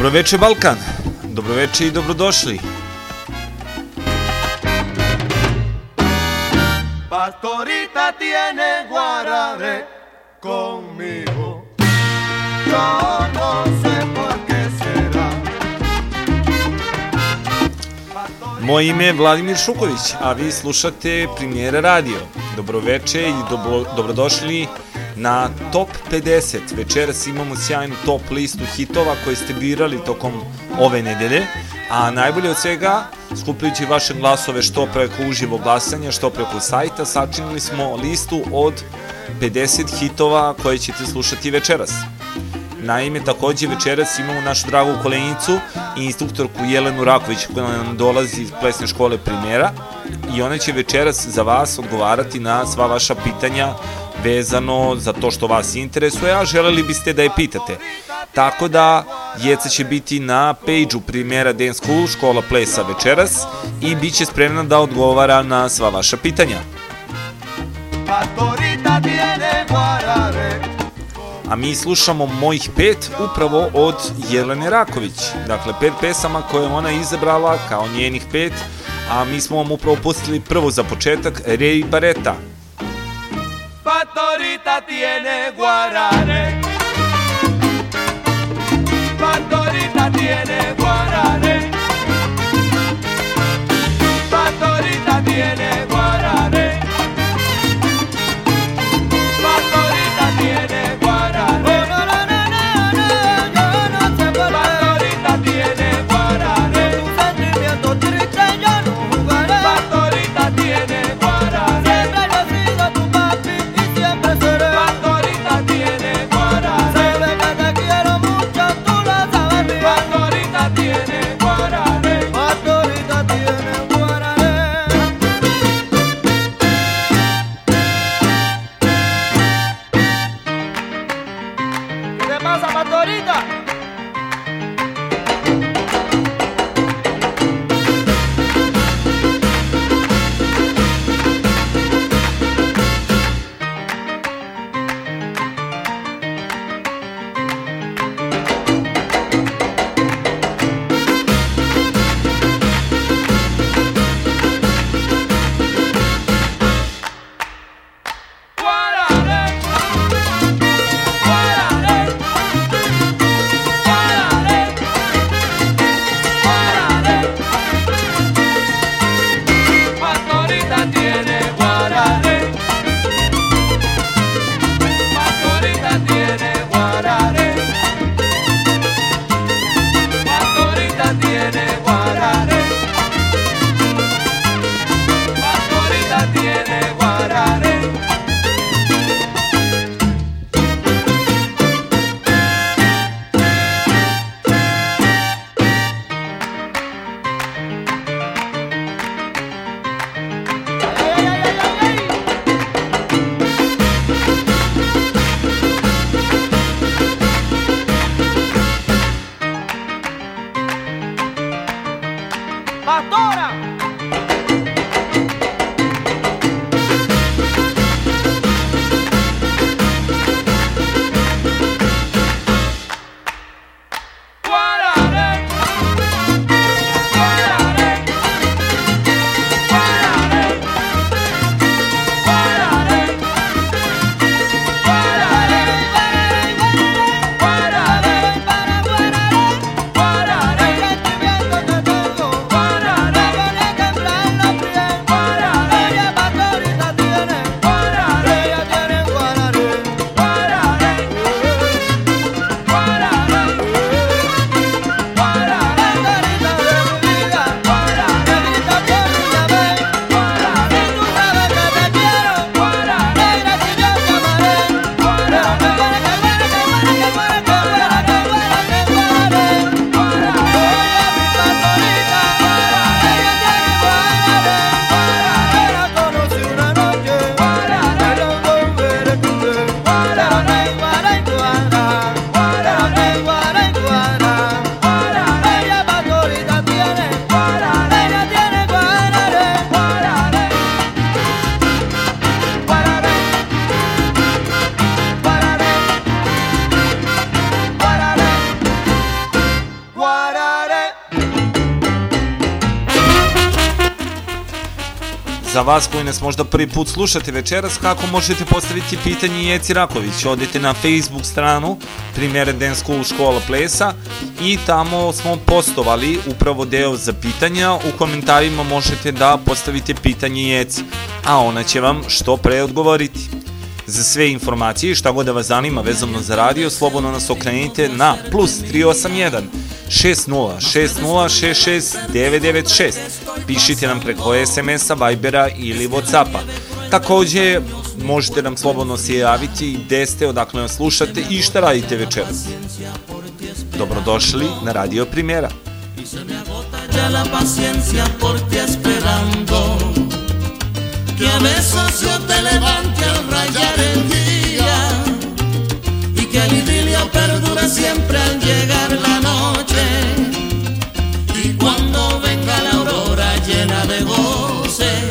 Dobroveče Balkan, dobroveče i dobrodošli. Pastorita tiene guarare conmigo. Yo no sé por qué será. Moje ime je Vladimir Šuković, a vi slušate Premijera radio. Dobroveče i dobro, dobrodošli na Top 50. Večeras imamo sjajnu top listu hitova koje ste birali tokom ove nedelje, a najbolje od svega, skupljujući vaše glasove što preko uživo glasanja, što preko sajta, sačinili smo listu od 50 hitova koje ćete slušati večeras. Naime, takođe večeras imamo našu dragu kolenicu i instruktorku Jelenu Raković koja nam dolazi iz plesne škole primjera i ona će večeras za vas odgovarati na sva vaša pitanja vezano za to što vas interesuje, a želeli biste da je pitate. Tako da, Jeca će biti na page-u primjera Dance School, škola plesa večeras i bit će spremna da odgovara na sva vaša pitanja. A mi slušamo mojih pet upravo od Jelene Raković. Dakle, pet pesama koje je ona izabrala kao njenih pet, a mi smo vam upravo pustili prvo za početak Ray Barreta. Pastorita tiene guarare. Pastorita tiene guarare. Pastorita tiene možda prvi put slušate večeras, kako možete postaviti pitanje Jeci Raković. Odite na Facebook stranu Primjere Dance School škola plesa i tamo smo postovali upravo deo za pitanja. U komentarima možete da postavite pitanje Jeci, a ona će vam što pre odgovoriti. Za sve informacije i šta god da vas zanima vezano za radio, slobodno nas okrenite na plus 381 60 60 66 996. Pišite nam preko SMS-a, Vibera ili Whatsappa. Takođe, možete nam slobodno se javiti gde ste, odakle nas slušate i šta radite večeras. Dobrodošli na Radio Primjera. que a besos yo te levante al rayar el día y que el idilio perdure siempre al llegar la noche y cuando venga la aurora llena de goce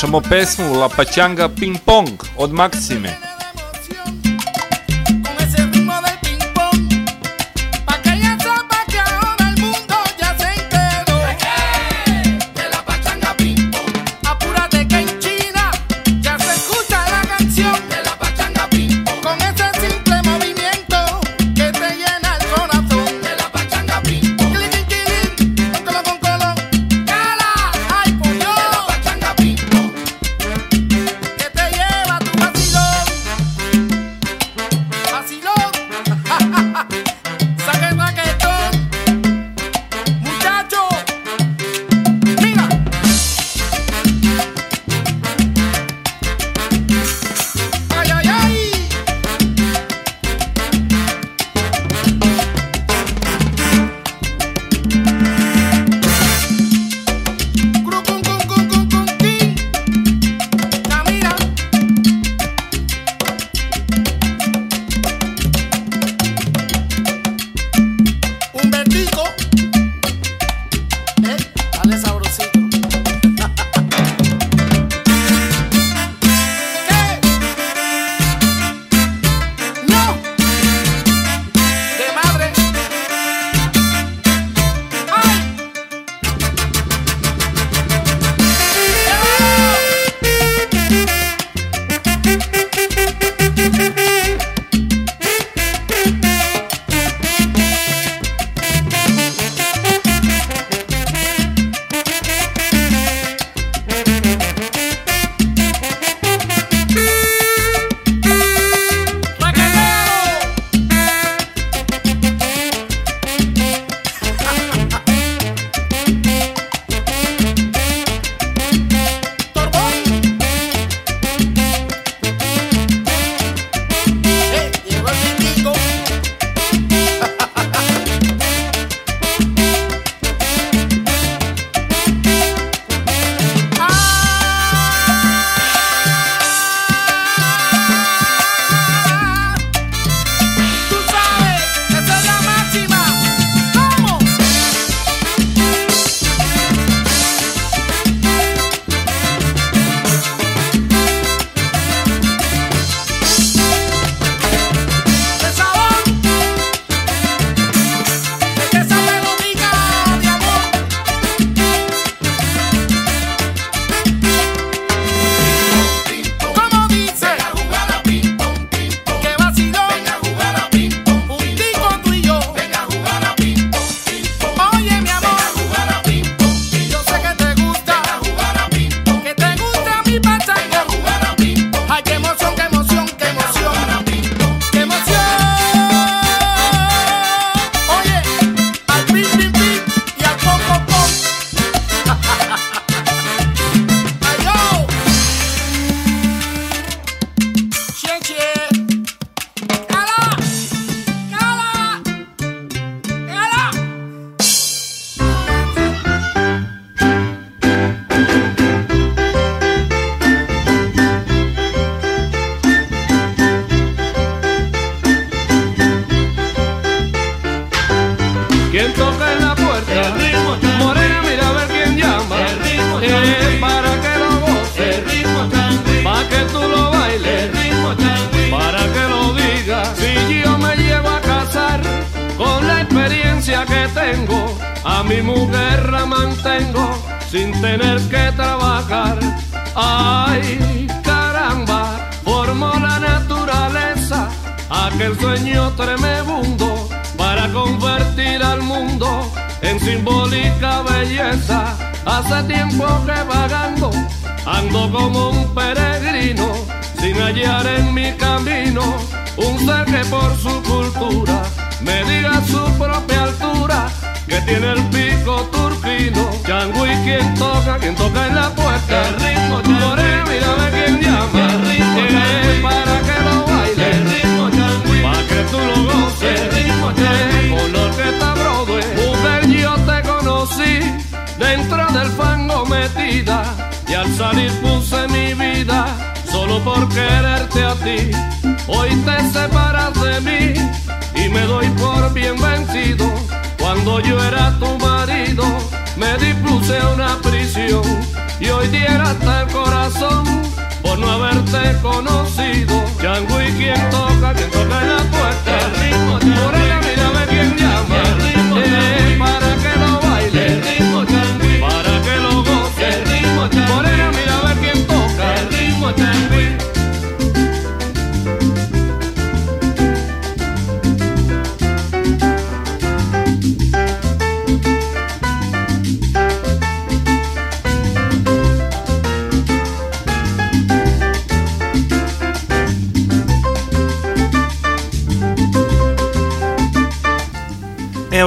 Slušamo pesmu La Pachanga Ping Pong od Maksime.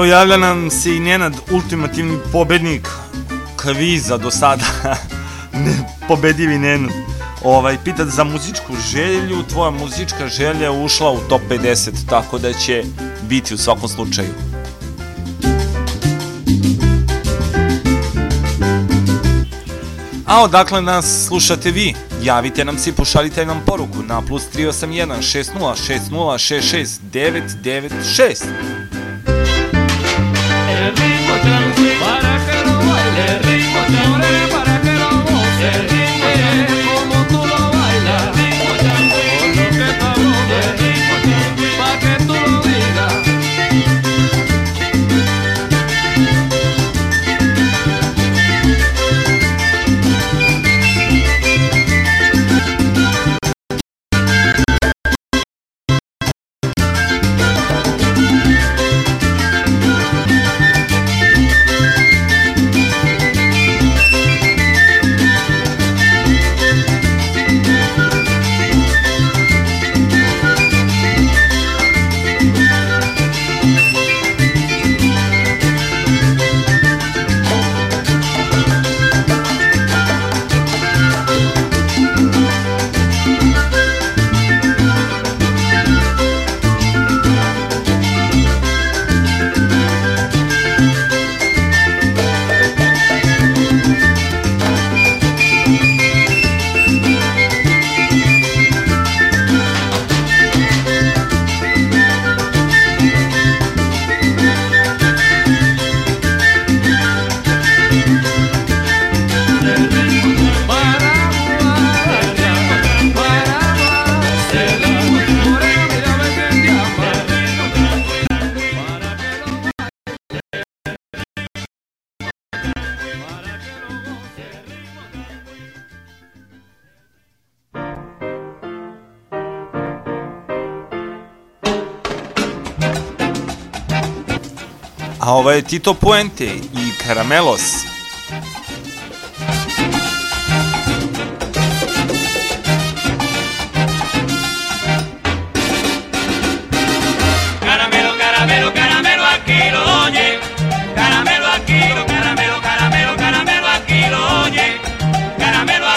Evo, javlja nam se i Nenad, ultimativni pobednik kviza do sada. Nepobedivi Nenad. Ovaj, pitat za muzičku želju, tvoja muzička želja je ušla u top 50, tako da će biti u svakom slučaju. A odakle nas slušate vi? Javite nam se i pošaljite nam poruku na plus 381 60 60 66 996. Ritmo chango para que lo baile, ritmo chango para que lo goce,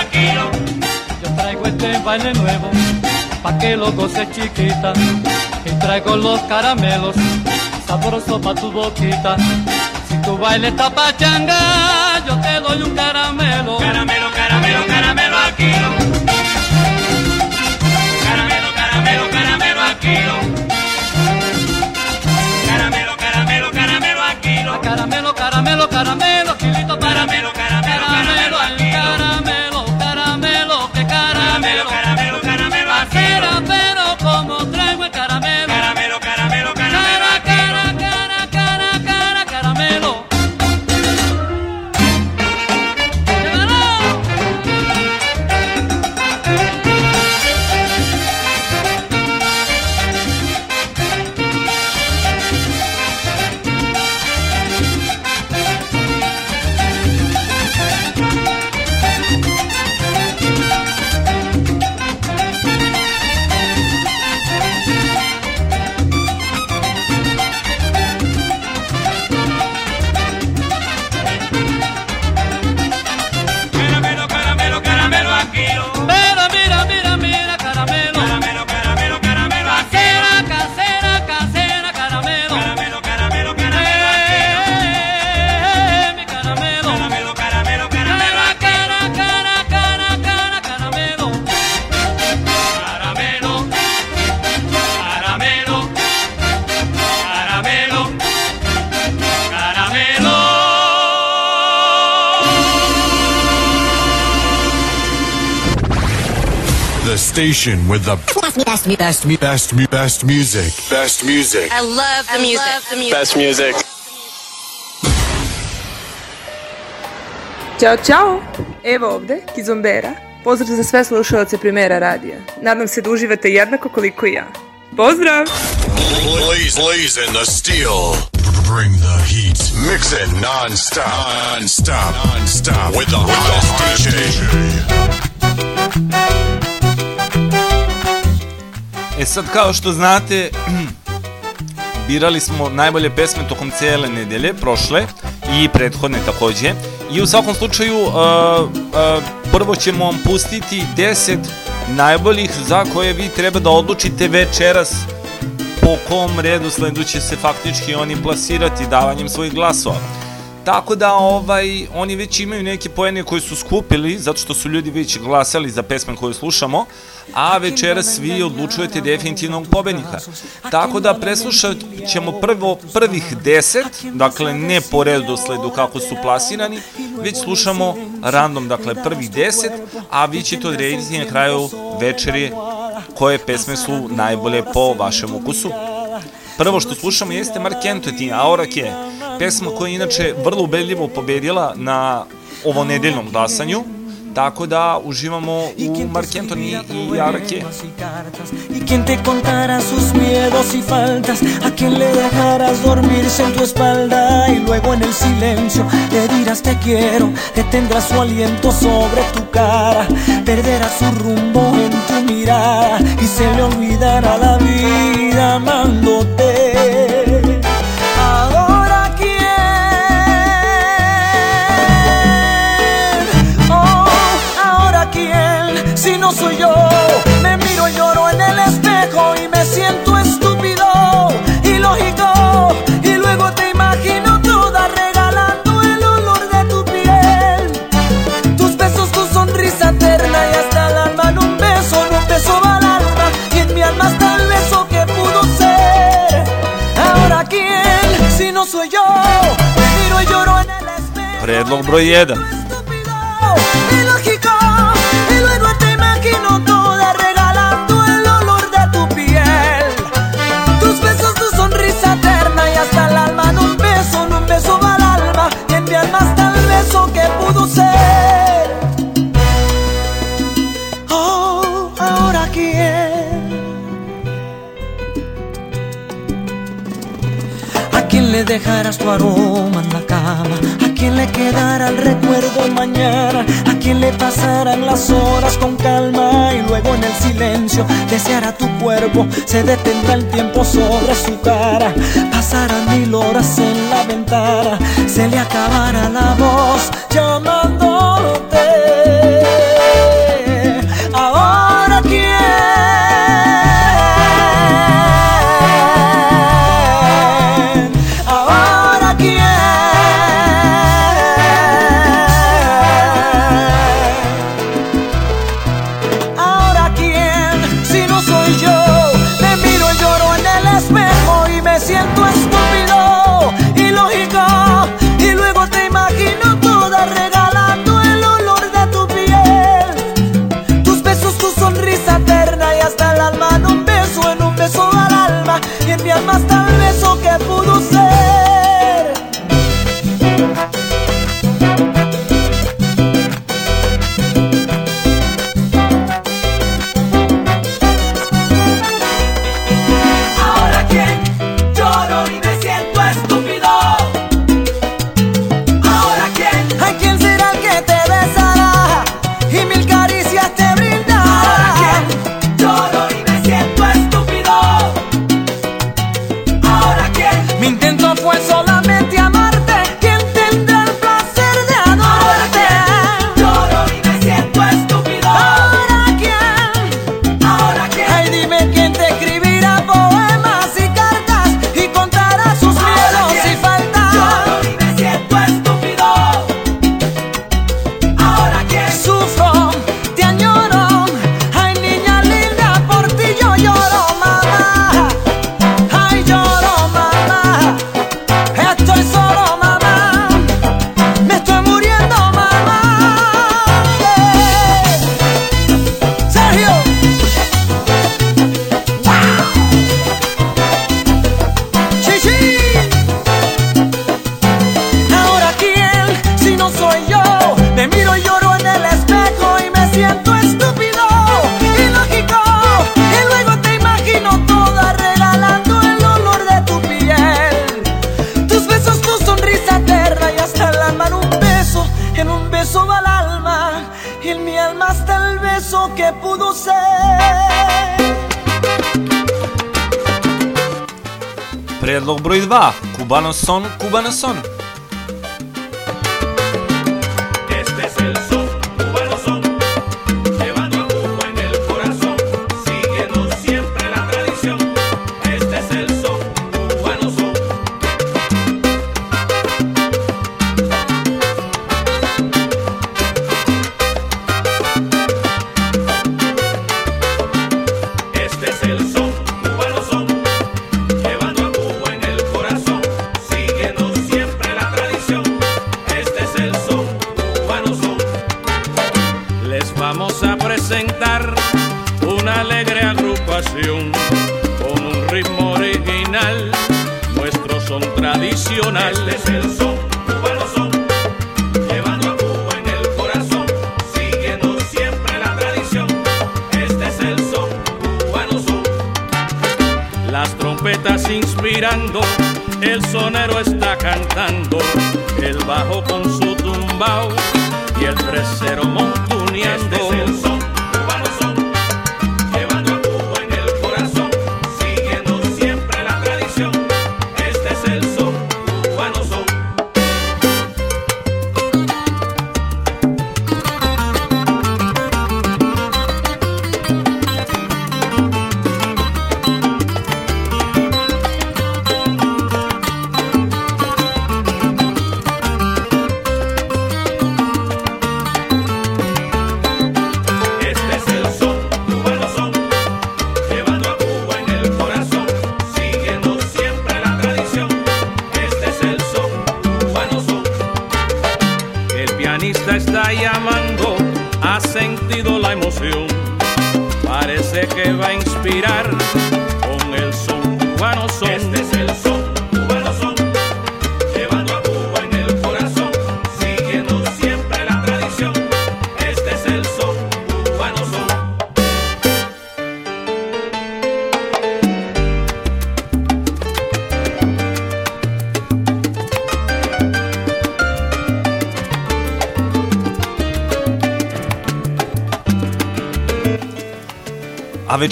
aquí lo. Yo traigo este baile nuevo, pa' que lo goces chiquita. Y traigo los caramelos, sabroso pa' tu boquita. Si tu baile está pachanga, yo te doy un caramelo. Caramelo, caramelo, caramelo, aquí lo. Caramelo, caramelo, caramelo, lo. Caramelo, caramelo, caramelo, aquí lo. Caramelo, caramelo, caramelo, station with the best, best, best, best, mu- best music. Best music. I love the music. the music. Best music. Ćao, čao! Evo ovde, Kizombera. Pozdrav za sve slušalce Primera radija. Nadam se da uživate jednako koliko i ja. Pozdrav! Blaze, blazing the steel. Bring the heat. Mix it non-stop. Non-stop. Non-stop. With the hottest DJ. E sad, kao što znate, birali smo najbolje pesme tokom cele nedelje, prošle i prethodne takođe. I u svakom slučaju, uh, uh, prvo ćemo vam pustiti 10 najboljih za koje vi treba da odlučite večeras po kom redu sledu će se faktički oni plasirati davanjem svojih glasova. Tako da ovaj oni već imaju neke poene koje su skupili zato što su ljudi već glasali za pesme koje slušamo, a večeras vi odlučujete definitivnog pobednika. Tako da preslušat ćemo prvo prvih 10, dakle ne po redosledu kako su plasirani, već slušamo random, dakle prvih 10, a vi ćete odrediti na kraju večeri koje pesme su najbolje po vašem ukusu. Prvo što slušamo jeste Mark Anthony, Aurak je pesma koja je inače vrlo ubedljivo pobedila na ovo nedeljnom glasanju, tako da uživamo u Mark Anthony i Aurak je. Y quien te contara sus miedos y faltas, a quien le dejaras dormirse en tu espalda y luego en el silencio le dirás te quiero, detendrás su aliento sobre tu cara, perderás su rumbo en tu mirada y se le olvidará la vida amándote. Soy yo, me miro y lloro en el espejo y me siento estúpido, ilógico, y luego te imagino toda regalando el olor de tu piel, tus besos, tu sonrisa eterna y hasta el alma en un beso, en un beso va al alma y en mi alma está el beso que pudo ser. Ahora quién, si no soy yo, me miro y lloro en el espejo. Predlog broj 1. Le dejarás tu aroma en la cama? ¿A quién le quedará el recuerdo mañana? ¿A quién le pasarán las horas con calma? Y luego en el silencio deseará tu cuerpo Se detendrá el tiempo sobre su cara Pasarán mil horas en la ventana Se le acabará la voz llamándote Son Cubanasson.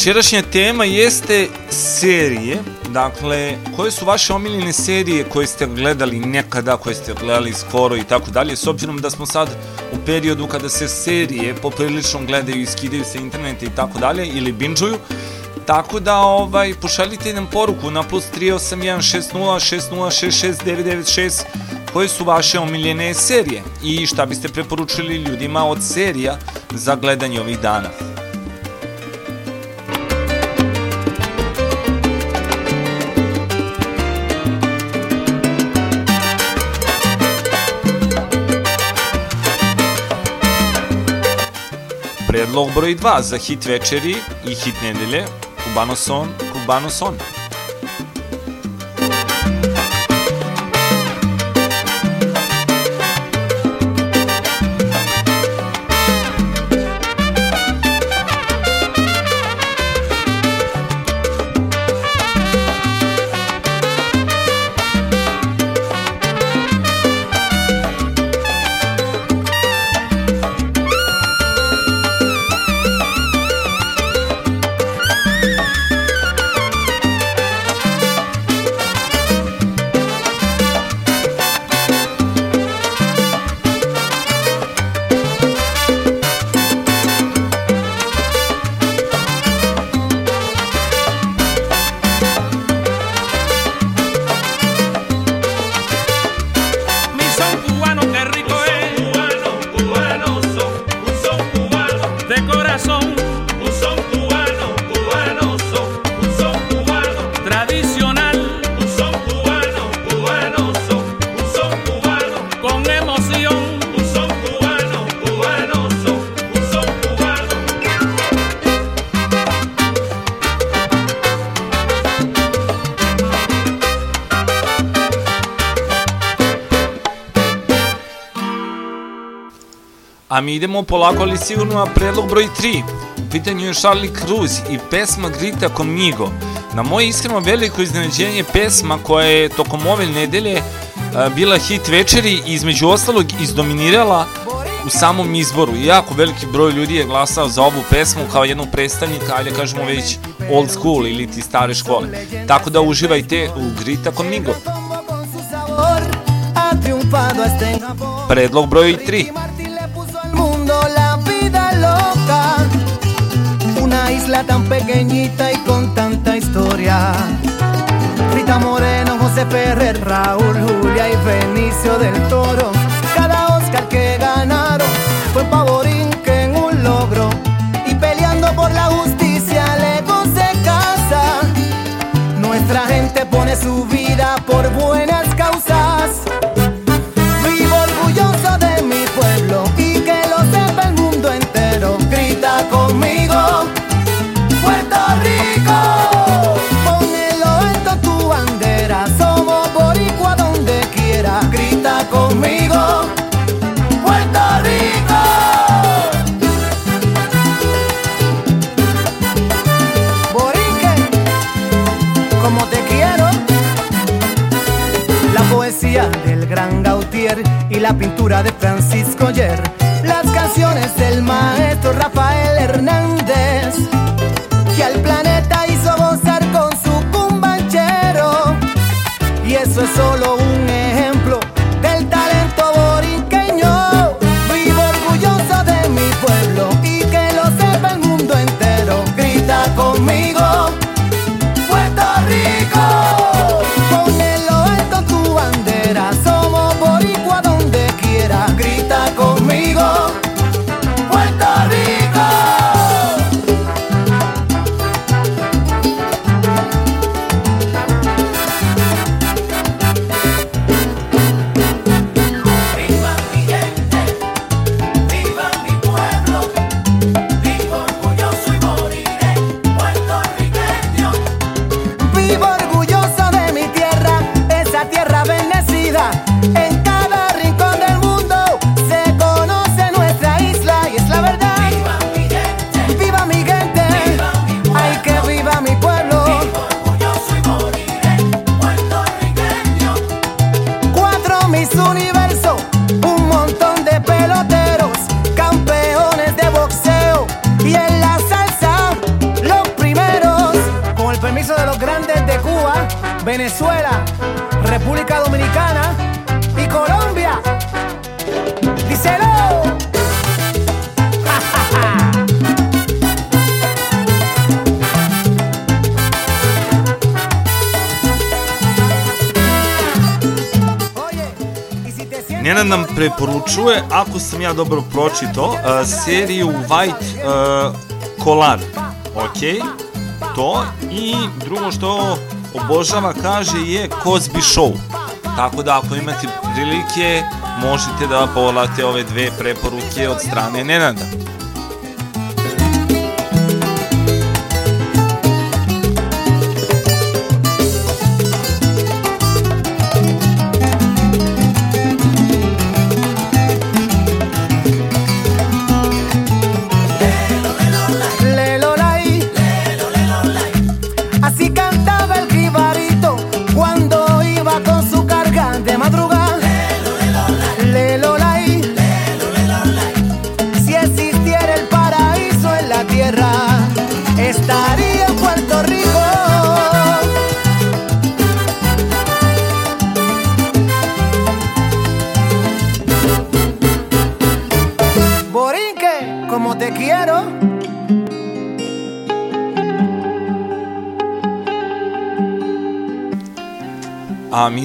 Večerašnja tema jeste serije, dakle, koje su vaše omiljene serije koje ste gledali nekada, koje ste gledali skoro i tako dalje, s obzirom da smo sad u periodu kada se serije poprilično gledaju i skidaju sa interneta i tako dalje, ili binžuju, Tako da ovaj pošaljite nam poruku na plus 381606066996 koje su vaše omiljene serije i šta biste preporučili ljudima od serija za gledanje ovih dana. predlog broj 2 za hit večeri i hit nedelje Kubano Son, Kubano Son. A mi idemo polako ali sigurno na predlog broj 3. U pitanju je Charlie Cruz i pesma Grita Comigo. Na moje iskreno veliko iznenađenje pesma koja je tokom ove nedelje a, bila hit večeri i između ostalog izdominirala u samom izboru. Jako veliki broj ljudi je glasao za ovu pesmu kao jednog predstavnika, ajde kažemo već old school ili ti stare škole. Tako da uživajte u Grita Comigo. Predlog broj 3. Tan pequeñita y con tanta historia. Rita Moreno, José Ferrer, Raúl, Julia y Benicio del Toro. Cada Oscar que ganaron fue Pavorín que en un logro. Y peleando por la justicia lejos de casa. Nuestra gente pone su vida por buenas la pintura de Francisco Yer. Las canciones del maestro Rafael Hernández. Que al planeta hizo gozar con su cumbanchero. Y eso es solo un preporučuje, ako sam ja dobro pročito, uh, seriju White Collar. Ok, to. I drugo što obožava, kaže, je Cosby Show. Tako da ako imate prilike, možete da pogledate ove dve preporuke od strane Nenada.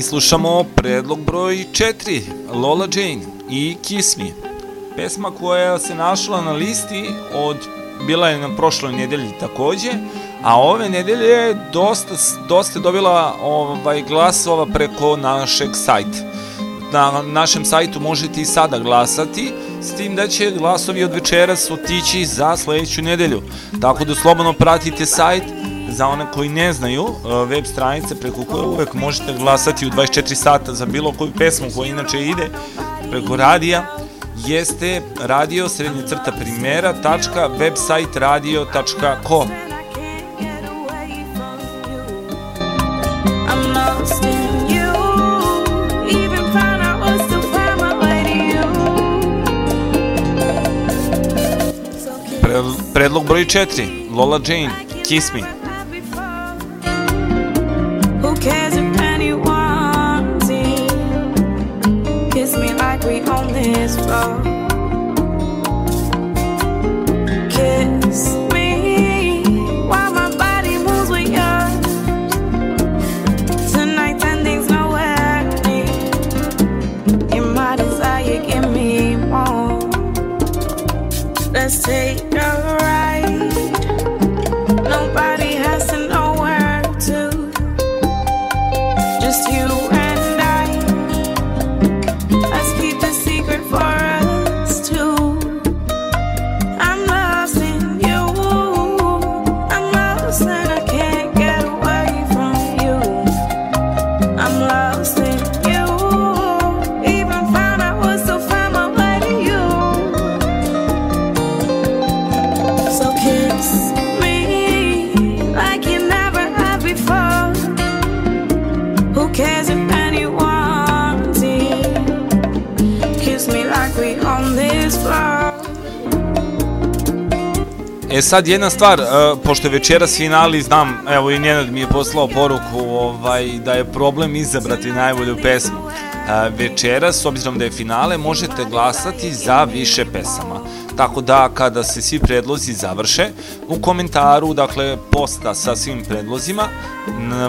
Slušamo predlog broj 4, Lola Jane i Kiss Me. Pesma koja se našla na listi od, bila je na prošloj nedelji takođe, a ove nedelje je dosta, dosta dobila ovaj, glasova preko našeg sajta. Na našem sajtu možete i sada glasati, s tim da će glasovi od večeras otići za sledeću nedelju. Tako da slobodno pratite sajt, za one koji ne znaju, e, web stranice preko koje uvek možete glasati u 24 sata za bilo koju pesmu koja inače ide preko radija, jeste radio srednje crta to find my way to you. predlog broj 4, Lola Jane, Kiss Me. love. Sad jedna stvar, uh, pošto je večeras finali, znam, evo i Nenad mi je poslao poruku ovaj, da je problem izabrati najbolju pesmu. Uh, večeras, s obzirom da je finale, možete glasati za više pesama. Tako da kada se svi predlozi završe, u komentaru, dakle, posta sa svim predlozima,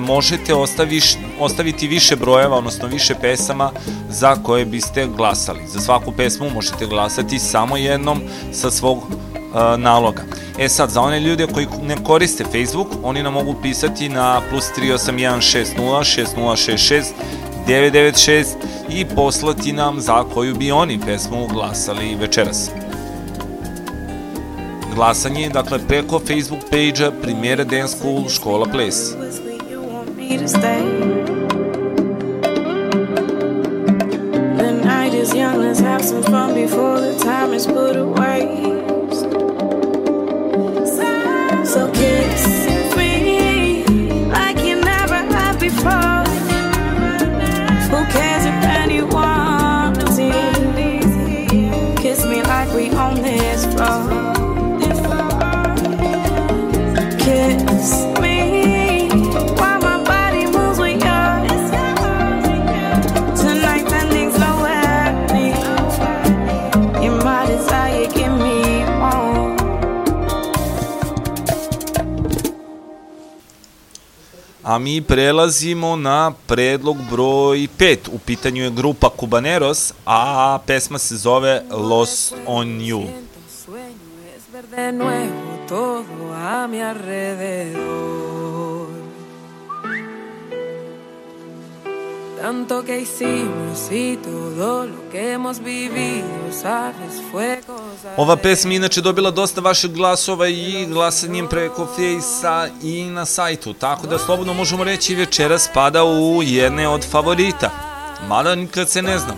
možete ostaviš, ostaviti više brojeva, odnosno više pesama za koje biste glasali. Za svaku pesmu možete glasati samo jednom sa svog uh, naloga. E sad, za one ljude koji ne koriste Facebook, oni nam mogu pisati na plus 38160 6066 996 i poslati nam za koju bi oni pesmu glasali večeras. Glasanje je dakle preko Facebook page-a Primjera Dance School Škola Ples. The night is young, let's have some fun before the time is put away. So kiss me mi prelazimo na predlog broj 5. U pitanju je grupa Cubaneros, a pesma se zove Lost on You. De nuevo todo a mi alrededor. Tanto que hicimos y todo lo que hemos vivido, sabes, fue cosa. Ova pesma inače dobila dosta vaših glasova i glasanjem preko Fejsa i na sajtu, tako da slobodno možemo reći večera spada u jedne od favorita. Mada nikad se ne znam.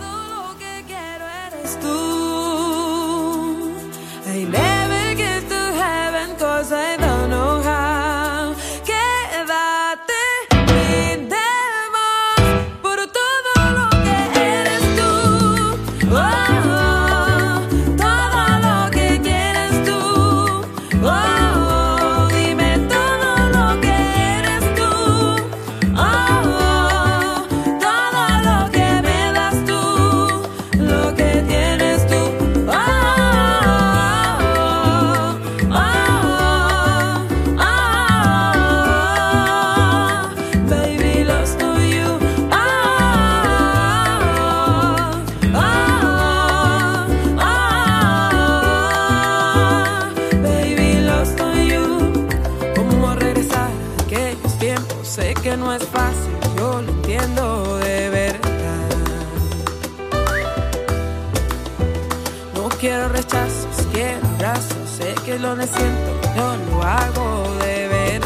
Lo siento, yo lo hago de verdad.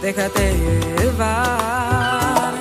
Déjate llevar.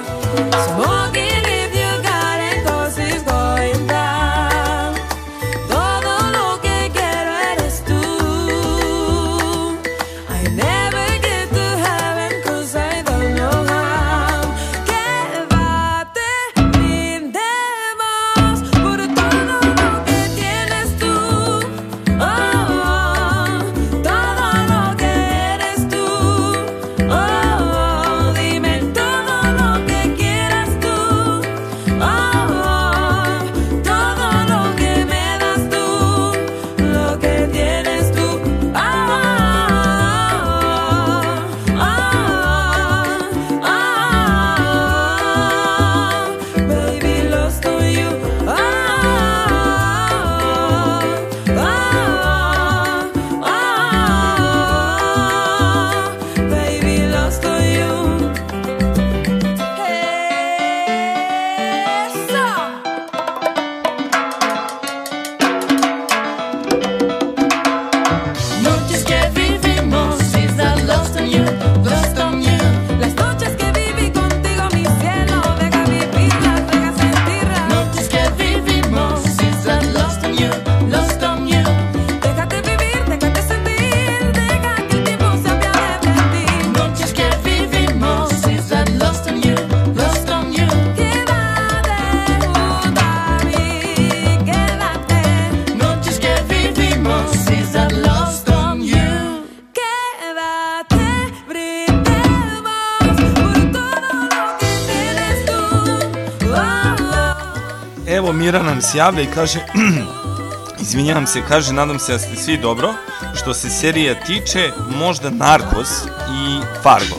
Se javlja i kaže Izvinjavam se, kaže, nadam se da ste svi dobro. Što se serija tiče, možda Narkos i Fargo.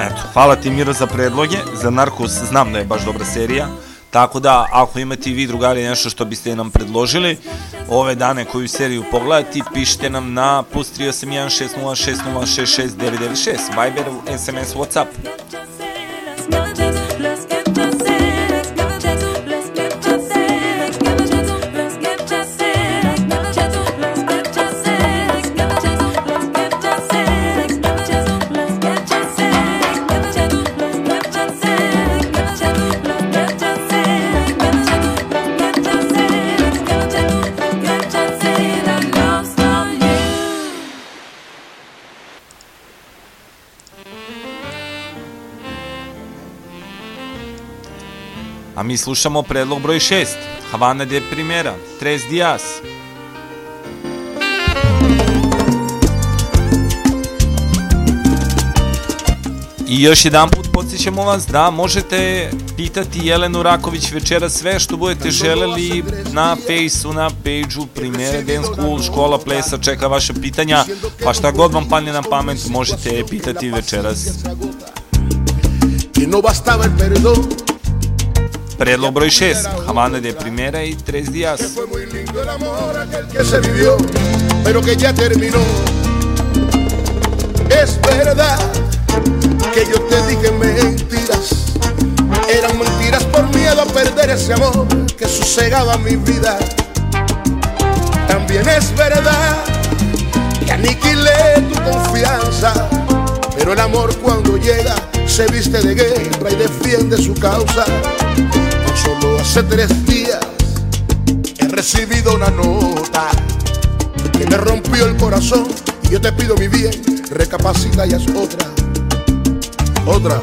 Eto, hvala ti Miro za predloge. Za Narkos znam da je baš dobra serija. Tako da, ako imate i vi drugari nešto što biste nam predložili, ove dane koju seriju pogledati, pišite nam na plus 381 606 066 996, Viber, SMS, Whatsapp. Mi slušamo predlog broj 6, Havana de Primera, Tres Dias. I još jedan put podsjećamo vas da možete pitati Jelenu Raković večera sve što budete želeli na fejsu, na page-u Primera Dance School, škola plesa, čeka vaše pitanja, pa šta god vam padne na pamet možete pitati večeras. Que no el perdón, Predlog broj 6, Havana de Primera i Tres Dias. fue muy lindo el amor aquel que se vivió, pero que ya terminó. Es verdad que yo te dije mentiras, eran mentiras por miedo a perder ese amor que sosegaba mi vida. También es verdad que aniquilé tu confianza, pero el amor cuando llega se viste de guerra y defiende su causa. Solo hace tres días he recibido una nota que me rompió el corazón y yo te pido mi bien, recapacita y haz otra, otra.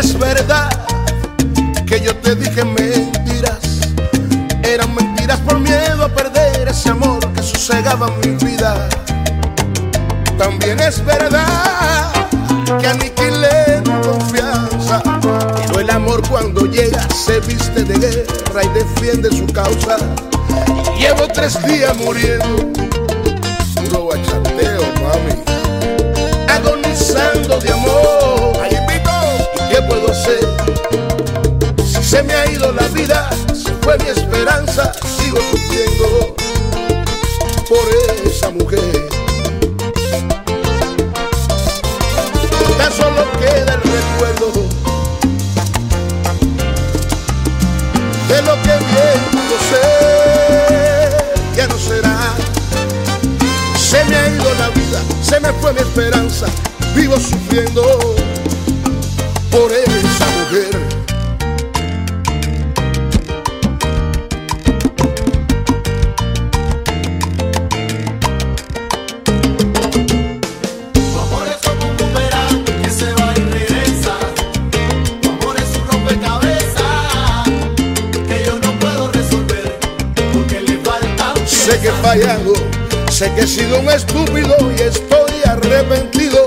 Es verdad que yo te dije mentiras, mi vida. También es verdad que aniquilé tu confianza, pero el amor cuando llega se viste de guerra y defiende su causa. Llevo tres días muriendo, puro bachateo, mami, agonizando de amor. ¿y qué puedo hacer? Si se me ha ido la vida, se fue mi esperanza, por esa mujer. Tan solo queda el recuerdo de lo que bien pudo ser, ya no será. Se me ha ido la vida, se me fue mi esperanza, vivo sufriendo Sé que he fallado, sé que he sido un estúpido y estoy arrepentido.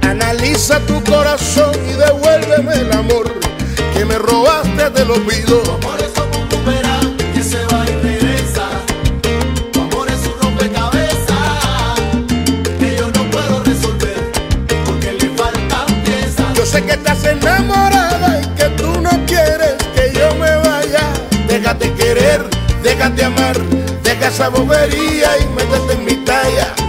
Analiza tu corazón y devuélveme el amor que me robaste, te lo pido. Tu amor es como un boomerang que se va y regresa. Tu amor es un rompecabezas que yo no puedo resolver porque le faltan piezas. Yo sé que estás enamorada y que tú no quieres que yo me vaya. Déjate querer, déjate amar, deja esa bobería y métete en mi talla.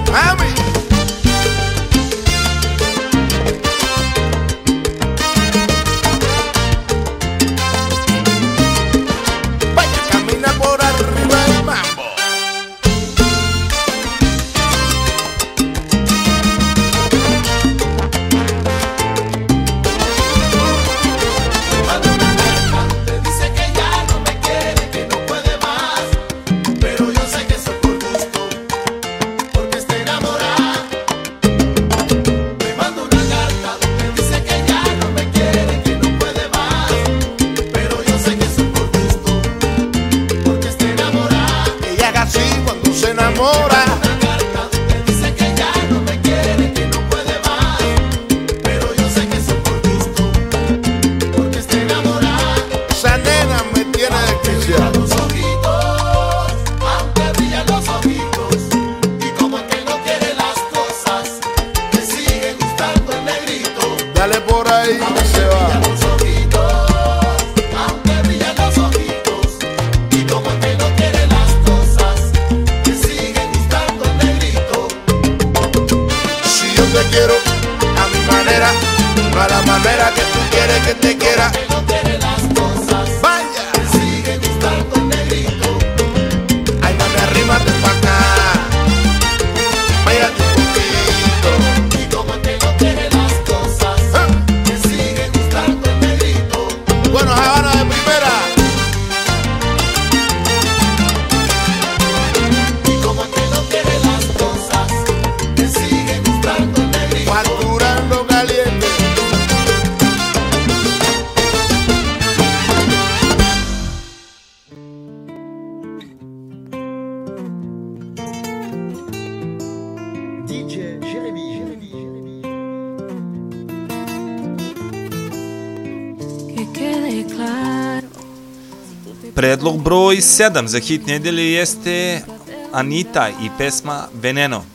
7 za hit nedelje jeste Anita i pesma Veneno.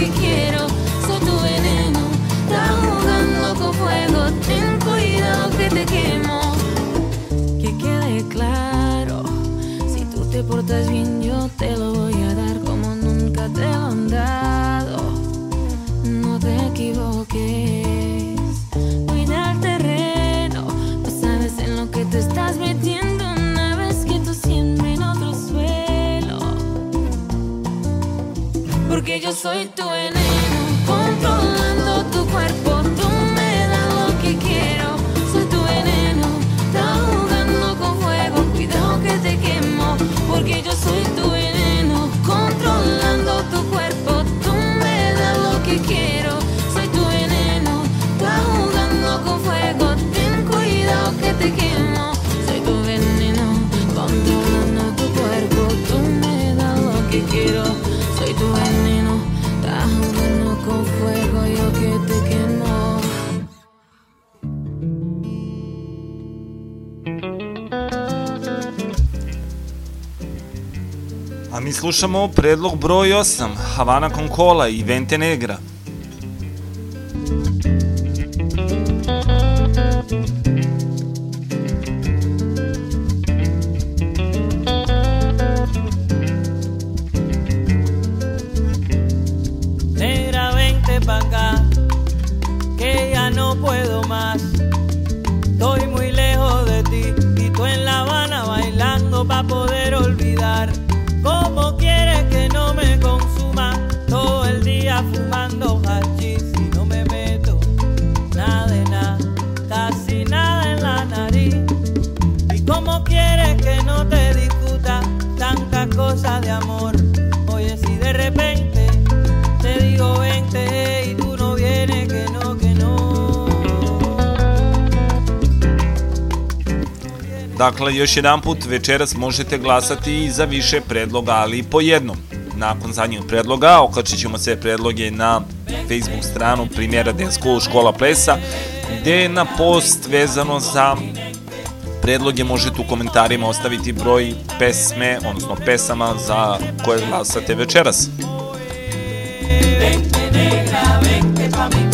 que quiero, soy tu veneno. Estás jugando con fuego, ten cuidado que te quemo. Que quede claro, si tú te portas bien, yo te lo voy a dar como nunca te lo han dado. No te equivoques. que yo soy tu veneno, controlando tu cuerpo, tú me das lo que quiero, soy tu veneno, estás jugando con fuego, cuidado que te quemo, porque yo soy tu veneno. mi slušamo predlog broj 8, Havana Concola i Vente Negra. hvala još jedan put. Večeras možete glasati i za više predloga, ali i po jednom. Nakon zadnjeg predloga okačit ćemo sve predloge na Facebook stranu primjera Dance School Škola Plesa, gde na post vezano za predloge možete u komentarima ostaviti broj pesme, odnosno pesama za koje glasate večeras. Vente negra, vente pa mi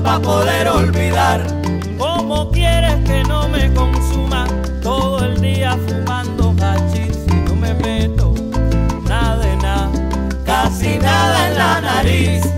solo para poder olvidar. ¿Cómo quieres que no me consuma todo el día fumando hachís si no me meto nada nada? Casi nada en la nariz.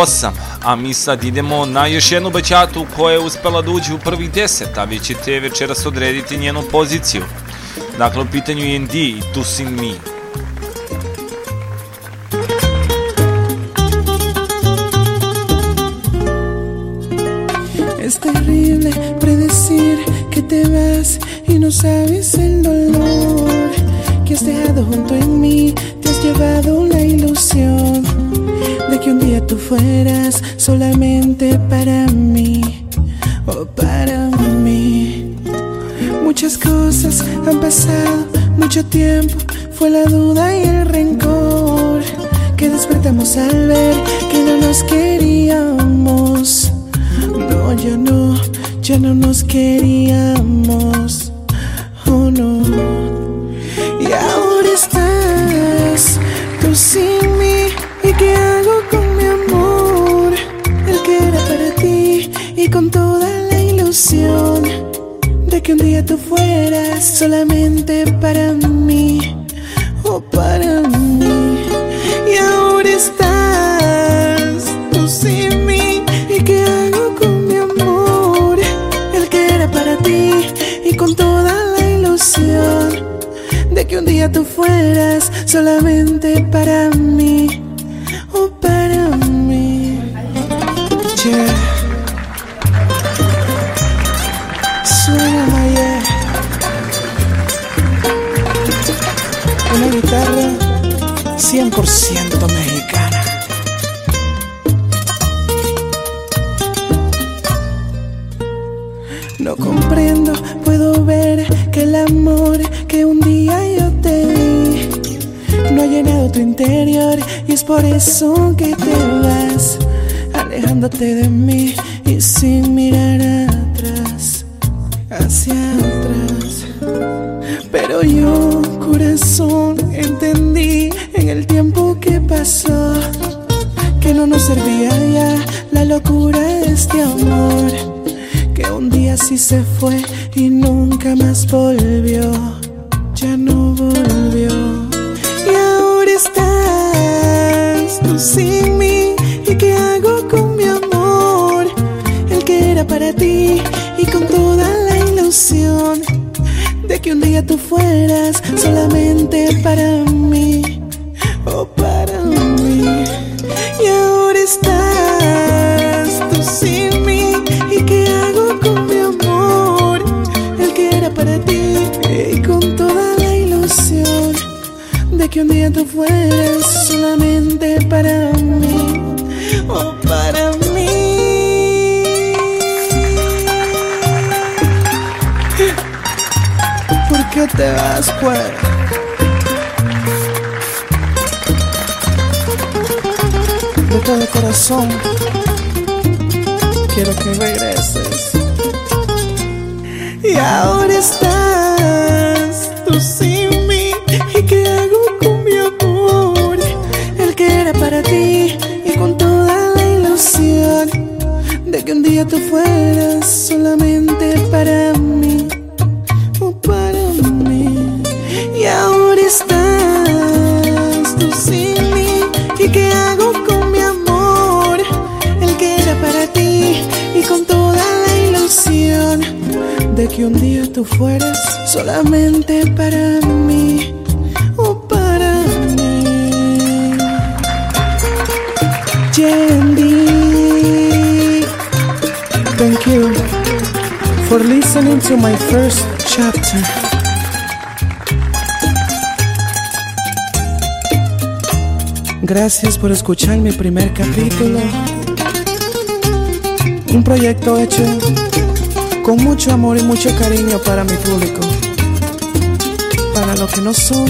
8, a mi sad idemo na još jednu baćatu koja je uspela da uđe u prvi 10, a vi ćete večeras odrediti njenu poziciju. Dakle, u pitanju je ND i Tusin Mi. tú fueras solamente para mí o oh, para mí. Muchas cosas han pasado, mucho tiempo, fue la duda y el rencor que despertamos al ver fueras solamente para mí. o para mí. Yendi. Thank you for listening to my first chapter. Gracias por escuchar mi primer capítulo. Un proyecto hecho con mucho amor y mucho cariño para mi público. Para lo que no son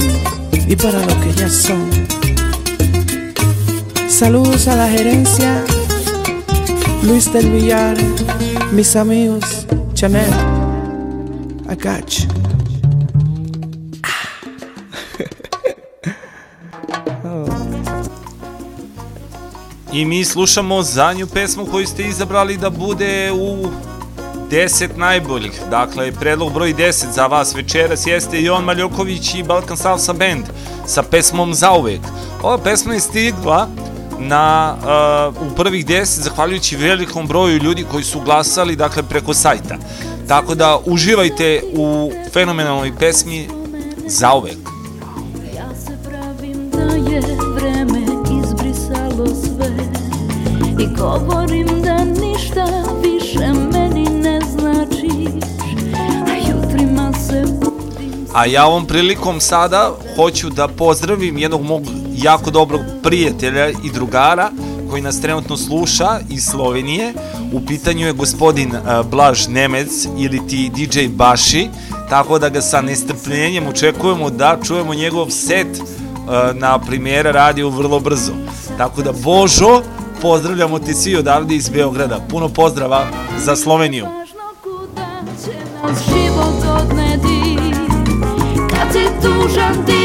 y para lo que ya son. Saludos a la gerencia, Luis del Villar, mis amigos, Chanel, you. I mi slušamo zadnju pesmu koju ste izabrali da bude u 10 najboljih. Dakle, predlog broj 10 za vas večeras jeste Jon Maljoković i Balkan Salsa Band sa pesmom Zauvek. Ova pesma je stigla na, uh, u prvih 10 zahvaljujući velikom broju ljudi koji su glasali dakle, preko sajta. Tako da uživajte u fenomenalnoj pesmi Zauvek. Ja se pravim da je vreme izbrisalo sve I govorim da ništa više meni A ja ovom prilikom sada hoću da pozdravim jednog mog jako dobrog prijatelja i drugara koji nas trenutno sluša iz Slovenije. U pitanju je gospodin uh, Blaž Nemec ili ti DJ Baši, tako da ga sa nestrpljenjem očekujemo da čujemo njegov set uh, na primjera radio vrlo brzo. Tako da Božo, pozdravljamo ti svi odavde iz Beograda. Puno pozdrava za Sloveniju. tout, je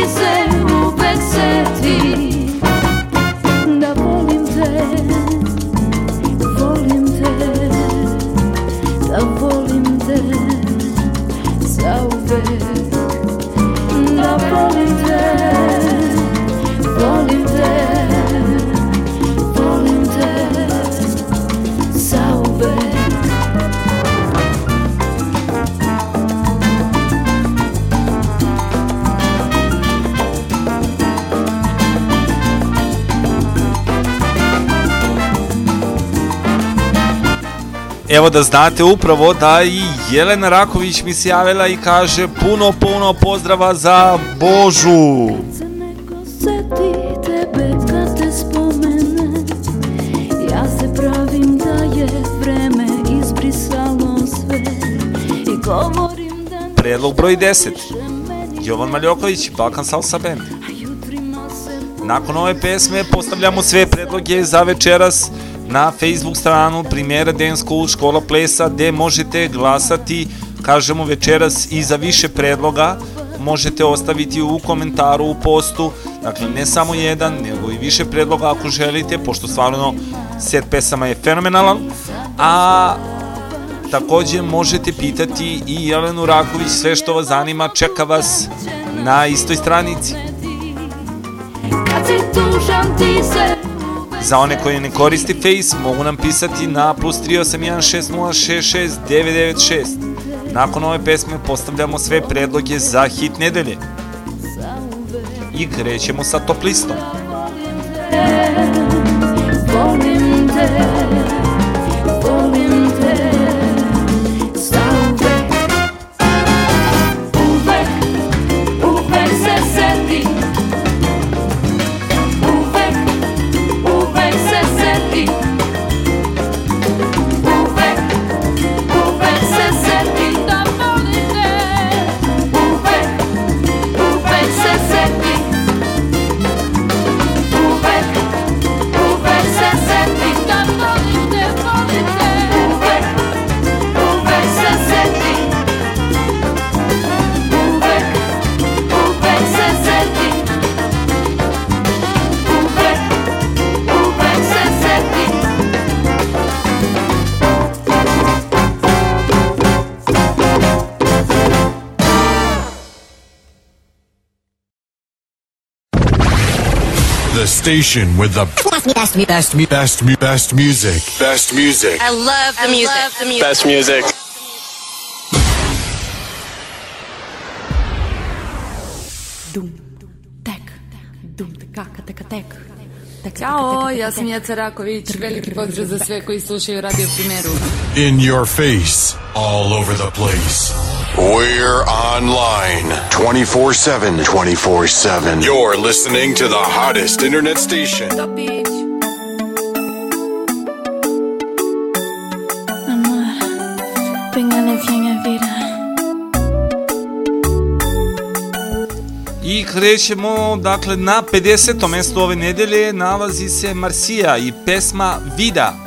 Evo da znate upravo da i Jelena Raković mi se javila i kaže puno, puno pozdrava za Božu. seti tebe kad te spomene Ja se pravim da je vreme izbrisalo sve I govorim da Predlog broj 10. Jovan Maljoković, Balkan Salsa Band. Nakon ove pesme postavljamo sve predloge za večeras na Facebook stranu Primjera Dance School Škola Plesa gde možete glasati, kažemo večeras i za više predloga. Možete ostaviti u komentaru, u postu, dakle ne samo jedan, nego i više predloga ako želite, pošto stvarno set pesama je fenomenalan, a takođe možete pitati i Jelenu Raković sve što vas zanima, čeka vas na istoj stranici. Kad si tužan ti se Za one koji ne koristi Face, mogu nam pisati na plus 38160669996. Nakon ove pesme postavljamo sve predloge za hit nedelje. I krećemo sa top listom. Station with the best, best, best, best, best, best music. Best music. I love the music. the music. Best music. Ćao, ja sam Jeca Raković, veliki pozdrav za sve koji slušaju Radio Primeru. In your face. All over the place. We're online 24 7. 24 7. You're listening to the hottest internet station. Pingane fjenge vida. I krećemo, dakle, na 50. mestu ove nedelje nalazi se Marsija i pesma Vida.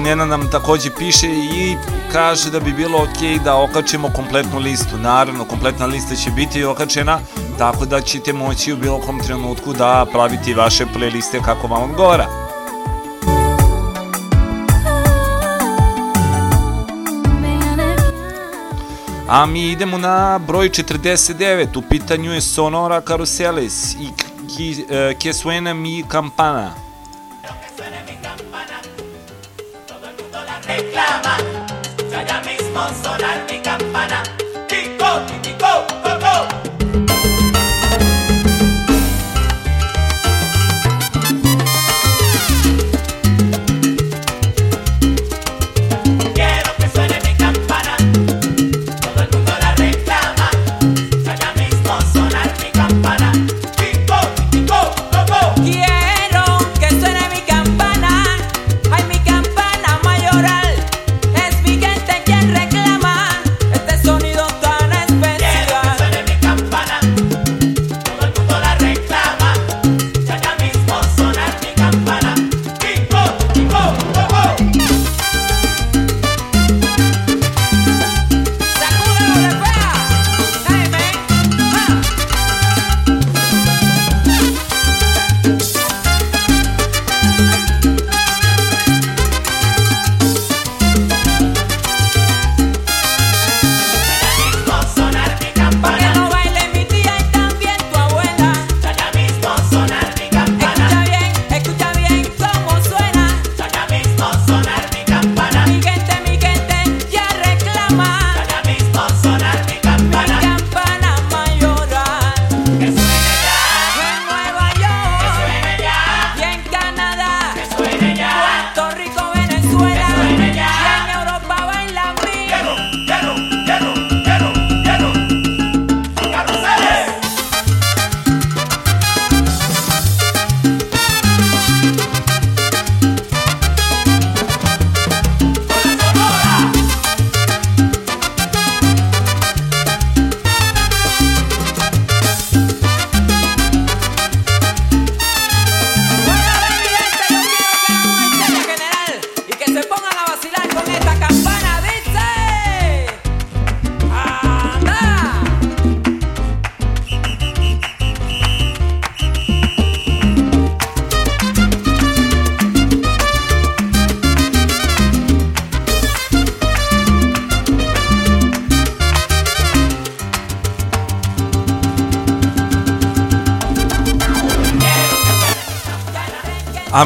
Nena nam takođe piše i kaže da bi bilo ok da okačimo kompletnu listu. Naravno, kompletna lista će biti okačena, tako da ćete moći u bilo kom trenutku da pravite vaše playliste kako vam odgovara. A mi idemo na broj 49, u pitanju je Sonora Caruseles i ki, eh, Que suena mi campana. monster that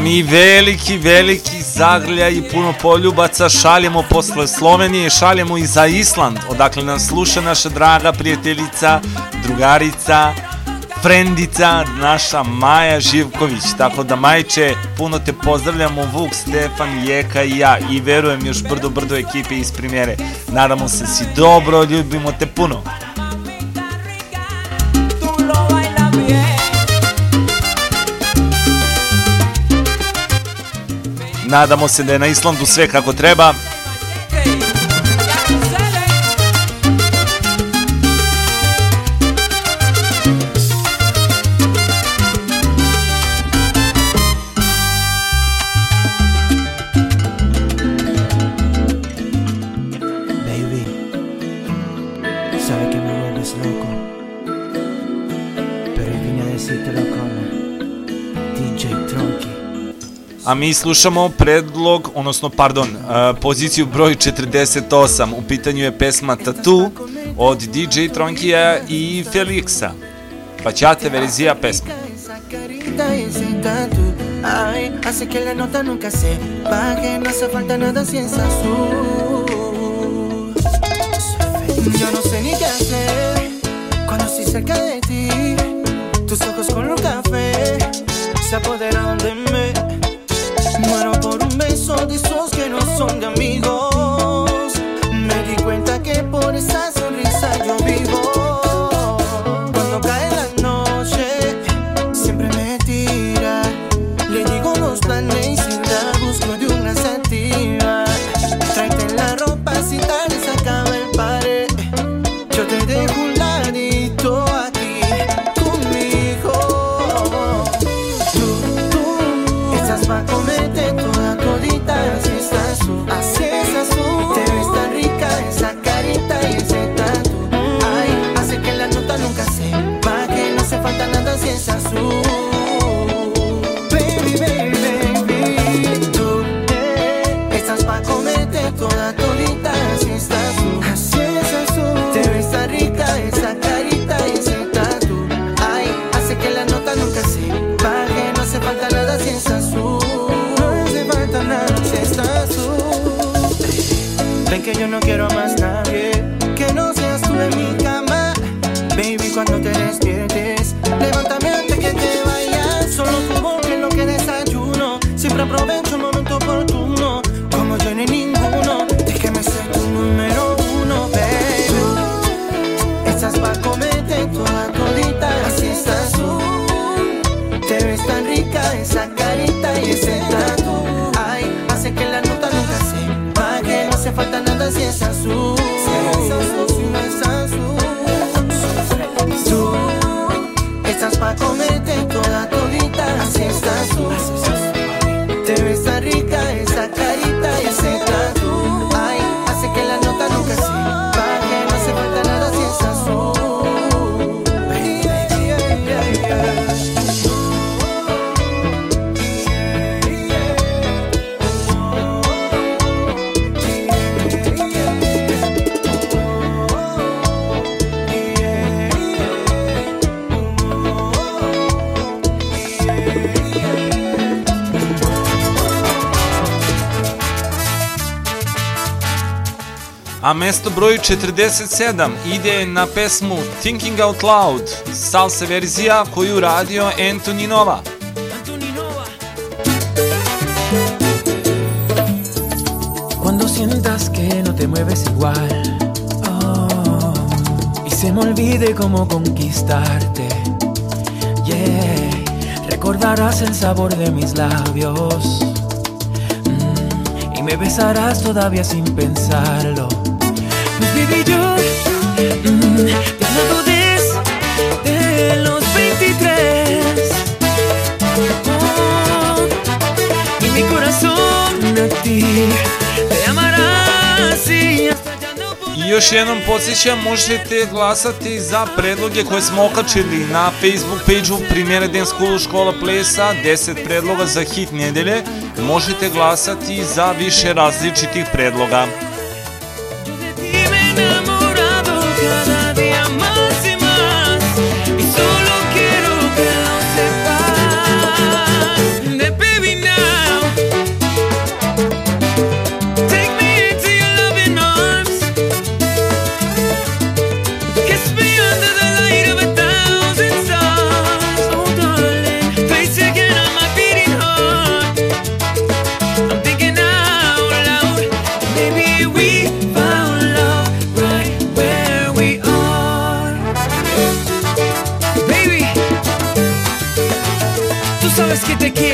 mi veliki, veliki zagrlja i puno poljubaca šaljemo posle Slovenije, šaljemo i za Island, odakle nas sluša naša draga prijateljica, drugarica, frendica, naša Maja Živković. Tako da, Majče, puno te pozdravljamo, Vuk, Stefan, Jeka i ja i verujem još brdo, brdo ekipe iz primjere. Nadamo se si dobro, ljubimo te puno. Nadamo se da je na Islandu sve kako treba. A mi slušamo predlog, odnosno, pardon, uh, poziciju broj 48. U pitanju je pesma Tattoo od DJ Tronkija i Felixa. Pa ćate verzija pesma. Ay, hace que la nota nunca se baje No hace falta nada si es azul Yo no sé ni qué hacer Cuando estoy cerca de broj 47 ide na pesmu Thinking Out Loud, salsa verzija koju radio Anthony Nova. Cuando sientas que no te mueves igual oh, y se me olvide cómo conquistarte, yeah, recordarás el sabor de mis labios mm, y me besarás todavía sin pensarlo. Mm, los 23 oh, y mi corazón a ti te amará así hasta I još jednom podsjećam, možete glasati za predloge koje smo okačili na Facebook page-u Primjera Den School Škola Plesa, 10 predloga za hit nedelje. Možete glasati za više različitih predloga. sabes que te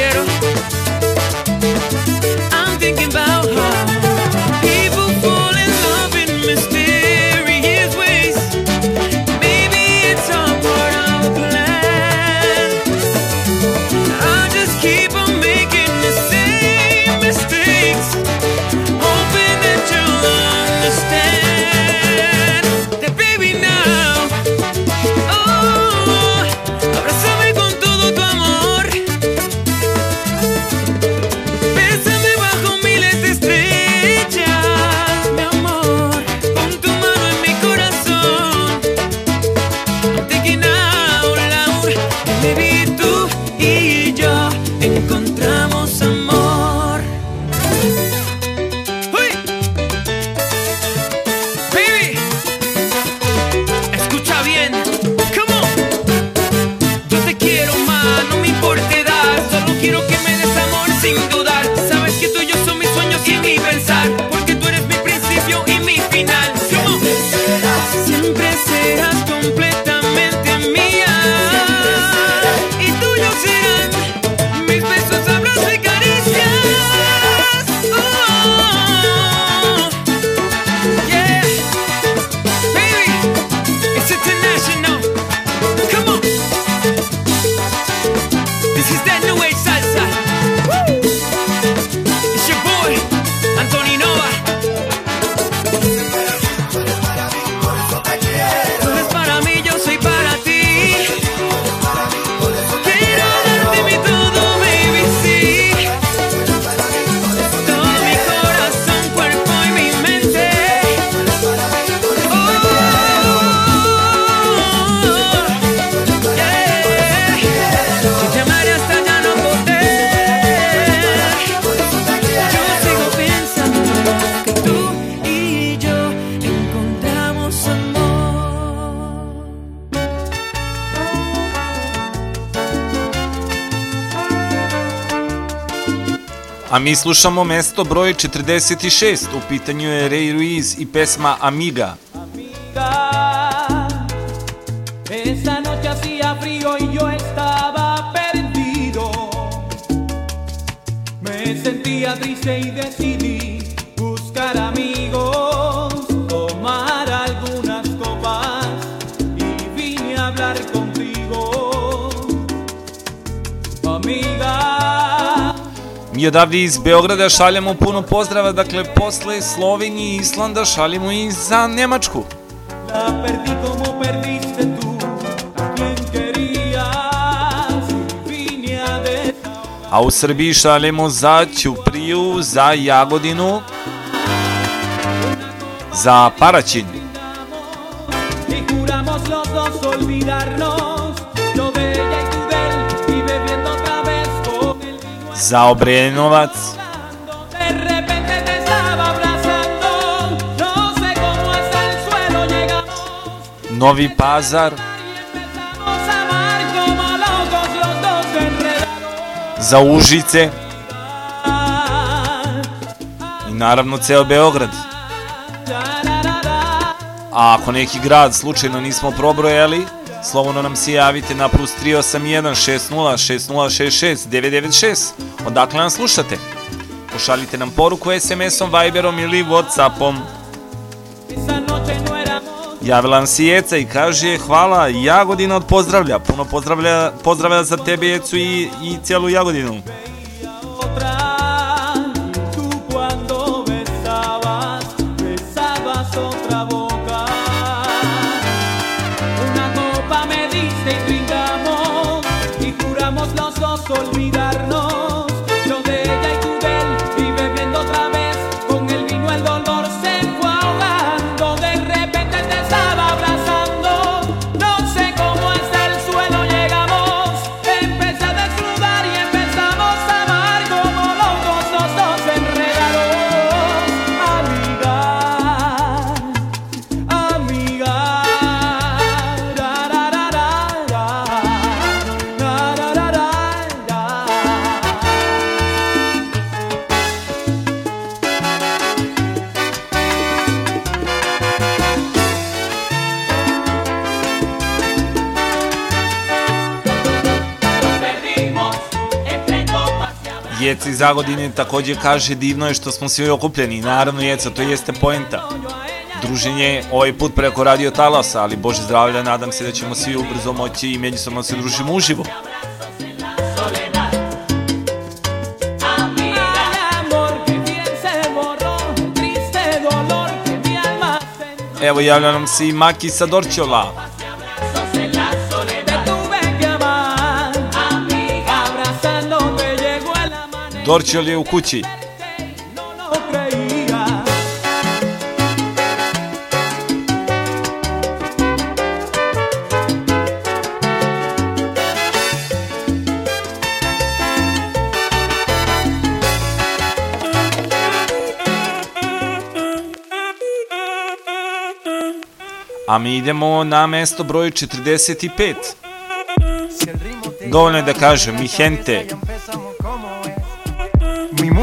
Mi slušamo mesto broj 46, u pitanju je Ray Ruiz i pesma Amiga. Esa noche hacía frío y yo estaba perdido. Me sentía triste y decidí Mi odavde iz Beograda šaljemo puno pozdrava, dakle posle Slovenije i Islanda šaljemo i za Nemačku. La perdí como perdiste a quien querías de A u Srbiji šaljemo za Ćupriju, za Jagodinu, za Paraćin, suelo llegamos Novi Pazar, za Užice i naravno ceo Beograd. A ako neki grad slučajno nismo probrojali, slobodno nam se javite na plus 381 60 6066 996. Odakle nam slušate? Pošaljite nam poruku SMS-om, Viberom ili Whatsappom. Javila nam se Jeca i kaže hvala, Jagodina od pozdravlja. Puno pozdravlja, pozdravlja za tebe Jecu i, i cijelu Jagodinu. Iz takođe kaže divno je što smo svi okupljeni. Naravno Jeca, to jeste poenta. Druženje ovaj put preko radio talasa, ali Bože zdravlja, nadam se da ćemo svi ubrzo moći i međusobno se družimo uživo. Evo javlja nam se i Maki sa Dorćol je u kući. A mi idemo na mesto broj 45. Dovoljno je da kažem, mi gente.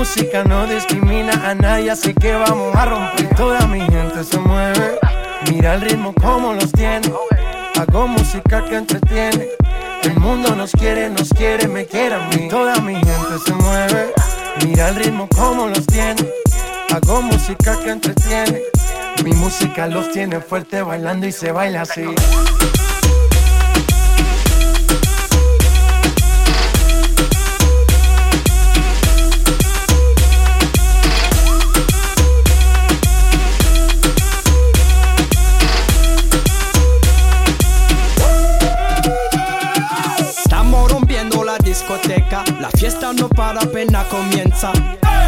Música no discrimina a nadie, así que vamos a romper. Toda mi gente se mueve. Mira el ritmo como los tiene. Hago música que entretiene. El mundo nos quiere, nos quiere, me quiere a mí. Toda mi gente se mueve. Mira el ritmo como los tiene. Hago música que entretiene. Mi música los tiene fuerte bailando y se baila así. La fiesta no para apenas comienza.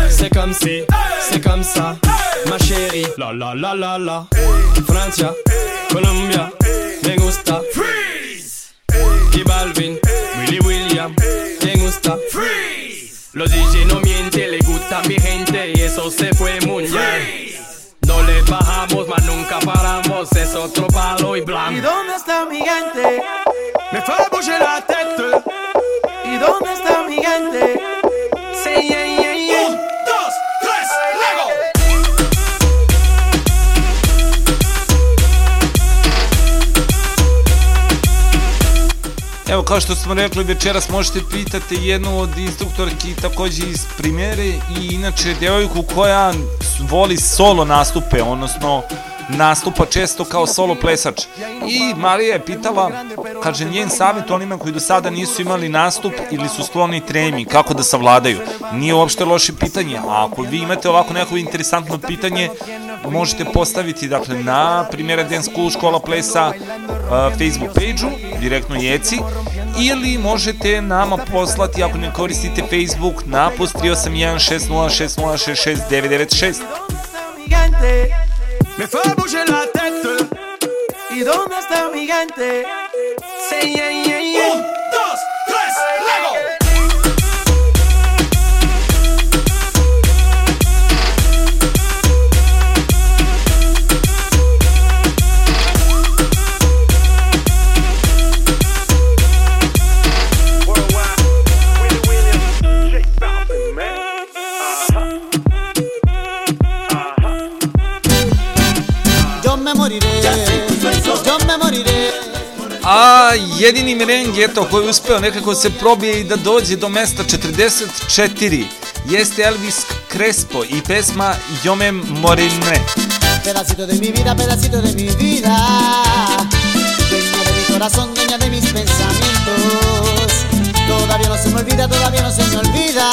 C'est comme si, c'est comme ça, ma chérie. La la la la la. Francia, Colombia, me gusta. Freeze. Y Balvin, Willy William, me gusta. Freeze. Los DJ no mienten, le gusta mi gente y eso se fue muy bien. No le bajamos, mas nunca paramos, es otro palo y ¿Y blanco. dónde está mi gente? Me bouger la tête. ¿Dónde está mi gente? Lego. Evo, kao što smo rekli, večeras možete pitati jednu od instruktorki takođe iz primjere i inače devojku koja voli solo nastupe, odnosno nastupa često kao solo plesač. I Marija je pitala, kaže, njen savjet onima koji do sada nisu imali nastup ili su skloni tremi, kako da savladaju. Nije uopšte loše pitanje, a ako vi imate ovako neko interesantno pitanje, možete postaviti dakle na primjera Dance School škola plesa uh, Facebook page-u, direktno jeci, ili možete nama poslati ako ne koristite Facebook na plus 381 6060 996. Me fue a bouger la tête. ¿Y dónde está mi gigante? Say, yeah, yeah, yeah. Un, A jedini merengue, eto, koji je uspeo nekako se probije i da dođe do mesta 44, jeste Elvis Crespo i pesma Yo me moriré. Pedacito de mi vida, pedacito de mi vida. Dueña de mi corazón, dueña de mis pensamientos. Todavía no se me olvida, todavía no se me olvida.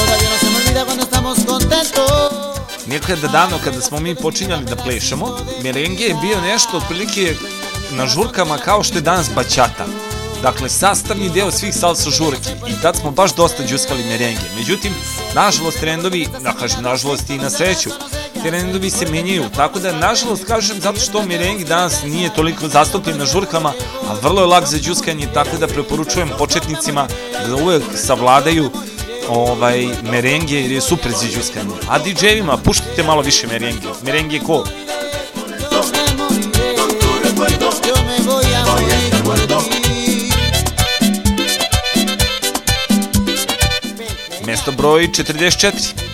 Todavía no se me olvida cuando estamos contentos. Nekada davno kada smo mi počinjali da plešemo, merenge je bio nešto otprilike na žurkama kao što je danas baćata. Dakle, sastavni deo svih salsa žurki i tad smo baš dosta džuskali merenge. Međutim, nažalost, trendovi, da kažem, nažalost i na sreću, trendovi se menjaju, tako da, nažalost, kažem, zato što merengi danas nije toliko zastupljen na žurkama, a vrlo je lak za džuskanje, tako da preporučujem početnicima da uvek savladaju ovaj merenge jer je super za džuskanje. A DJ-evima puštajte malo više merenge. Merenge ko? Broj 44.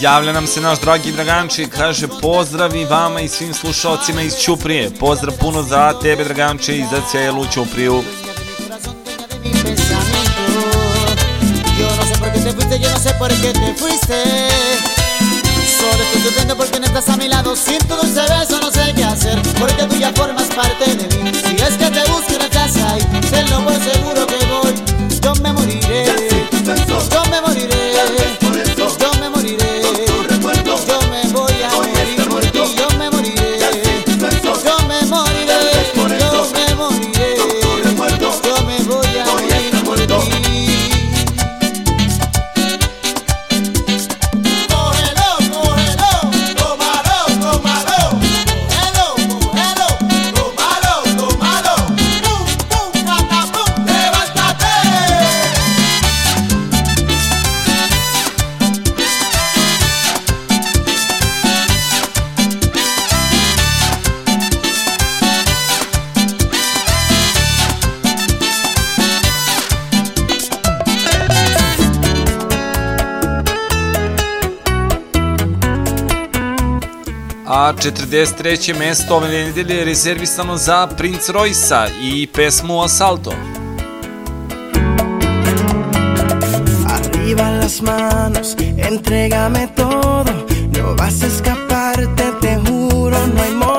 Javlja nam se naš dragi Draganči, kaže pozdravi vama i svim slušalcima iz Ćuprije. Pozdrav puno za tebe Draganče i za cijelu Ćupriju. 43. mesto ove nedelje je rezervisano za Prince Roysa i pesmu Asalto. Arriba las manos, entrégame todo. No vas a escaparte, te juro, no hay modo.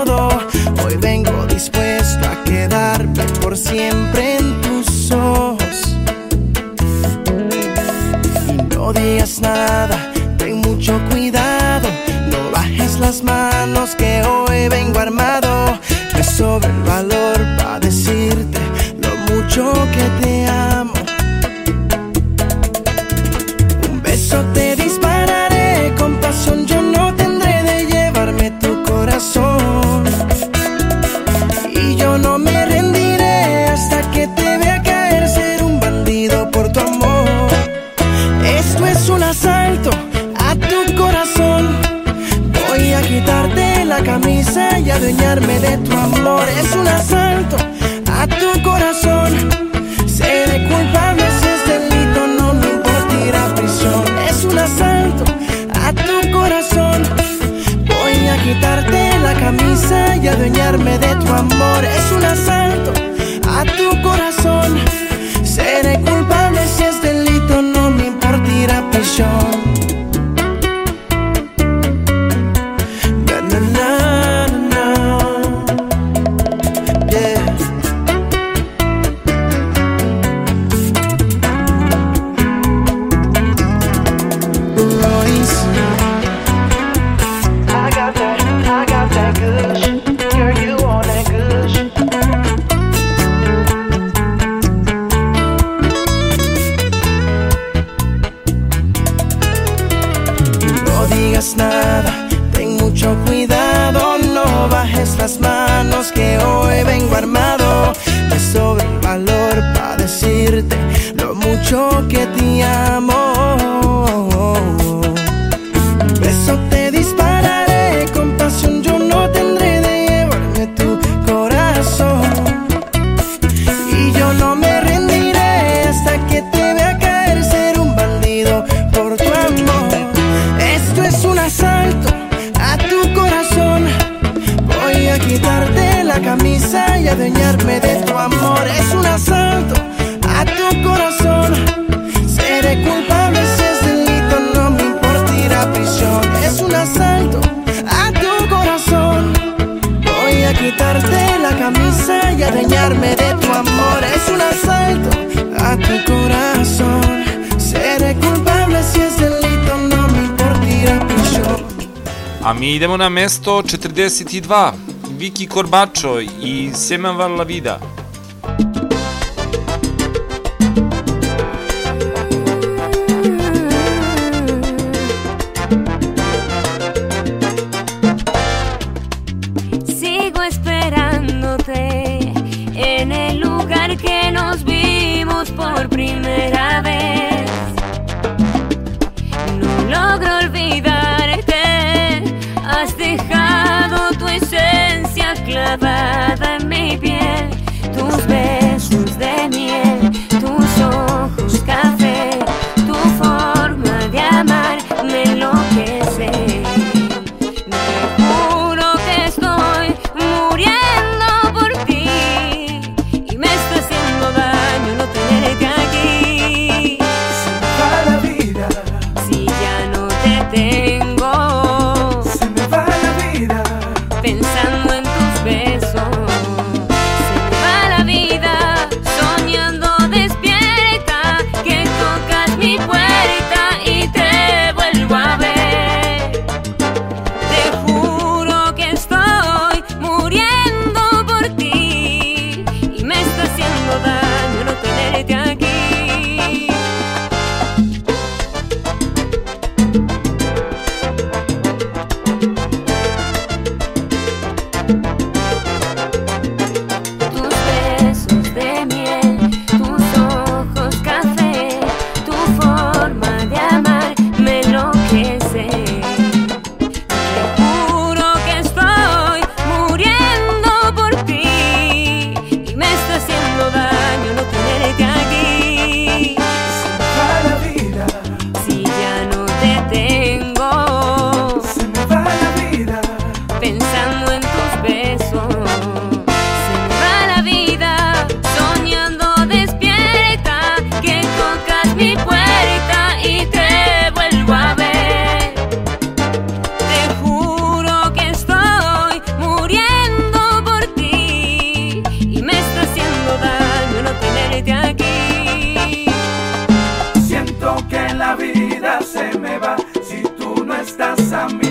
Na mesto 42, Viki Korbačo i Seman Val bésame.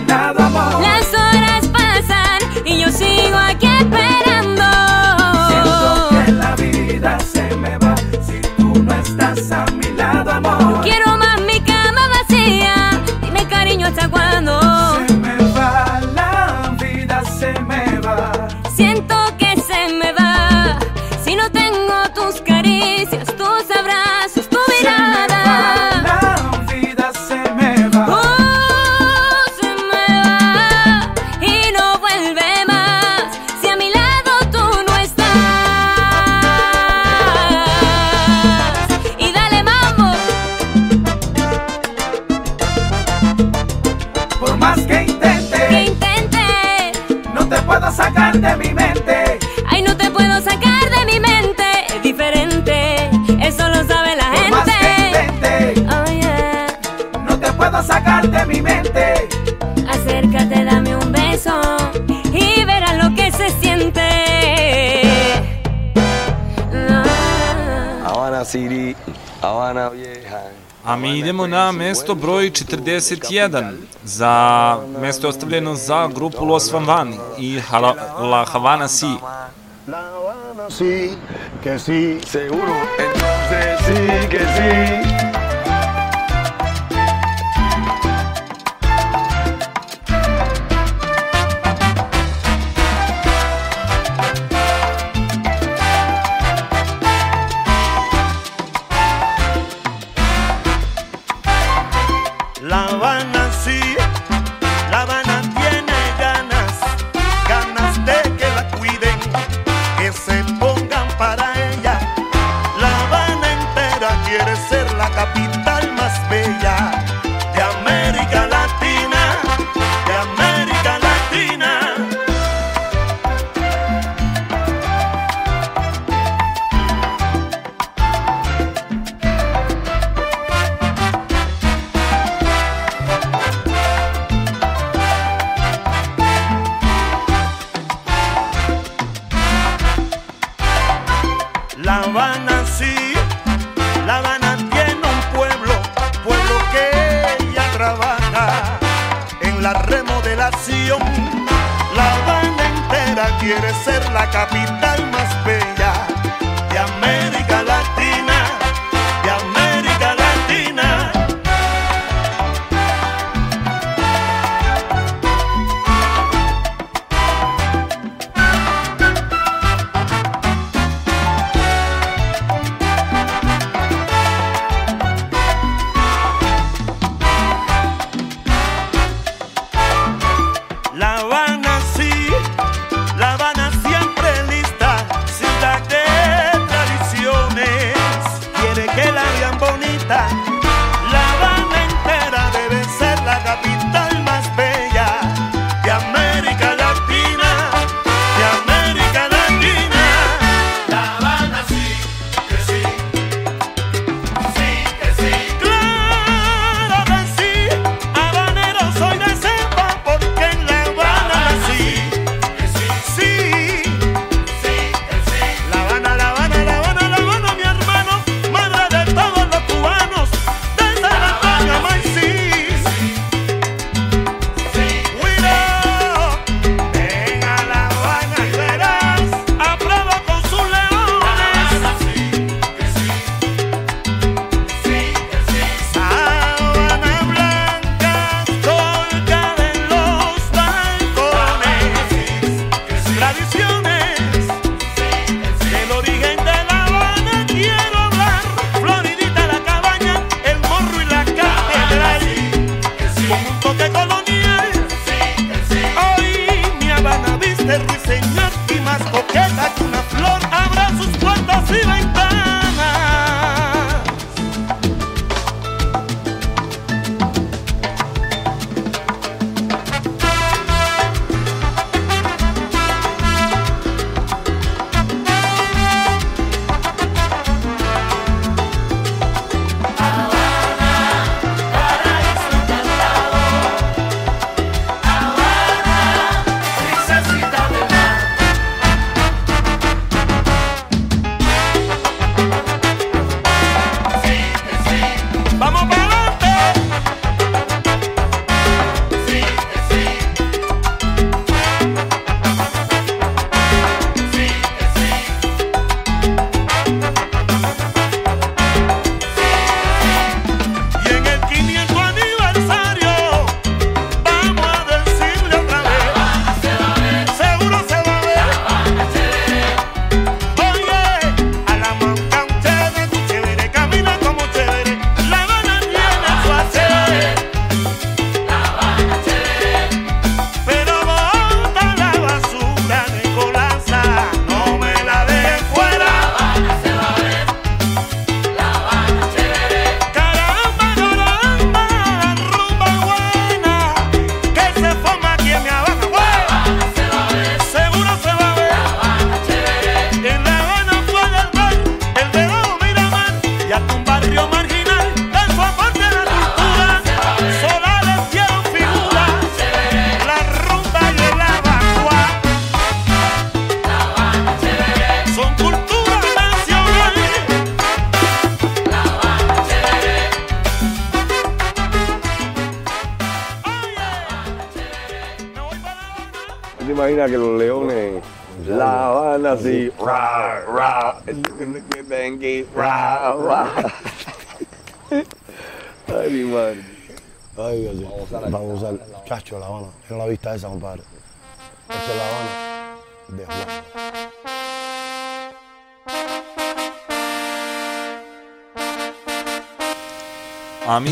mi idemo na mesto broj 41 za mesto je ostavljeno za grupu Los Van Van i Hala, La Havana Si. La Havana Si, que si, seguro, entonces si, que si.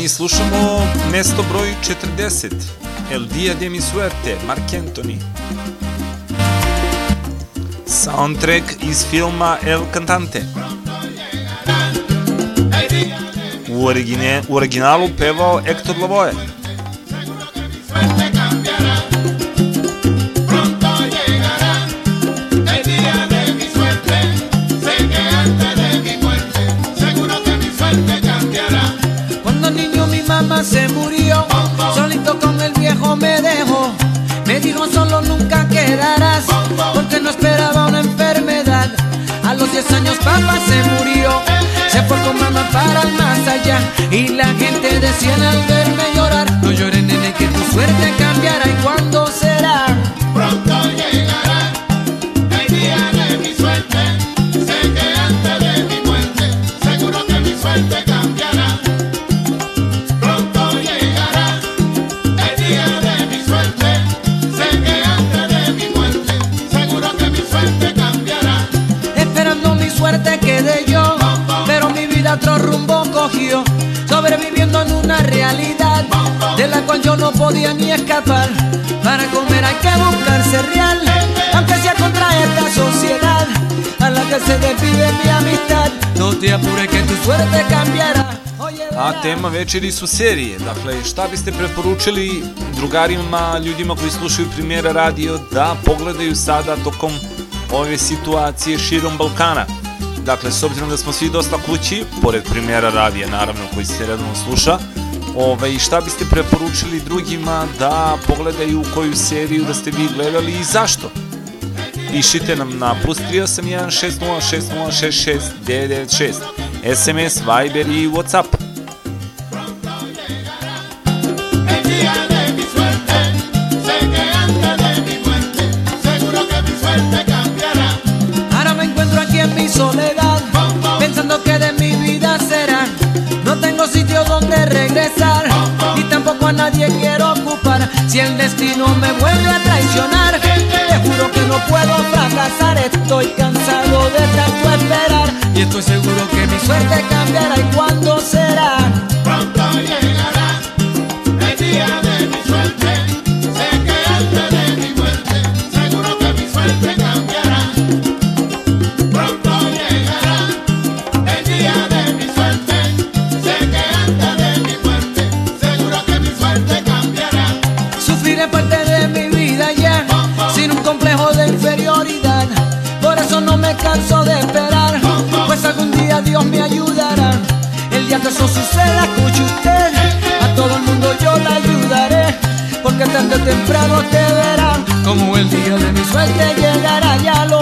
Slušamo mesto broj 40, El Dia de mi Suerte, Mark Anthony. Soundtrack iz filma El Cantante. U, origine, u originalu pevao Hector Lavoe. Y la gente decía al verme llorar, no llores nene que tu suerte cambiará. A tema večeri su serije. Dakle, šta biste preporučili drugarima, ljudima koji slušaju Primjera radio da pogledaju sada tokom ove situacije širom Balkana? Dakle, s obzirom da smo svi dosta kući, pored Primjera radija, naravno, koji se redovno sluša, Ove, šta biste preporučili drugima da pogledaju koju seriju da ste vi gledali i zašto? Pišite nam na plus 381 606066 996 SMS, Viber i Whatsapp. El día de mi suerte, sé que antes de mi muerte, seguro que mi suerte cambiará. Ahora me encuentro aquí en mi soledad, pensando que de mi vida será. No tengo sitio donde regresar, ni tampoco a nadie quiero ocupar. Si el destino me vuelve a traicionar, te juro que no puedo fracasar. Estoy cansado y estoy seguro que mi suerte cambiará. ¿Y cuándo será? Temprano te verán, como el día de mi suerte llegará, ya lo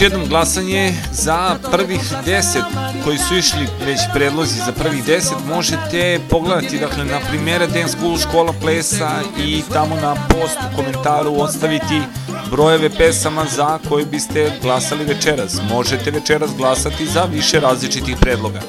jednom glasanje za prvih 10 koji su išli već predlozi za prvih 10 možete pogledati dakle na primjere Dance School škola plesa i tamo na post u komentaru ostaviti brojeve pesama za koje biste glasali večeras. Možete večeras glasati za više različitih predloga.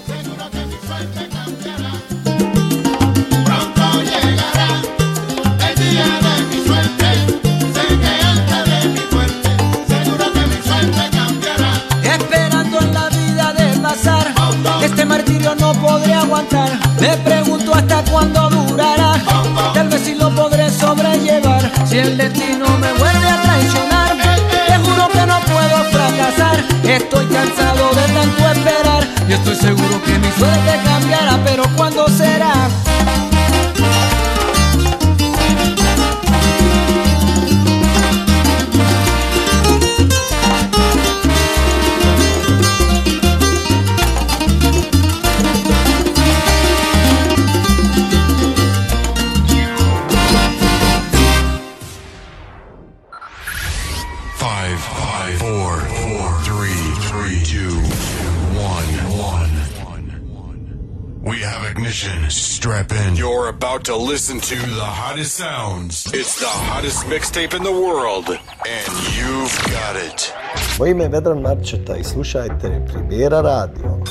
To the hottest sounds. It's the hottest mixtape in the world, and you've got it. Moje ime je Vedran Marčeta i slušajte Primjera radio.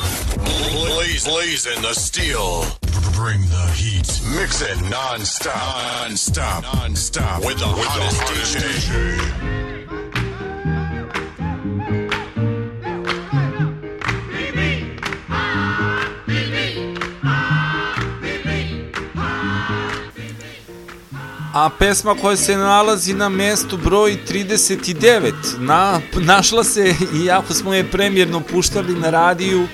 Blaze, blazing the steel. Bring the heat. Mix it non-stop. Non-stop. Non-stop. With the hottest DJ. A pesma koja se nalazi na mestu broj 39, na, našla se, iako smo je premjerno puštali na radiju,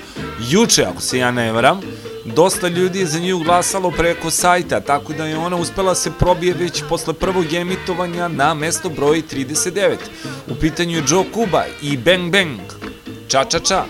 juče, ako se ja ne varam, dosta ljudi je za nju glasalo preko sajta, tako da je ona uspela se probije već posle prvog emitovanja na mesto broj 39. U pitanju je Joe Kuba i Bang Bang. Ča, ča, ča.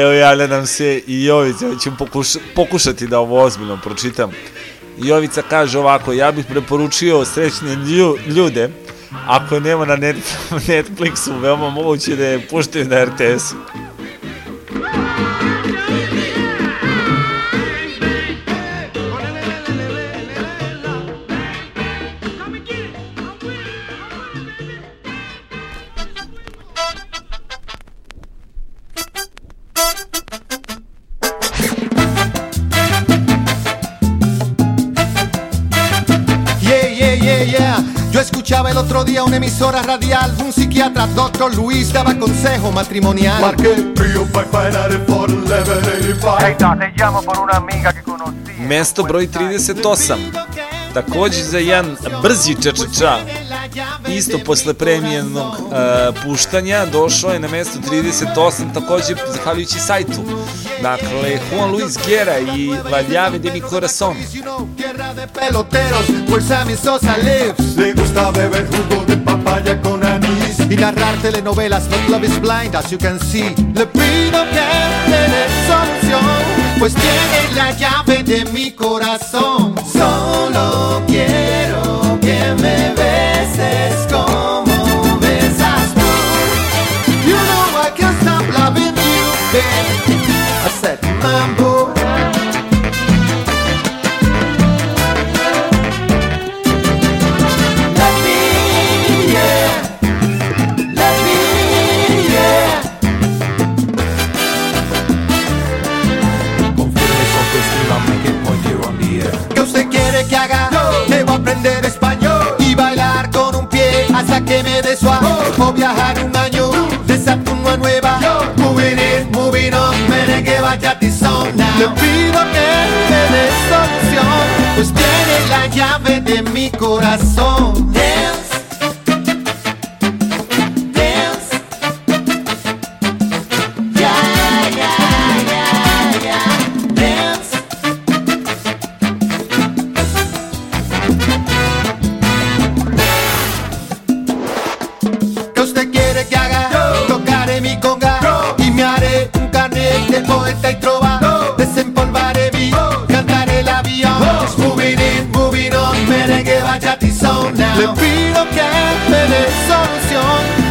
Evo javlja nam se i Jovica, ću pokuša, pokušati da ovo ozbiljno pročitam. Jovica kaže ovako, ja bih preporučio srećne lju, ljude, ako nema na net, Netflixu, veoma moguće da je puštaju na RTS-u. Emisora radial, un psiquiatra, doctor Luis, daba consejo matrimonial. Marqué Prio by Fire for 1185. Hey, da, te llamo por una amiga que conocí. Mesto broj 38. Takođe za jedan brzi čačača, isto posle premijenog uh, puštanja, došao je na mesto 38, takođe zahvaljujući sajtu. Dakle, Juan Luis Guerra i La llave de mi corazón. De peloteros, pues Sammy Sosa lives. Le gusta beber jugo de papaya con anís. Y narrar telenovelas, but love is blind, as you can see. Le pido que me dé solución, pues tiene la llave de mi corazón. Solo quiero que me beses como besas tú. You know I can't stop loving you, babe. Que me dé suave o viajar un año de Saturno a Nueva York. Moving in, moving on, merengue, son now. Le pido que me dé solución, pues tiene la llave de mi corazón.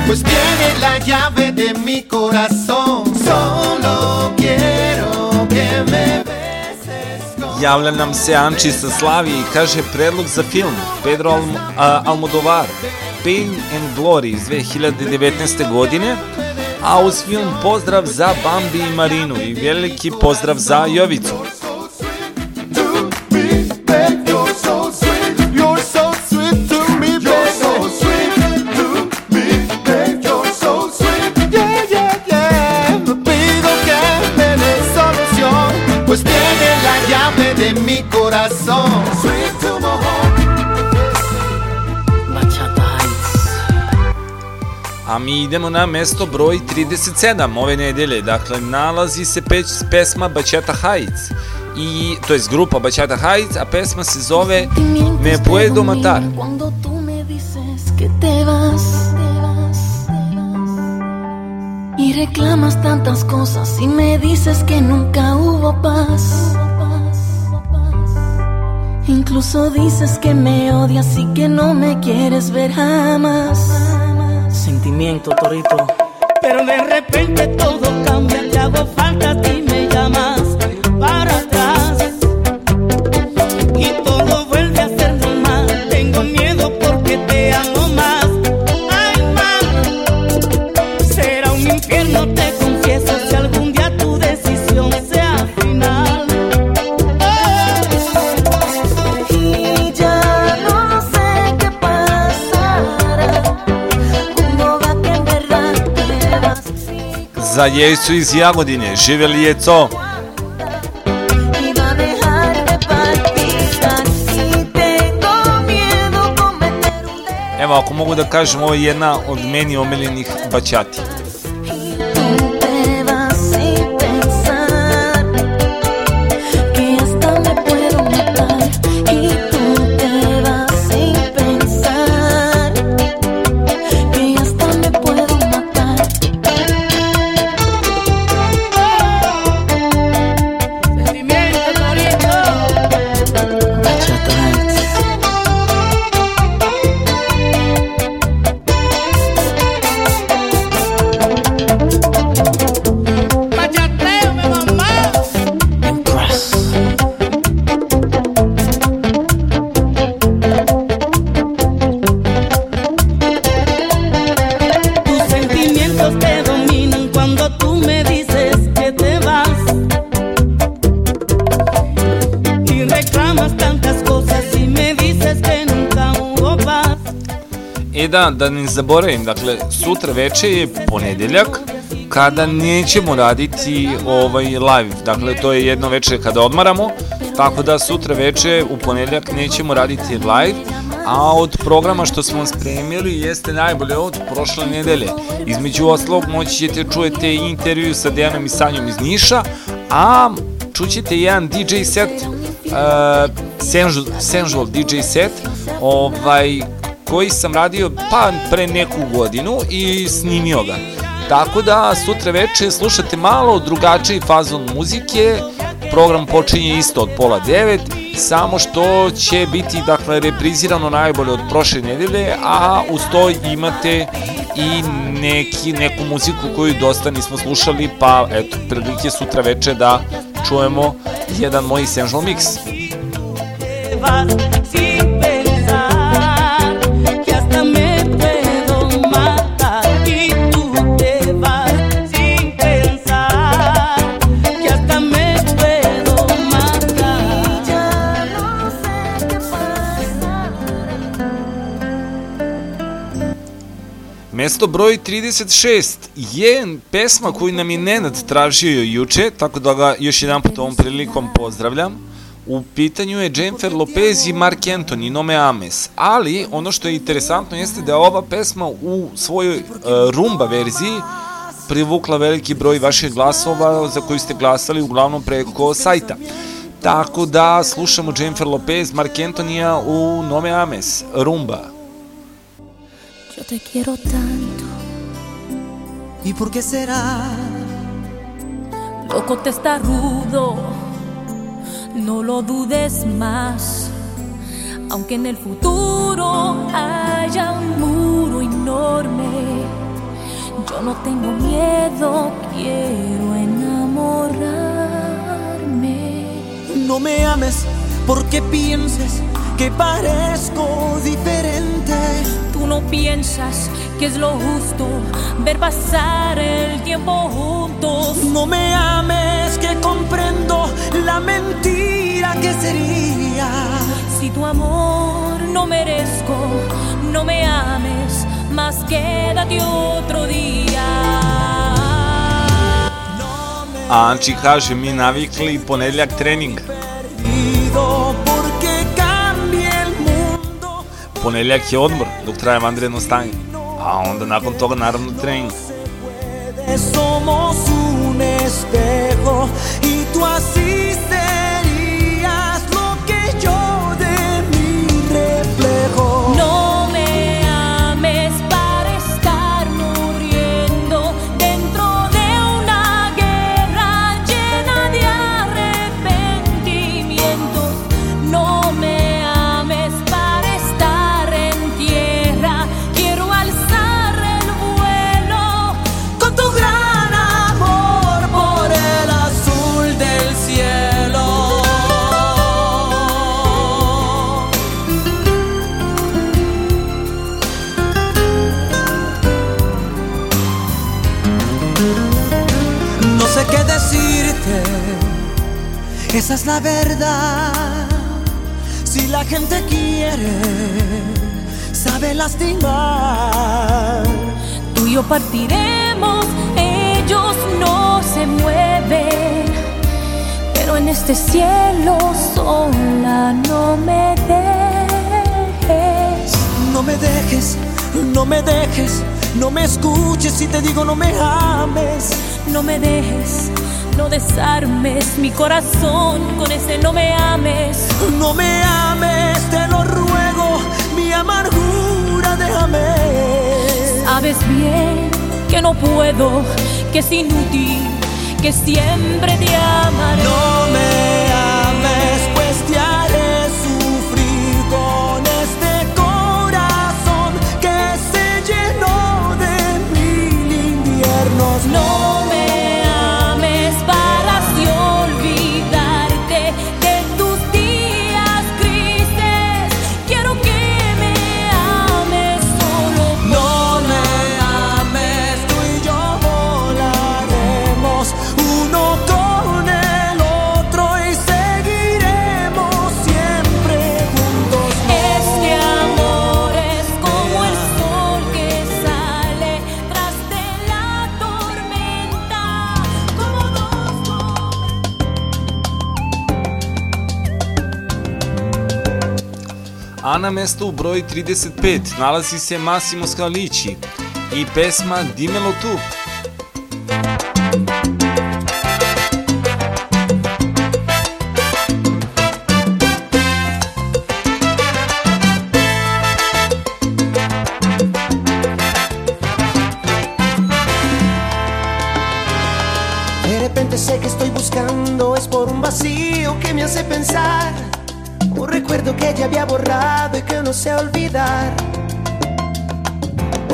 Pues tiene la llave de mi corazón. Solo quiero que me Javlja nam se Anči sa Slavije i kaže predlog za film Pedro Alm Almodovar Pain and Glory iz 2019. godine a uz film pozdrav za Bambi i Marinu i veliki pozdrav za Jovicu. Mi corazón. Sweet to my heart. A mi idemo na mesto broj 37 ove nedelje. Dakle, nalazi se peć, pesma Bachata Heights. I, to je grupa Bachata Heights, a pesma se zove Me Puedo Matar. Cuando tú me dices que te vas y reclamas tantas cosas y me dices que nunca hubo paz. Incluso dices que me odias y que no me quieres ver jamás. Sentimiento, Torito. Pero de repente todo cambia, te hago falta a ti, me llamas para Za Jesu iz Jagodine, živeli je un Evo, ako mogu da kažem, ovo je jedna od meni omiljenih bačati. Da, da ne zaboravim, dakle, sutra veče je ponedeljak, kada nećemo raditi ovaj live. Dakle, to je jedno veče kada odmaramo, tako da sutra veče u ponedeljak nećemo raditi live, a od programa što smo spremili jeste najbolje od prošle nedelje. Između oslog moći ćete čujete intervju sa Dejanom i Sanjom iz Niša, a čućete jedan DJ set, uh, sensual, sensual DJ set, ovaj, koji sam radio pa pre neku godinu i snimio ga. Tako da sutra veče slušate malo drugačiji fazon muzike, program počinje isto od pola devet, samo što će biti dakle reprizirano najbolje od prošle nedelje, a uz to imate i neki, neku muziku koju dosta nismo slušali, pa eto, prilike sutra veče da čujemo jedan moj Essential Mix. Mesto broj 36 je pesma koju nam je Nenad tražio juče, tako da ga još jedan put ovom prilikom pozdravljam. U pitanju je Jennifer Lopez i Mark Anthony, Nome Ames. Ali, ono što je interesantno jeste da je ova pesma u svojoj uh, rumba verziji privukla veliki broj vaših glasova za koji ste glasali uglavnom preko sajta. Tako da slušamo Jennifer Lopez, Mark Antonija u Nome Ames, rumba. Yo te quiero tanto. ¿Y por qué será? Loco te está rudo, no lo dudes más. Aunque en el futuro haya un muro enorme, yo no tengo miedo, quiero enamorarme. No me ames porque pienses que parezco diferente. Tú no piensas que es lo justo ver pasar el tiempo juntos. No me ames que comprendo la mentira que sería. Si tu amor no merezco, no me ames, más quédate otro día. A Anči kaže, mi navikli ponedljak trening. Mundo. Ponedljak je odmor dok traje vanredno stanje. A onda nakon toga naravno trening. Somos un espejo y tú así esa es la verdad. Si la gente quiere, sabe lastimar. Tú y yo partiremos, ellos no se mueven. Pero en este cielo sola no me dejes. No me dejes, no me dejes, no me escuches si te digo no me ames. No me dejes, no desarmes mi corazón con ese no me ames. No me ames, te lo ruego, mi amargura déjame. Sabes bien que no puedo, que es inútil, que siempre te amaré. No me ames, A na mestu broj 35 nalazi se Massimo Scalici i pesma Dimelo tu. De repente sé que estoy buscando es por un vacío que me hace pensar. Un recuerdo que ya había borrado y que no sé olvidar.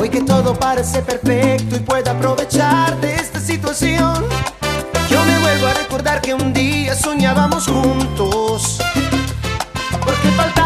Hoy que todo parece perfecto y puedo aprovechar de esta situación. Yo me vuelvo a recordar que un día soñábamos juntos. Porque faltaba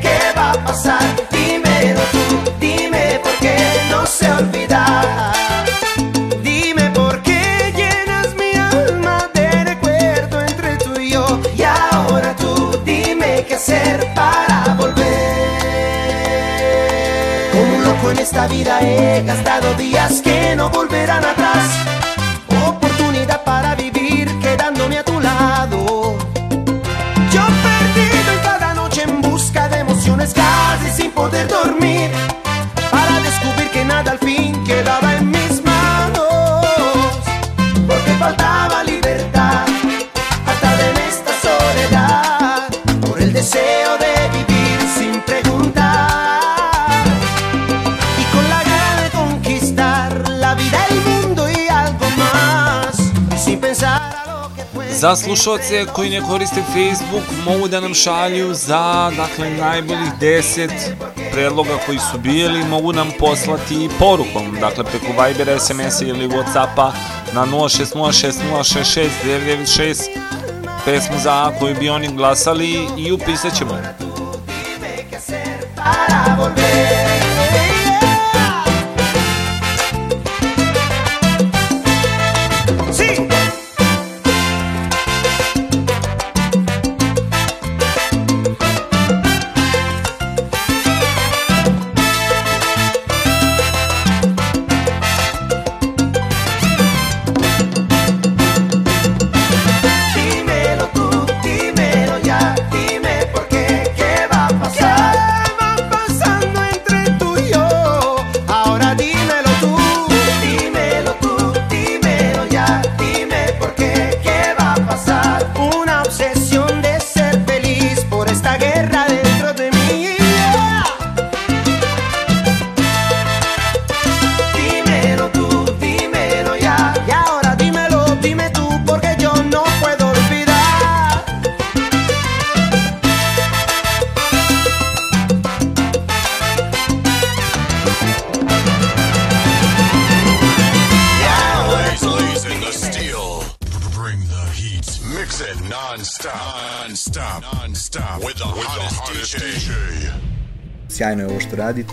qué, va a pasar, dímelo tú, dime por qué no sé olvidar. Dime por qué llenas mi alma de recuerdo entre tú y yo. Y ahora tú dime qué hacer para volver. Como un loco en esta vida he gastado días que no volverán atrás. Za slušalce koji ne koriste Facebook mogu da nam šalju za dakle najboljih 10 predloga koji su bili mogu nam poslati porukom dakle preko Viber, SMS ili Whatsappa na 0606066996 pesmu za koju bi oni glasali i upisat ćemo.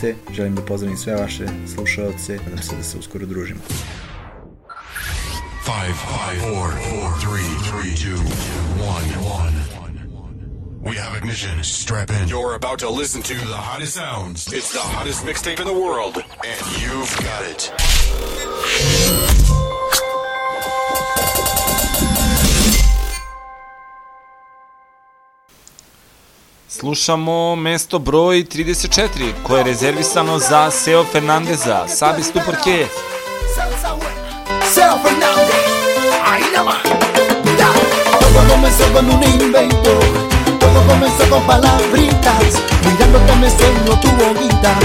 Što želim da pozdravim sve vaše slušalce, nadam se da se uskoro družimo. Five, five, four, four, three, three, two, one, one. We have ignition. Strap in. You're about to listen to the hottest sounds. It's the hottest mixtape in the world, and you've got it. Slušamo mesto broj 34 koje je rezervisano za Seo Fernandeza. Por qué? Seo Fernández, ahí nomás. Todo comenzó con un invento, todo comenzó con palabritas. Mirándote me enseño tu boquita.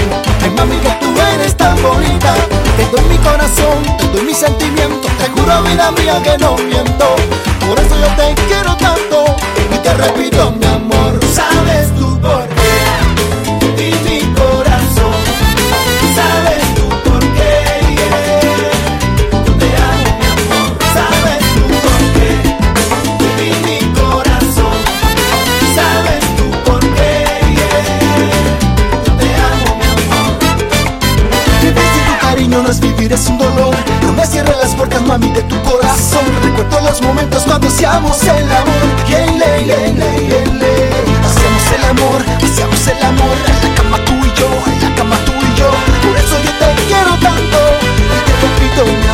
Ay mami que tú eres tan bonita. Te doy mi corazón, te doy mi sentimiento. Te juro vida mía que no miento. Por eso yo te quiero tanto y te repito mi amor. Sabes es un dolor. No me cierres las puertas, mami, de tu corazón. Recuerdo los momentos cuando hacíamos el amor. Yeah, le, le. Hacíamos el amor, hacíamos el amor. En la cama tú y yo, en la cama tú y yo. Por eso yo te quiero tanto. Y te repito,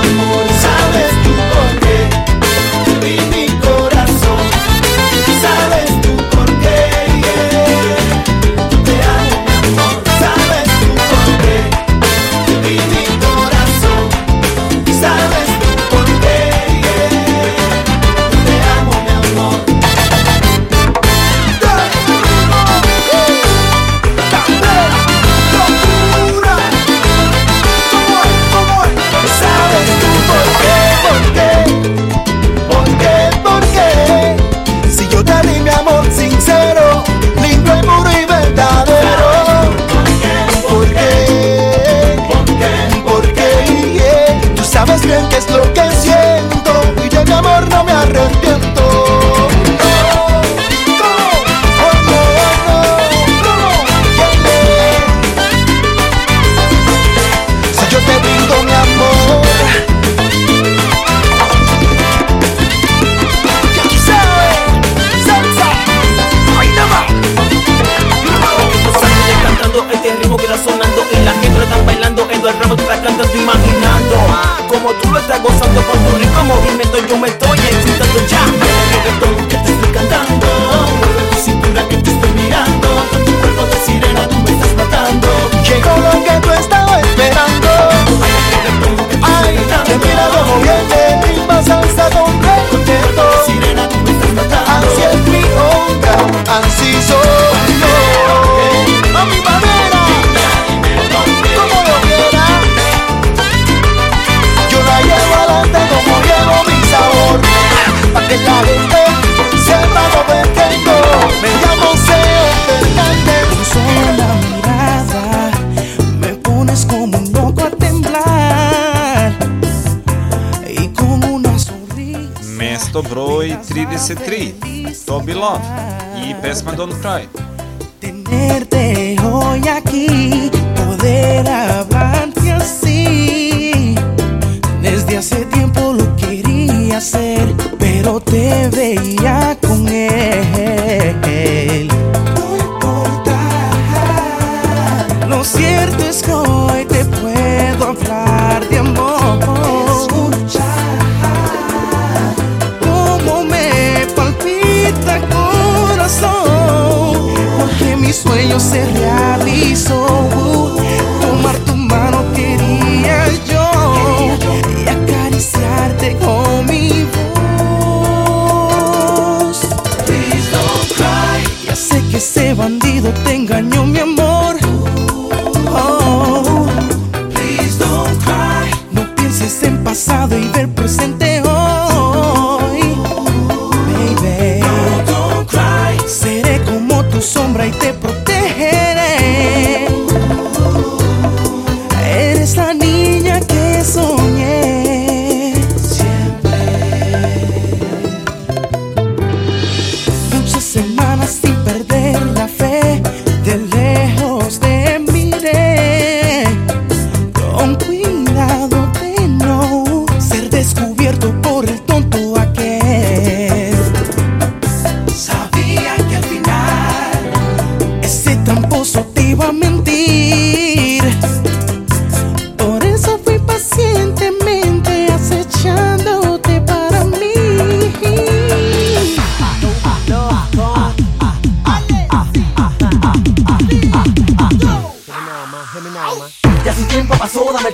23, To Be Love i pesma Don't Cry. sueño se realizó.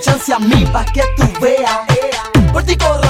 chance a mí pa' que tú veas. Por ti corro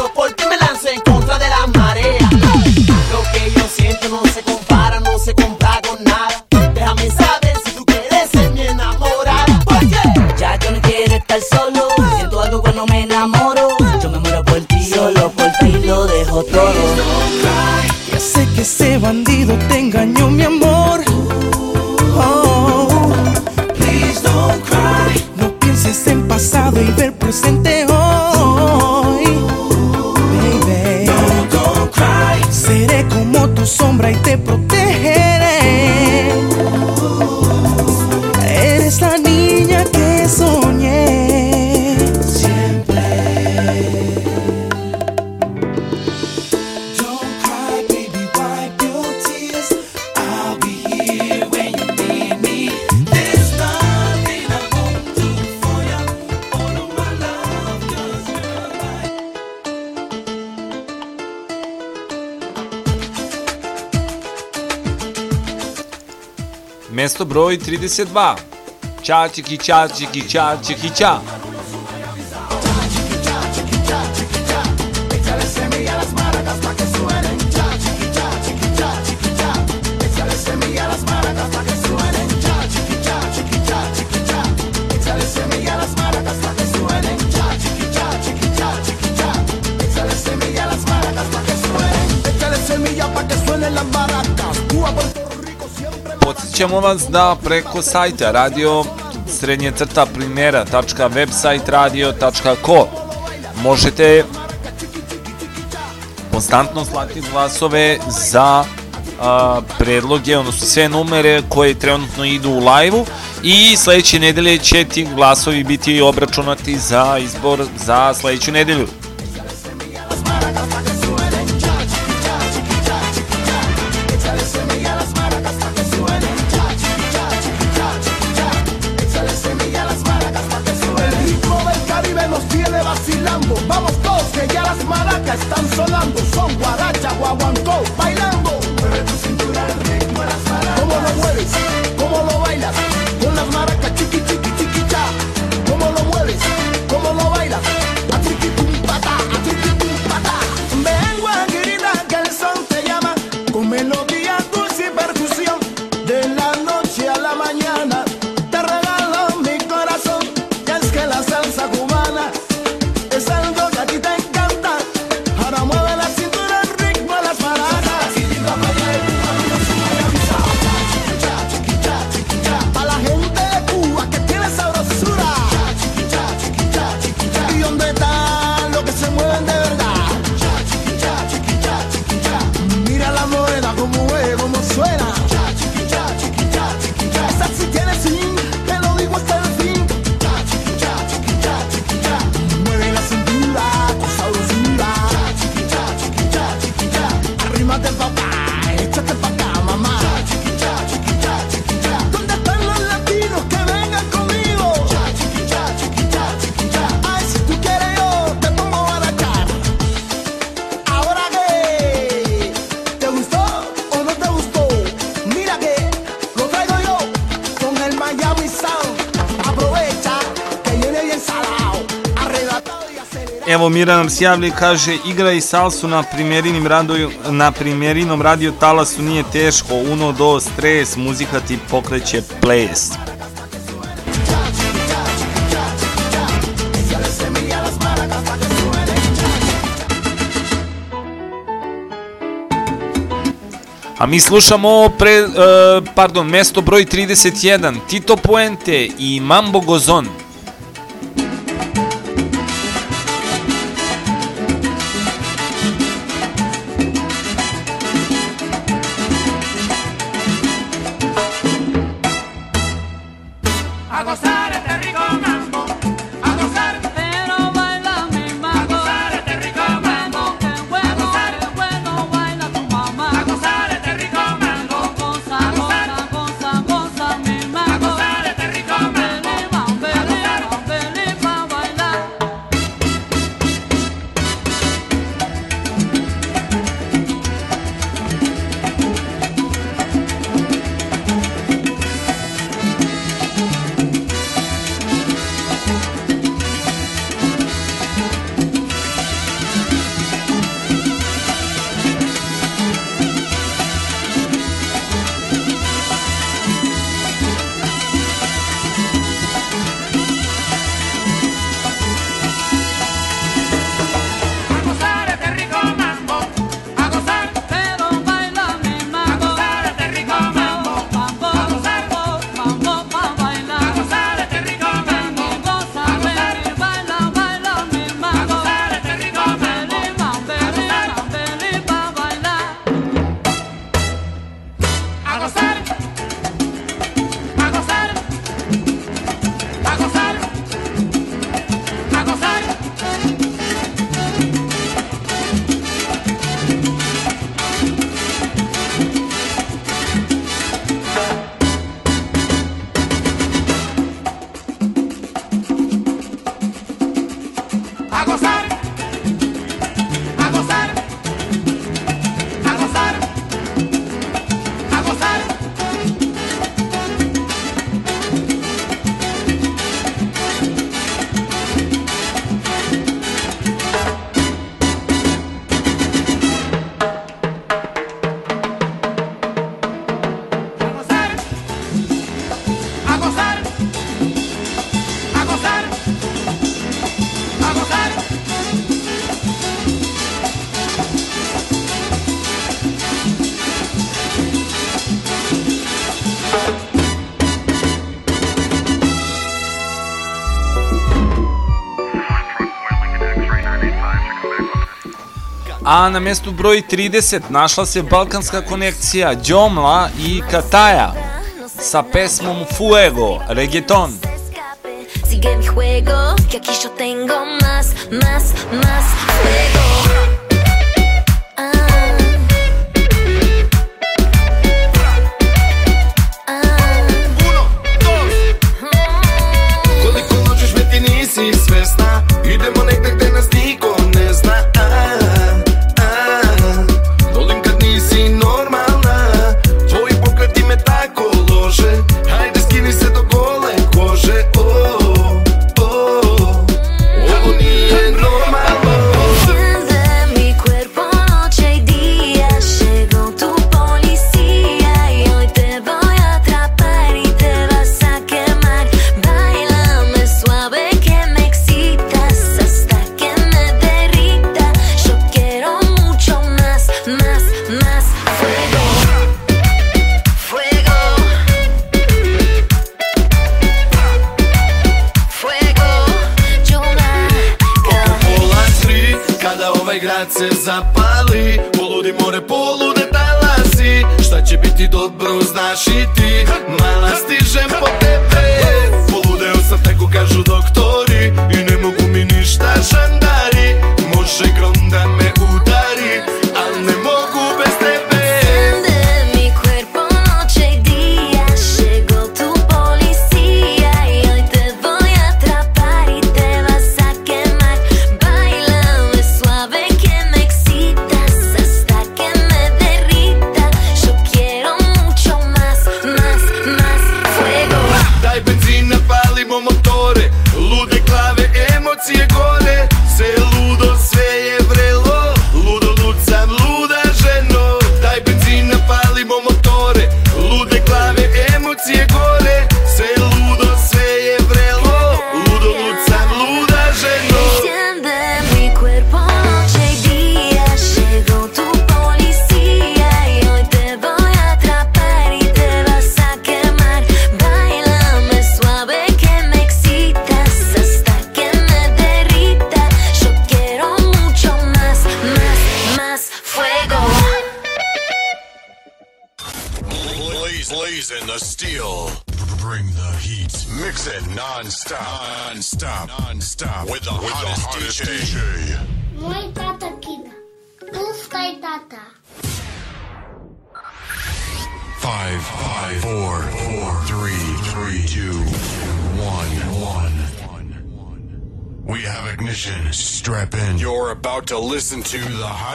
broj 32. Qa që ki qa që ki qa podsjećamo vas da preko sajta radio srednje crta primjera.websiteradio.co možete konstantno slati glasove za a, predloge, odnosno sve numere koje trenutno idu u lajvu i sledeće nedelje će ti glasovi biti obračunati za izbor za sledeću nedelju. javlja i kaže igra i salsu na primjerinim radiju, na primjerinom radio talasu nije teško, uno do stres, muzika ti pokreće ples. A mi slušamo pre, uh, pardon, mesto broj 31, Tito Puente i Mambo Gozon. а на место број 30 нашла се Балканска конекција Джомла и Катаја са песмом Фуего, регетон. Sigue mi juego, que aquí yo tengo más, más, más.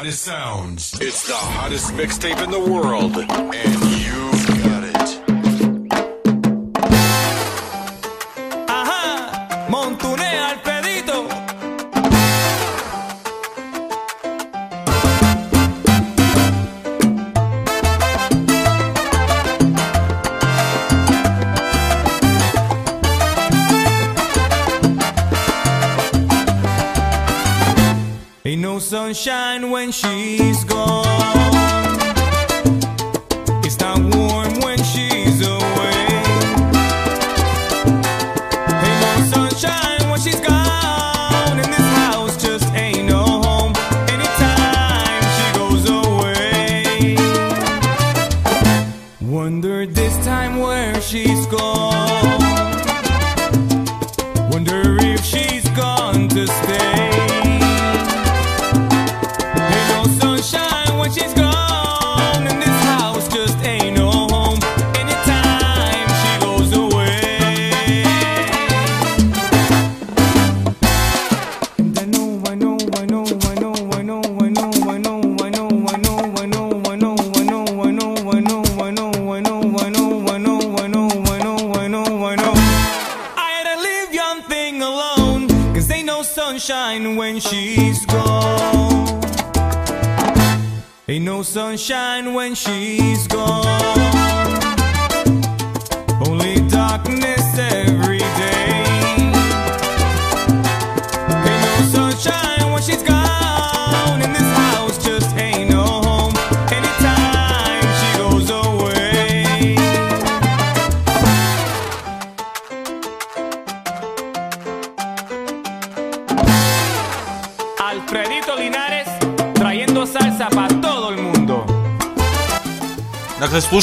hottest sounds. It's the hottest mixtape in the world.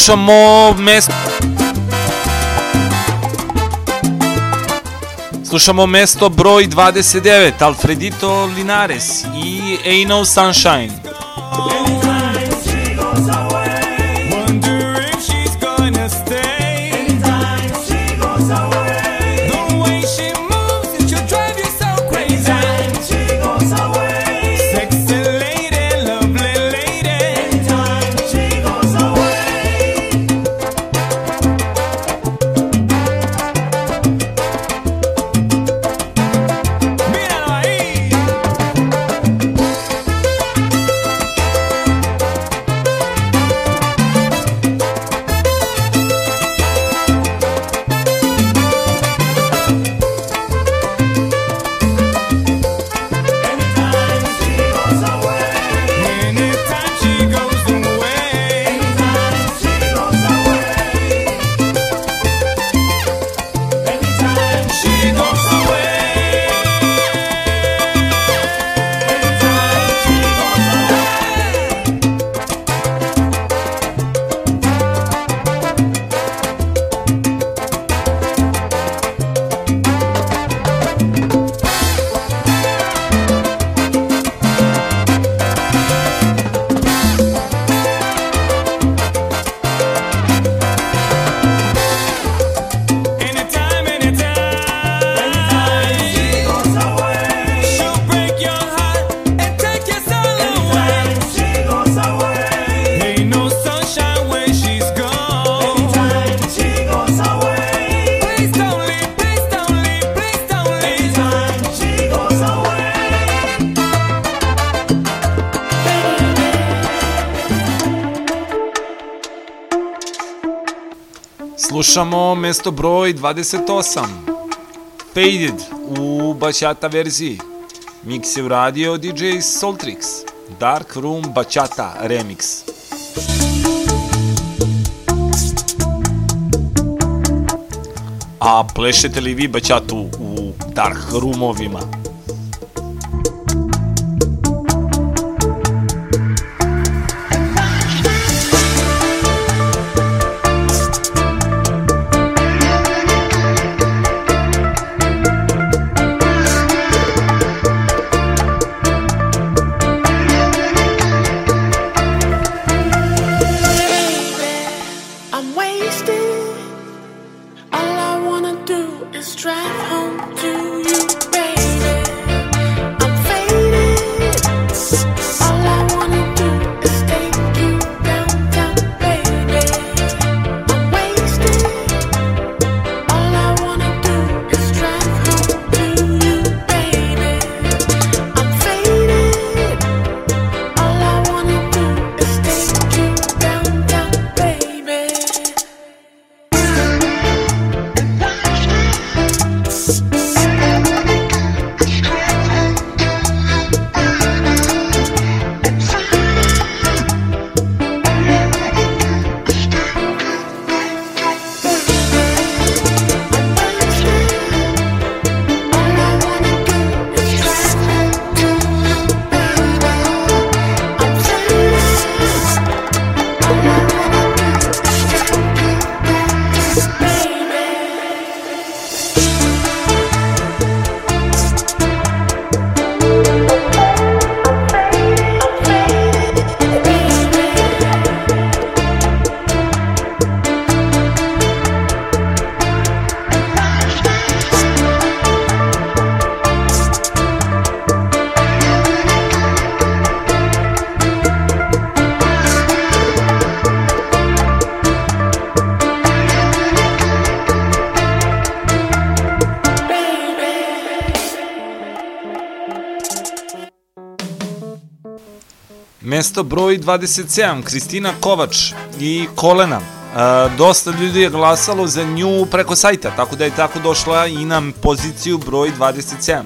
Slušamo mesto... Slušamo mesto broj 29, Alfredito Linares i Ain't No Sunshine. slušamo mesto broj 28. Faded u bačata verziji. Mix je uradio DJ Soltrix. Dark Room Bachata Remix. A plešete li vi bačatu u Dark Roomovima? 27, Kristina Kovač i Kolena. E, dosta ljudi je glasalo za nju preko sajta, tako da je tako došla i na poziciju broj 27.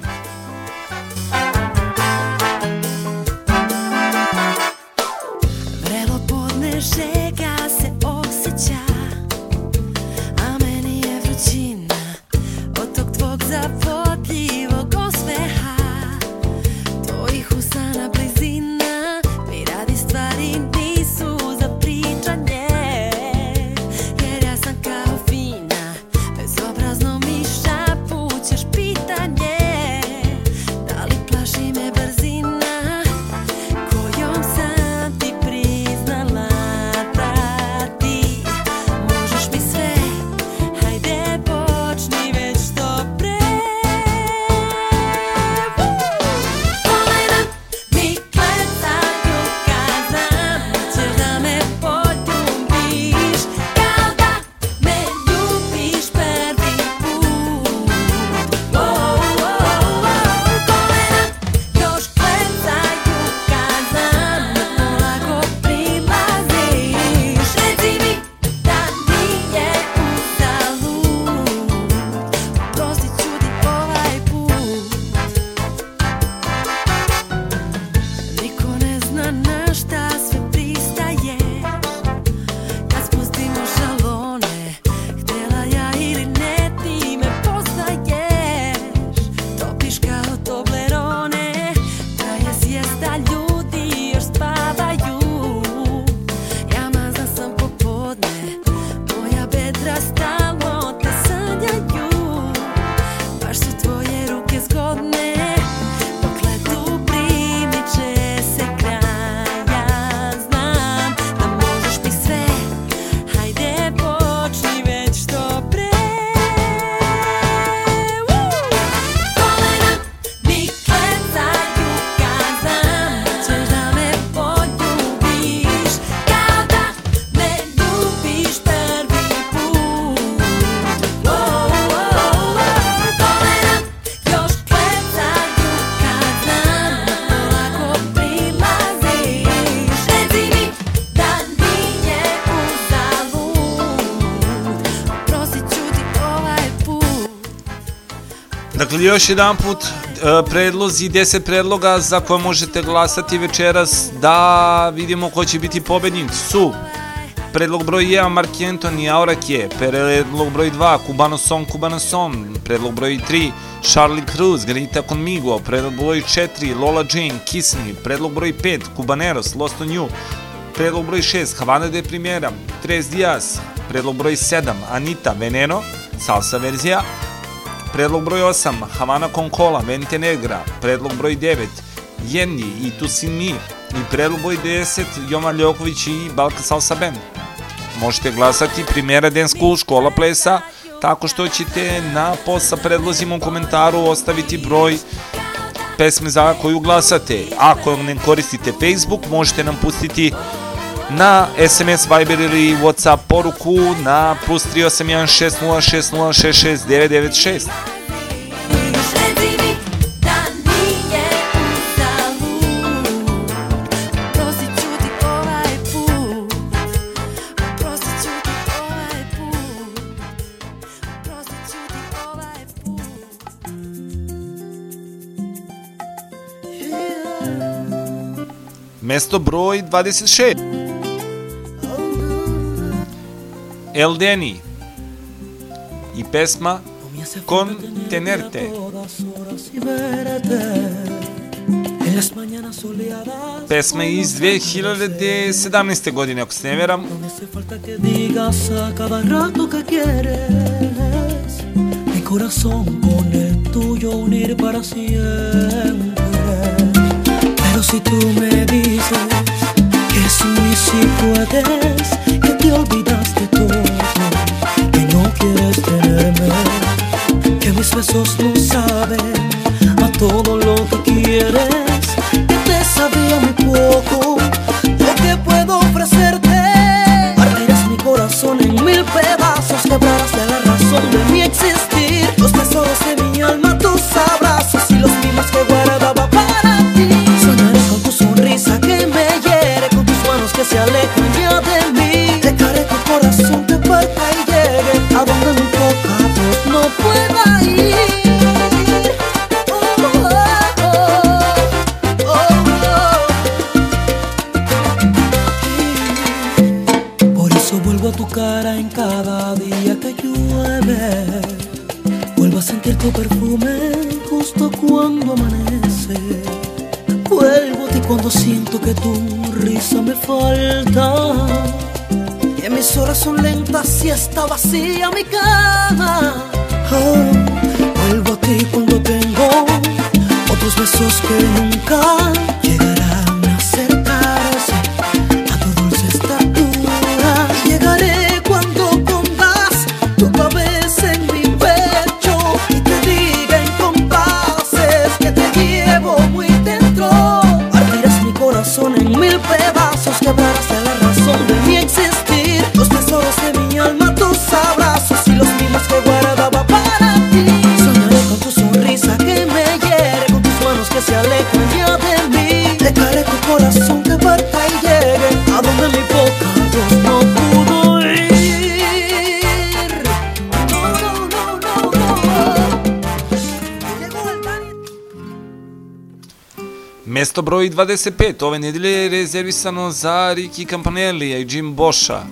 Dakle, još jedan put e, predlozi, 10 predloga za koje možete glasati večeras da vidimo ko će biti pobednik. Su Predlog broj 1 Mark Anthony Aurakje, predlog broj 2 Cubano Song Cubano Song, predlog broj 3 Charlie Cruz Grita Conmigo, predlog broj 4 Lola Jane Kiss Me, predlog broj 5 Cubaneros Lost on You, predlog broj 6 Havana de Primera, Tres Dias, predlog broj 7 Anita Veneno, salsa verzija, predlog broj 8, Havana Konkola, Vente Negra, predlog broj 9, Jenny i Tusini i predlog broj 10, Jovan Ljoković i Balkan Salsa Band. Možete glasati primjera Dance School škola plesa tako što ćete na post sa predlozima u komentaru ostaviti broj pesme za koju glasate. Ako ne koristite Facebook, možete nam pustiti na SMS, Viber ili Whatsapp poruku na plus 381 Mesto broj 26. El Denny y pesma Con Contenerte. Pesma je iz 2017. godine, ako se ne veram. corazón con el tuyo unir para siempre. Pero si tú me dices que sí, si puedes, que te olvidaste todo. mis besos no saben a todo lo que quieres. Que te sabía muy poco lo que puedo ofrecerte. Partirás mi corazón en mil pedazos, quebrarás de la razón de mi existencia. broj 25. Ove nedelje je rezervisano za Riki Campanelli i Jim Bosha.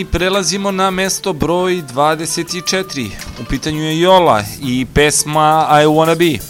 i prelazimo na mesto broj 24. U pitanju je Jola i pesma I Wanna Be.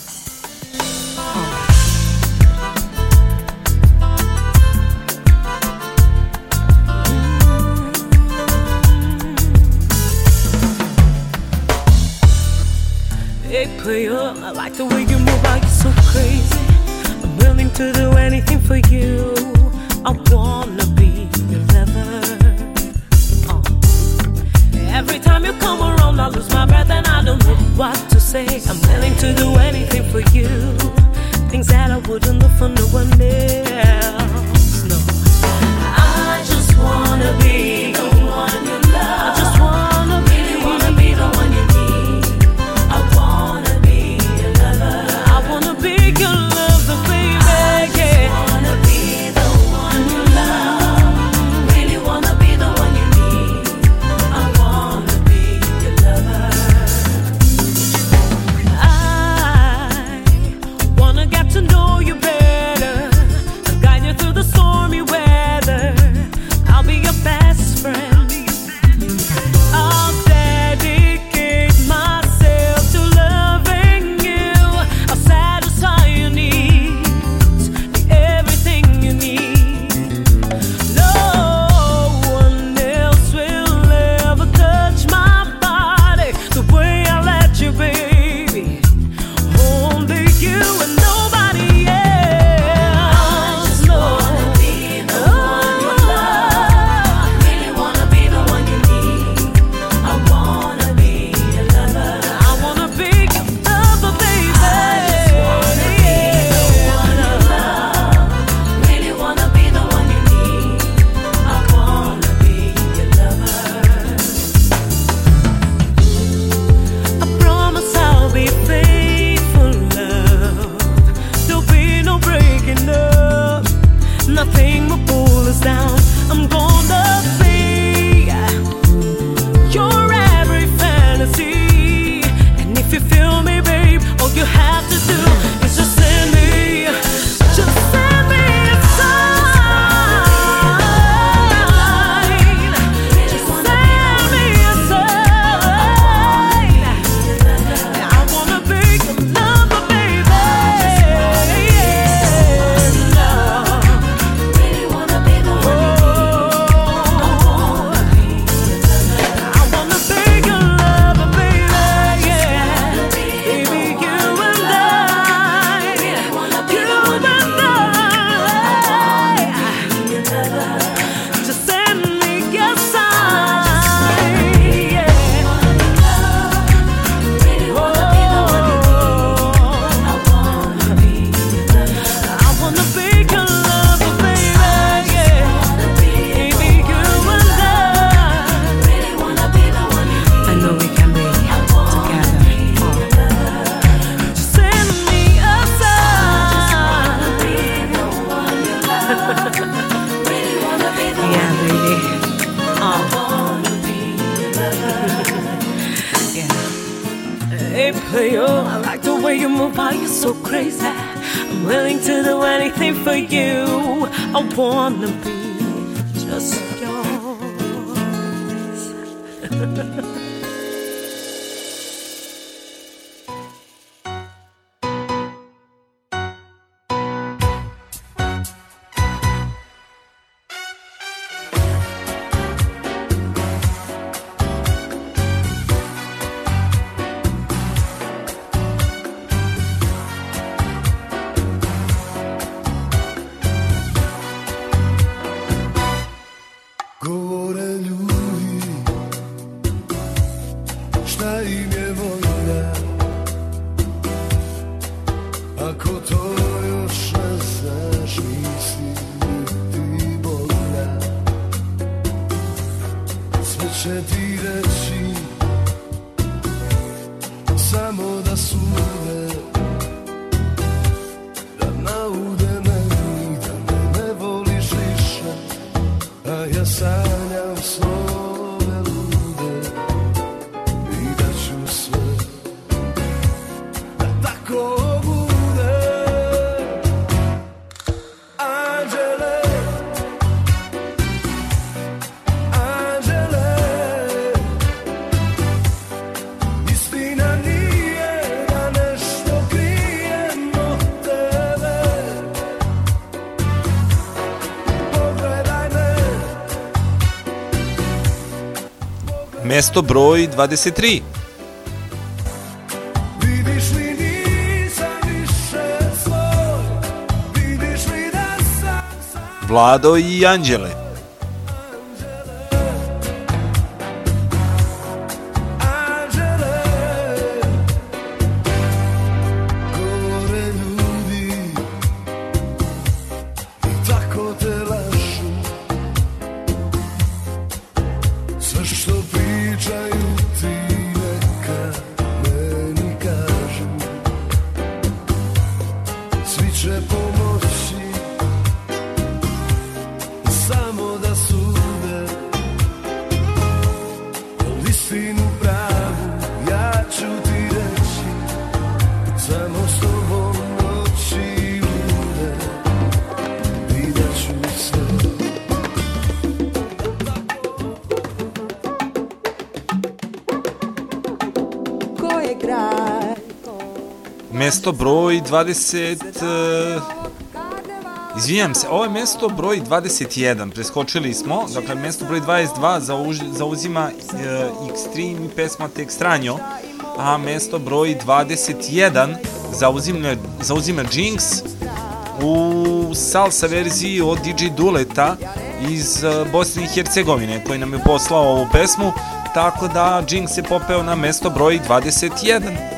Mesto broj 23. Vidiš li nisam više svoj Vidiš li da Vlado i. Anđele 20... e, Izvinjam se, ovo je mesto broj 21, preskočili smo, dakle mesto broj 22 zauž- zauzima e, Extreme i pesma Te Extraño, a mesto broj 21 zauzima, zauzima Jinx u salsa verziji od DJ Duleta iz e, Bosne i Hercegovine koji nam je poslao ovu pesmu, tako da Jinx je popeo na mesto broj 21.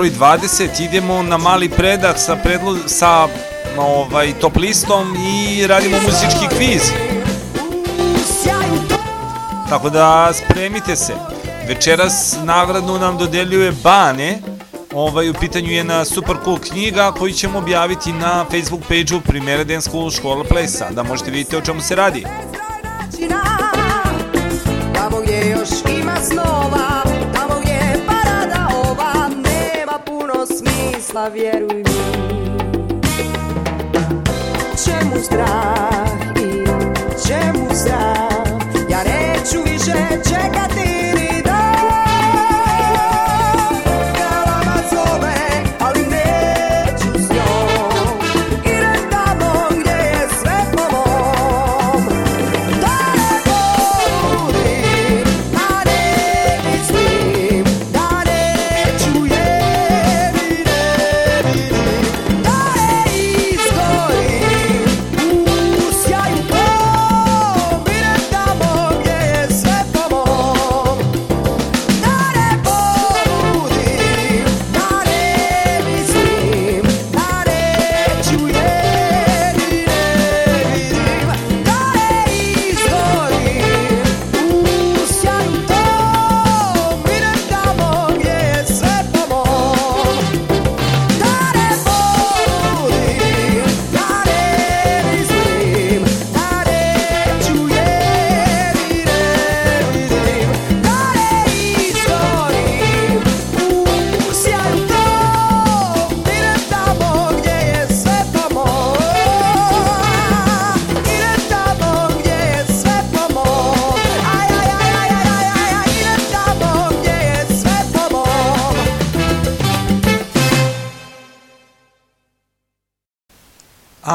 broj 20 idemo na mali predah sa predlo sa ovaj top listom i radimo muzički kviz. Tako da spremite se. Večeras nagradnu nam dodeljuje Bane. Ovaj u pitanju je na super cool knjiga koju ćemo objaviti na Facebook page-u Primera School Škola plesa, da možete vidjeti o čemu se radi. Smisla, vjeruj mi. Čemu strah i čemu sram Ja neću više čekati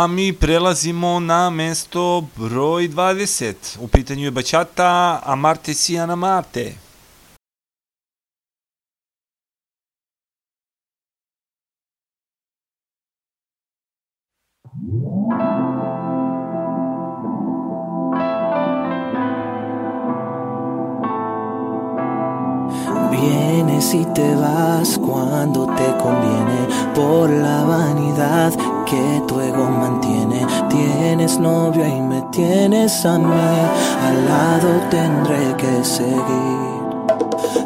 A mi prelazimo na mesto broj 20. U pitanju je Baćata Amarte Sijana Marte. Vienes y te vas cuando te conviene por la vanidad que tu ego mantiene. Tienes novio y me tienes a mí, al lado tendré que seguir.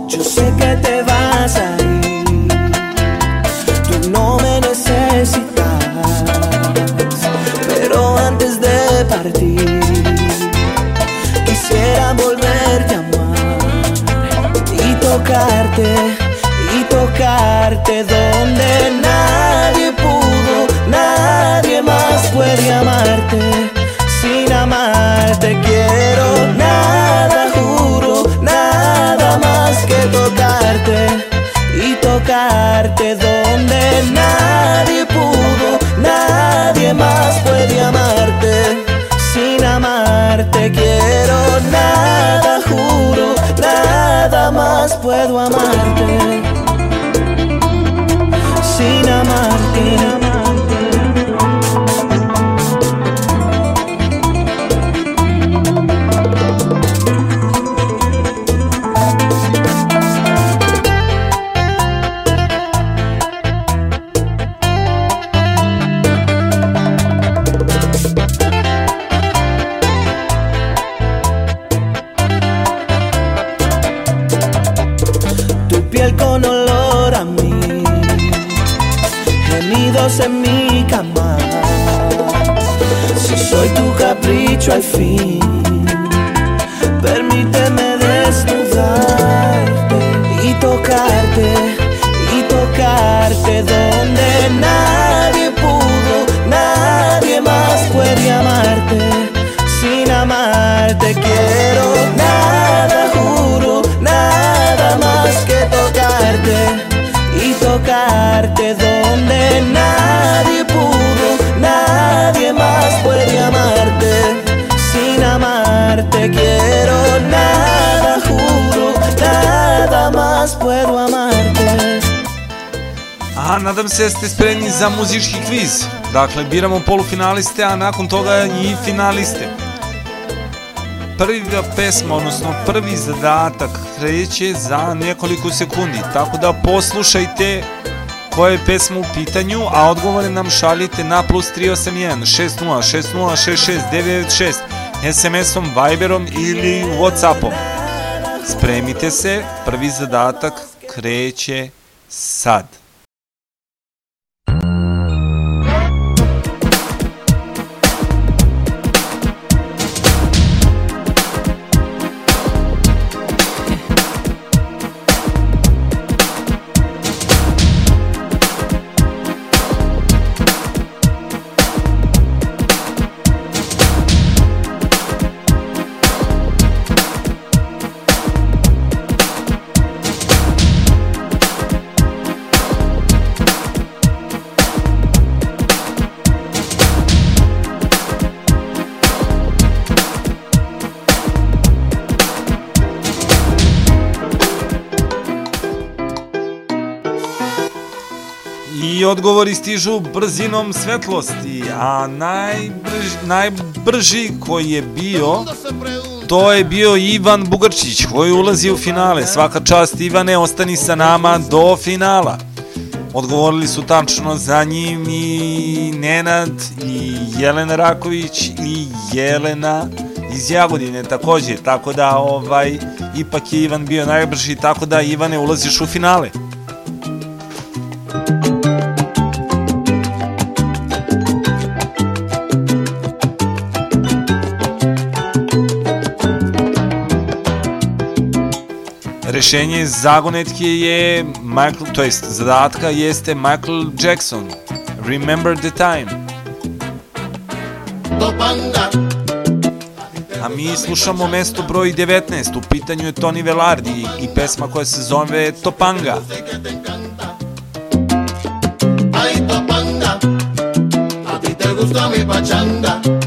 Yo sé que te vas a ir, tú no me necesitas, pero antes de partir quisiera volverte a amar y tocarte y tocarte donde nadie más puede amarte. Sin amarte quiero nada, juro, nada más que tocarte y tocarte donde nadie pudo, nadie más puede amarte. Sin amarte quiero nada, juro, nada más puedo amarte. Sin amarte. tu Se ste spremni za muzički kviz. Dakle, biramo polufinaliste, a nakon toga i finaliste. Prva pesma, odnosno prvi zadatak kreće za nekoliko sekundi, tako da poslušajte koja je pesma u pitanju, a odgovore nam šaljite na plus 381 60 60 66 996 SMS-om, Viberom ili Whatsappom. Spremite se, prvi zadatak kreće sad. Odgovori stižu brzinom svetlosti, a najbrž, najbrži koji je bio, to je bio Ivan Bugarčić, koji ulazi u finale. Svaka čast Ivane, ostani sa nama do finala. Odgovorili su tačno za njim i Nenad, i Jelena Raković, i Jelena iz Jagodine takođe, tako da ovaj, ipak je Ivan bio najbrži, tako da Ivane ulaziš u finale. Rešenje zagonetke je Michael, to jest zadatka jeste Michael Jackson. Remember the time. A mi slušamo mesto broj 19. U pitanju je Tony Velardi i pesma koja se zove Topanga. ay Topanga, a ti te gusta mi pachanga.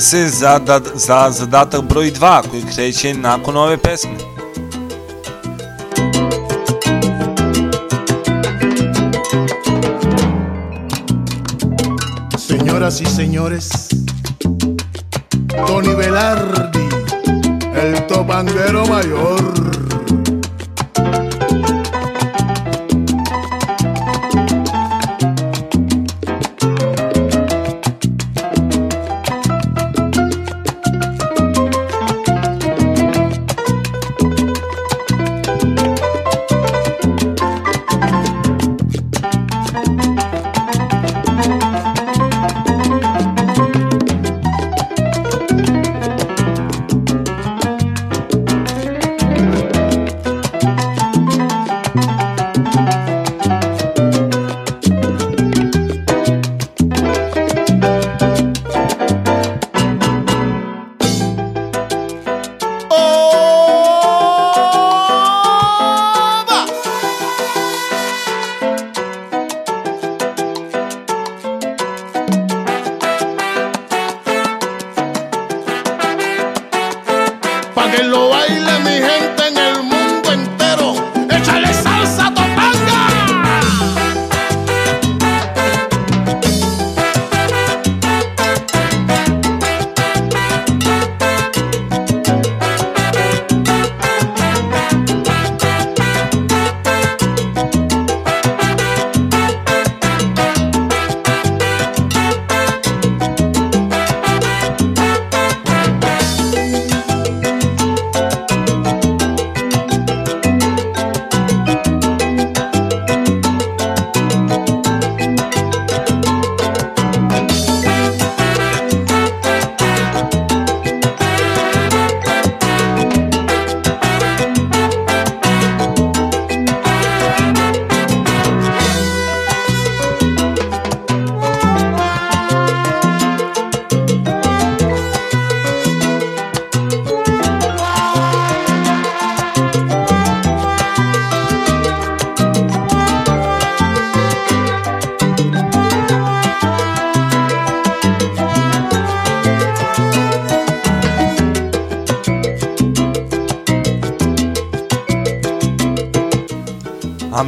Se za, da, za zadatak broj 2 koji kreće nakon ove pesme.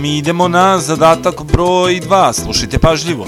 Mi idemo na zadatak broj 2. Slušajte pažljivo.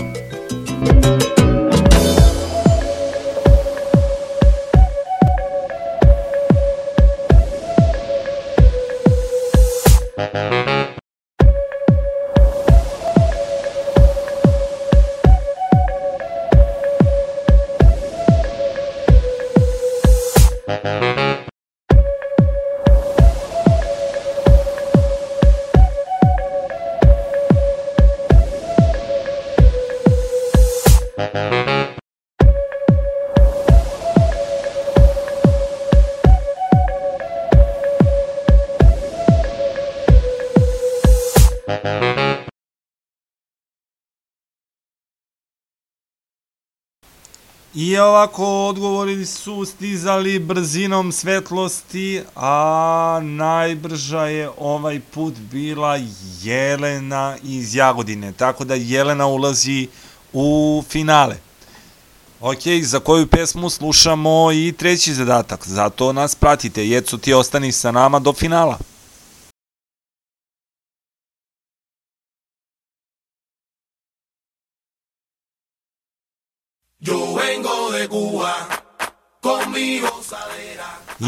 ovako odgovori su stizali brzinom svetlosti, a najbrža je ovaj put bila Jelena iz Jagodine, tako da Jelena ulazi u finale. Ok, za koju pesmu slušamo i treći zadatak, zato nas pratite, Jeco ti ostani sa nama do finala.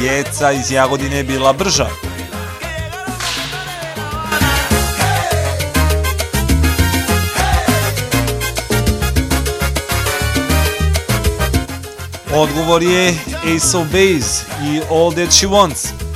jeca iz Jagodine je bila brža. Odgovor je Ace of Base i All That She Wants.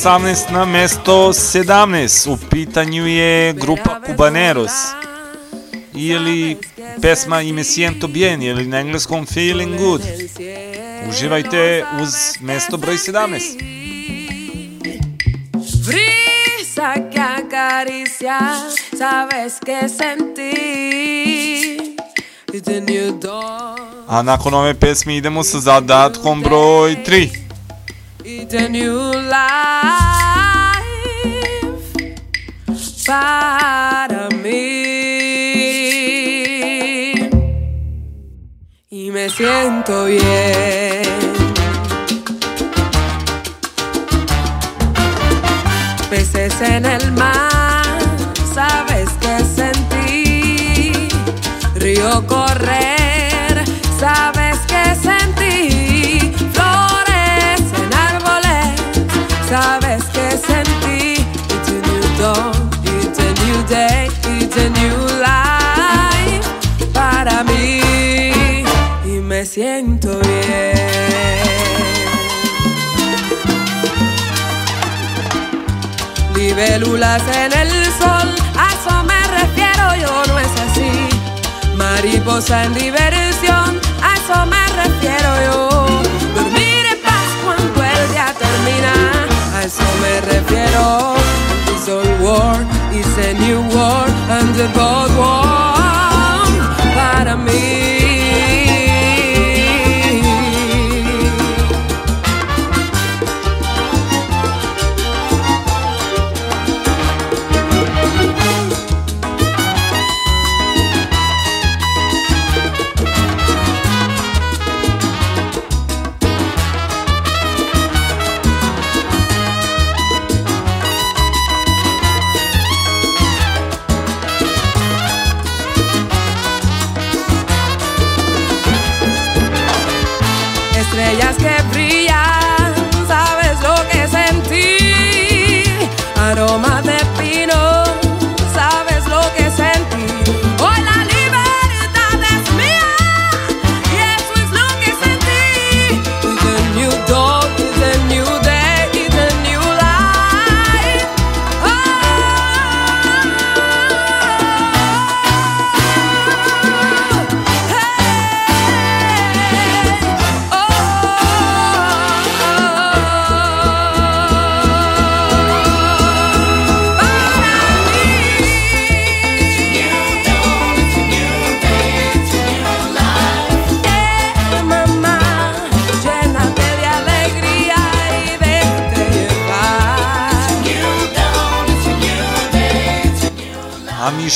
18 na mesto 17. U pitanju je grupa Cubaneros ili pesma I me siento bien ili na engleskom Feeling good. Uživajte uz mesto broj 17. Brisa que acaricia, sabes que sentí. A nakon ove pesme idemo sa zadatkom broj 3. siento bien. Libélulas en el sol, a eso me refiero, yo no es así. Mariposa en diversión, a eso me refiero yo. Dormir en paz cuando el día termina, a eso me refiero. It's old war, it's a new war, and the bold war para mí.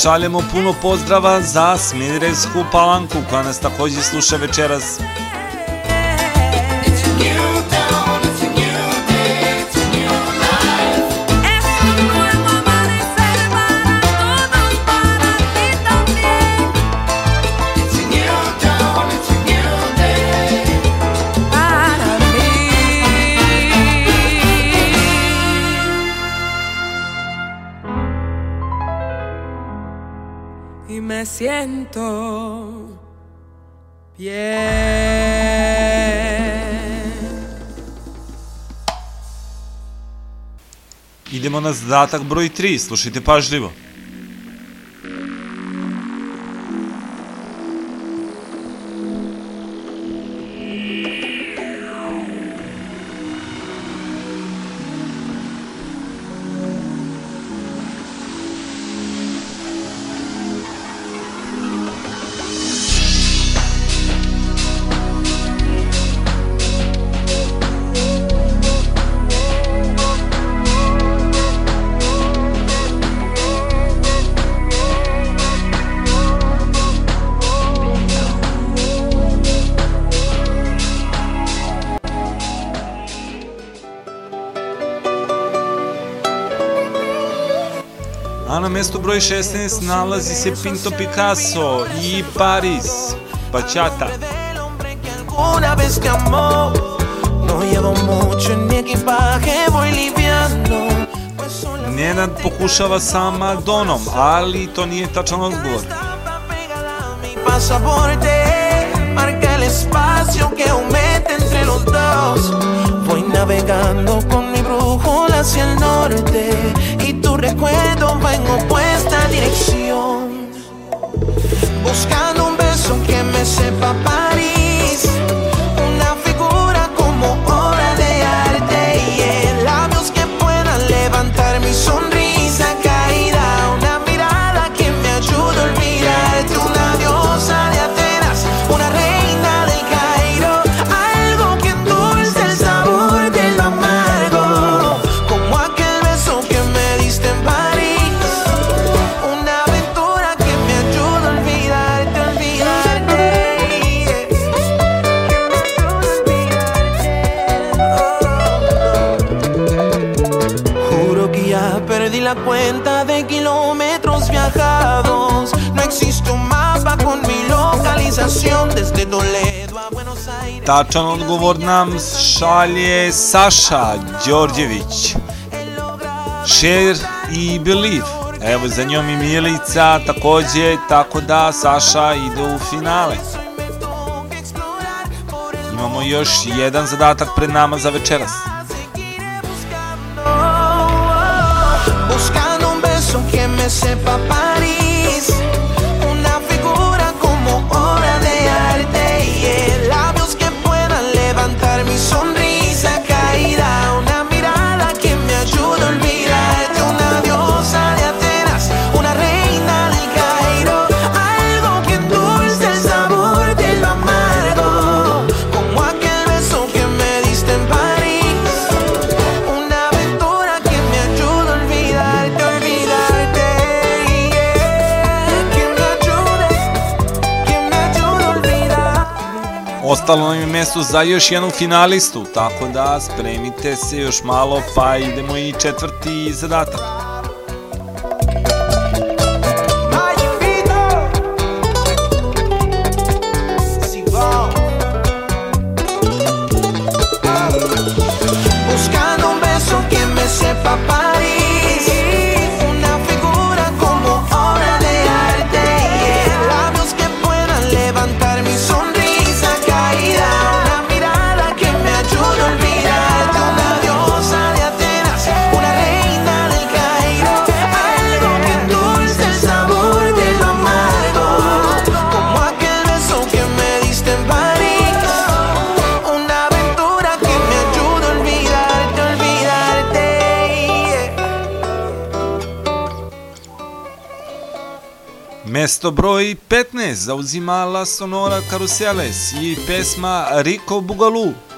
Šaljemo puno pozdrava za Smederevsku palanku koja nas takođe sluša večeras. Siento bien. Idemo na zadatak broj 3, slušajte pažljivo. Mestu broj 16 nalazi se Pinto Picasso i Paris, Bachata. Una vez que amó, no llevo mucho en mi equipaje, voy liviano. Nenad pokušava sa Madonom, ali to nije tačan odgovor. Mi pasaporte marca el espacio que aumenta entre los dos. Voy navegando con mi brújula hacia el norte recuerdo va en opuesta dirección. Buscando un beso que me sepa París, Tačan odgovor nam šalje Saša Đorđević. Share i Believe. Evo za njom i Milica takođe, tako da Saša ide u finale. Imamo još jedan zadatak pred nama za večeras. Ostalo nam je mesto za još jednu finalistu, tako da spremite se još malo, pa idemo i četvrti zadatak. Mesto broj 15 zauzima La Sonora Caruseles i pesma Rico Bugalu.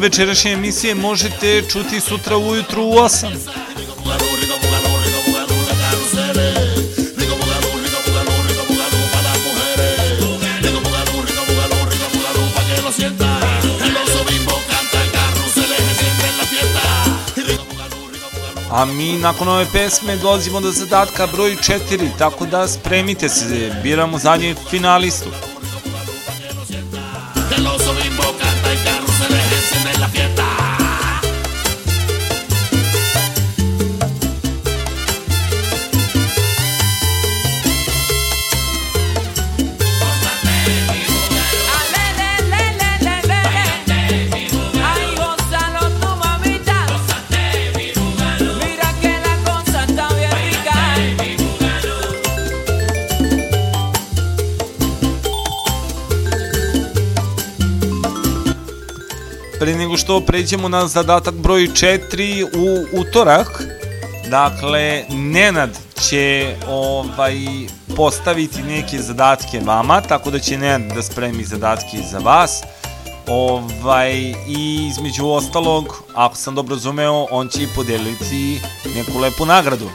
Večerašnje emisije možete čuti sutra ujutru u 8. lo sienta. El oso bimbo canta el carrusel, es siempre en la fiesta. A mi nakon ove pesme dolazimo do zadatka broj 4, tako da spremite se, biramo zadnjeg finalistu. Pre nego što pređemo na zadatak broj 4 u utorak, dakle, Nenad će ovaj, postaviti neke zadatke vama, tako da će Nenad da spremi zadatke za vas. Ovaj, I između ostalog, ako sam dobro razumeo, on će i podeliti neku lepu nagradu.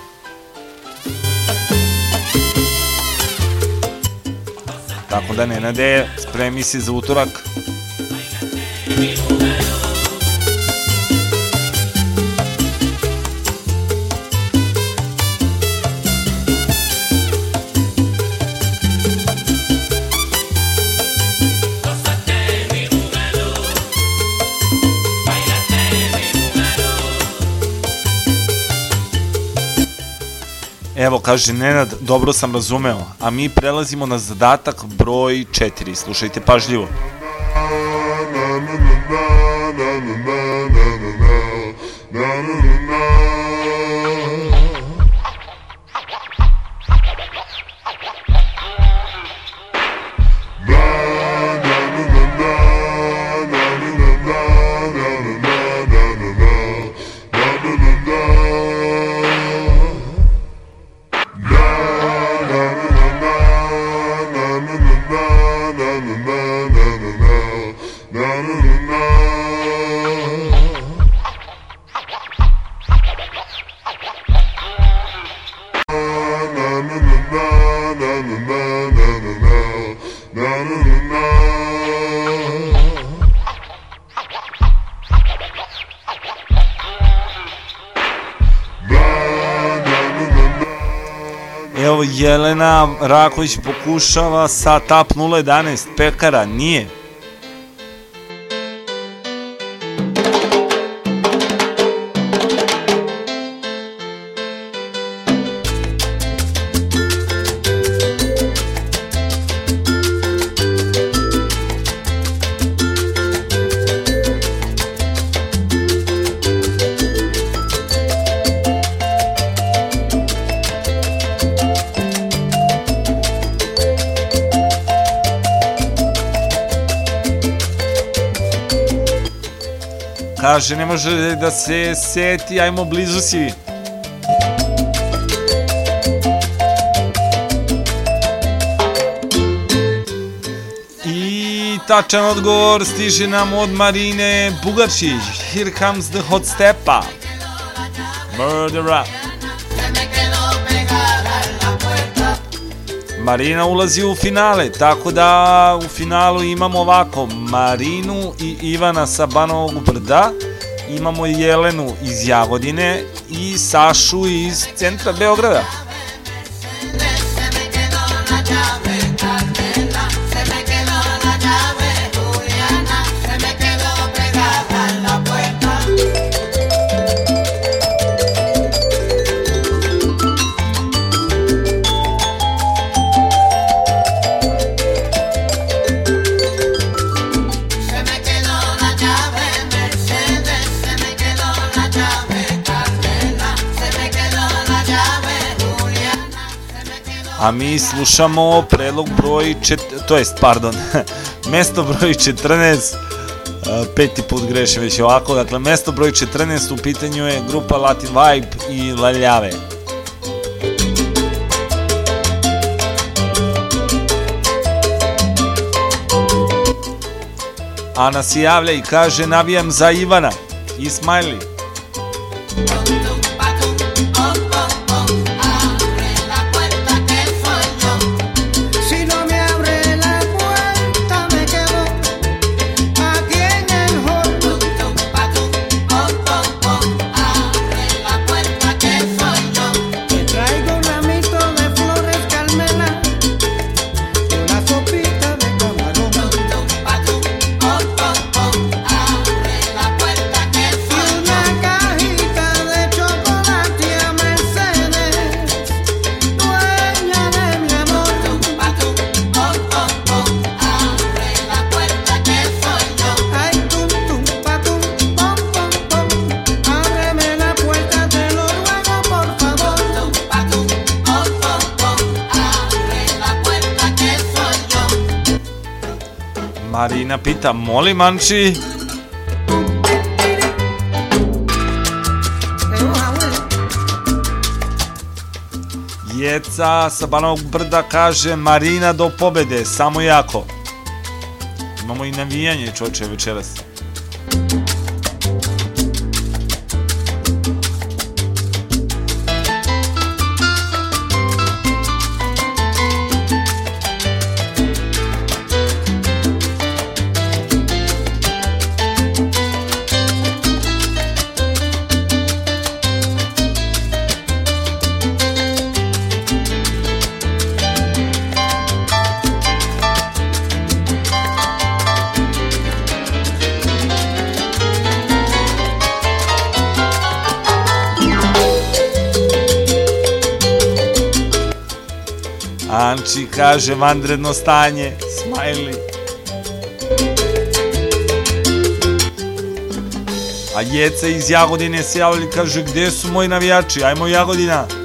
Tako da Nenade, spremi se za utorak. Evo, kaže Nenad, dobro sam razumeo, a mi prelazimo na zadatak broj 4. Slušajte pažljivo. na na na Jelena Raković pokušava sa TAP 011 pekara, nije. Može da se seti, ajmo blizu si. I tačan odgovor stiže nam od Marine Bugarčić. Here comes the hot stepa. Murder up. Marina ulazi u finale, tako da u finalu imamo ovako Marinu i Ivana sa Banovog brda, imamo Jelenu iz Jagodine i Sašu iz centra Beograda. A mi slušamo predlog broj, čet, to jest, pardon, mesto broj 14, a, peti put grešim već ovako, dakle mesto broj 14 u pitanju je grupa Latin Vibe i Laljave. Ana se javlja i kaže navijam za Ivana i Smiley. Marina pita, molim Anči, Jeca sa Banovog brda kaže Marina do pobede, samo jako. Imamo i navijanje čoče večeras. Kaže vanredno stanje, smajli. A Jeca iz Jagodine se javlja i kaže gde su moji navijači, ajmo Jagodina.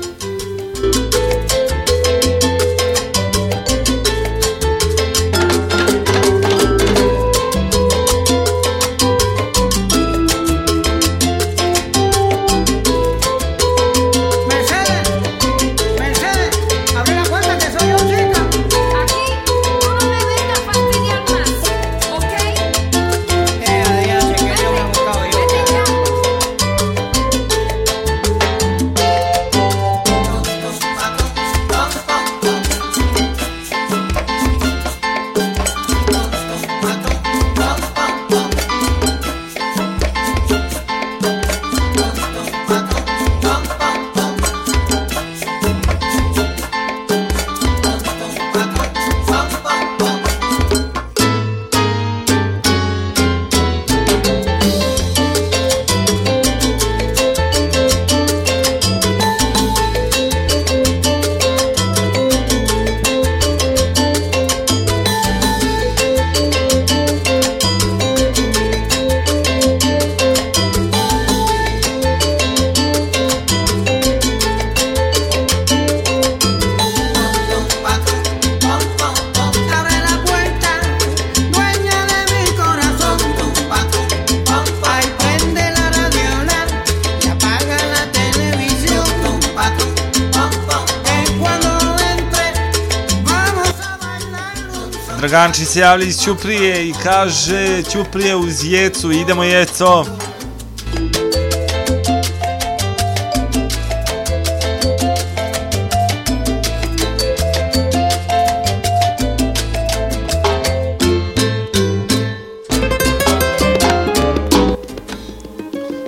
se javlja iz Ćuprije i kaže Ćuprije uz Jecu, idemo Jeco.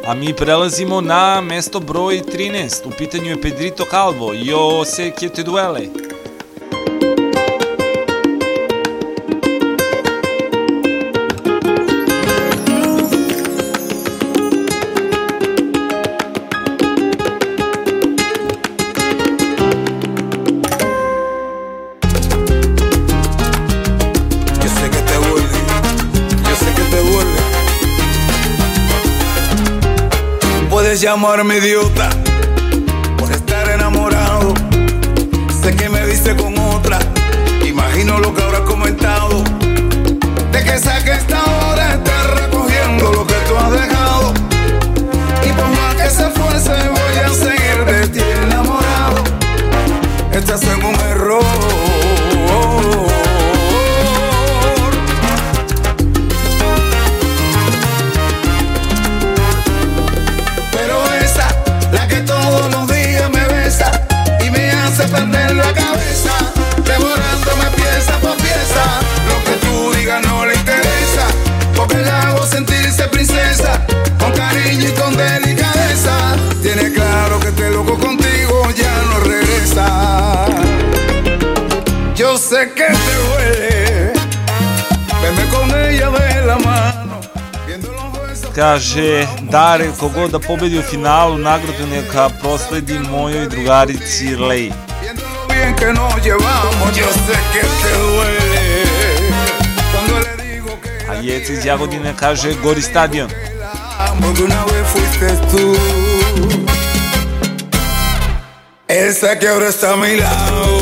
A mi prelazimo na mesto broj 13. U pitanju je Pedrito Calvo i Ose Kjeteduele. Duele. puedes llamarme idiota por estar enamorado. Sé que me viste con otra, imagino lo que habrás comentado. De que saque esta hora estar recogiendo lo que tú has dejado. Y por más que se esfuerce, voy a seguir de ti enamorado. Estás en un error. que te duele. Veme con ella de la mano. Kaže, Dare, kogod da pobedi u finalu, nagradu neka prosledi mojoj drugarici Leji. A Jeca iz Jagodine kaže, gori stadion. Esa que ahora está a mi lado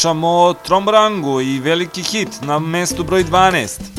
slušamo Trombrangu i veliki hit na mestu broj 12.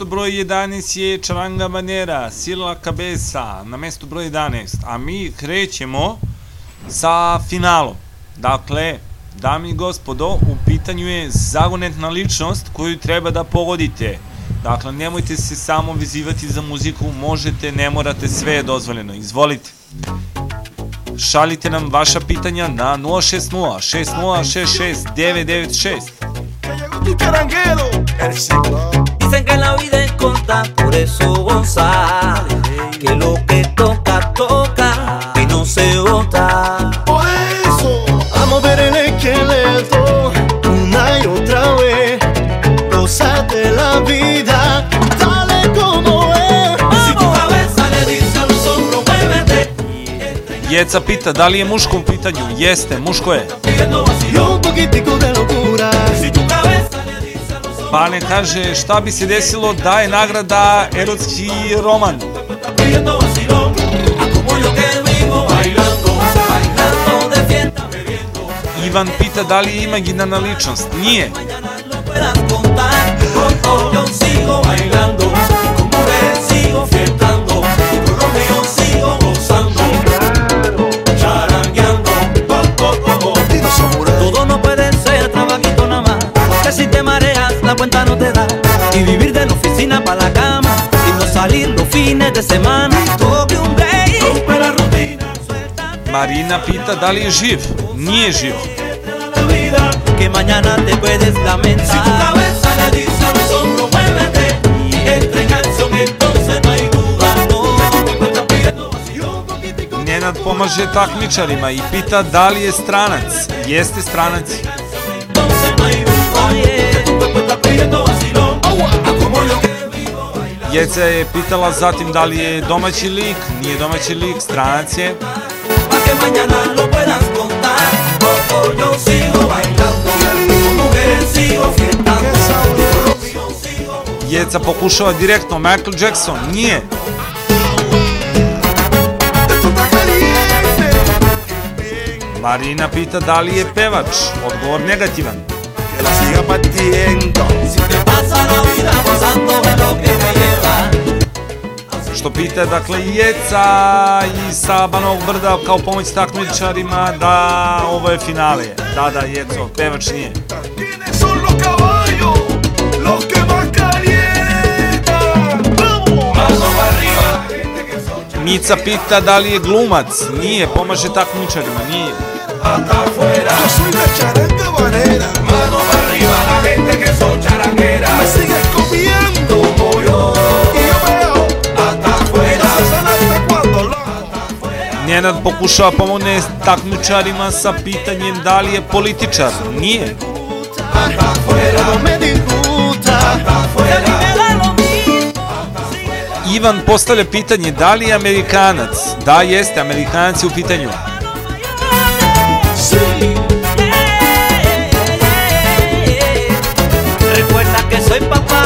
mesto broj 11 je Čaranga Manera, Sila Kabesa, na mesto broj 11. A mi krećemo sa finalom. Dakle, dami i gospodo, u pitanju je zagonetna ličnost koju treba da pogodite. Dakle, nemojte se samo vizivati za muziku, možete, ne morate, sve je dozvoljeno. Izvolite. Šalite nam vaša pitanja na 060 60 66 996. Que el ciclo. Por eso gozar. Que lo que toca, toca y no se bota. Por eso vamos a ver el esqueleto una y otra vez. Gozate la vida, dale como es. Si tu cabeza le dice a los hombros, muévete. Jeca pita da li je muško u pitanju. Jeste, muško je. Bane kaže šta bi se desilo da je nagrada erotski roman. Ivan pita da li je imaginarna ličnost. Nije. puedas de semana. Toque un break. Marina pita da li je živ. Nije živ. que mañana te puedes lamentar. Si tu cabeza le dice a los hombros, muévete y entra en acción, entonces no hay duda. No, Nenad pomaže takmičarima i pita da li je stranac. Jeste stranac. Jeca je pitala zatim da li je domaći lik, nije domaći lik, stranac je. Jeca pokušava direktno, Michael Jackson, nije. Marina pita da li je pevač, odgovor negativan. Que la siga partiendo. Si te pasa la vida gozando de lo que. Što pita, dakle, Jeca i sa Banovog brda kao pomoć takmičarima da ovo je finale. Da, da, Jeco, pevač nije. Mica pita da li je glumac, nije, pomaže takmičarima, nije. Mano arriba, la gente que son charangueras. Me sigues copiando Nenad pokušava pomogne takmičarima sa pitanjem da li je političar, nije. Ivan postavlja pitanje da li je Amerikanac. Da, jeste, Amerikanac je u pitanju. Recuerda que soy papá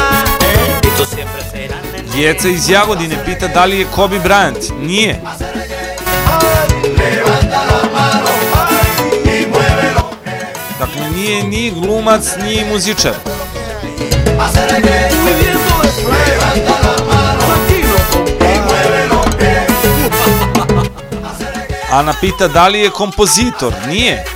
y tú siempre serás nene. Jeca iz Jagodine pita da li je Kobe Bryant. Nije. Nije ni glumac, ni muzičar. Ana pita da li je kompozitor. Nije.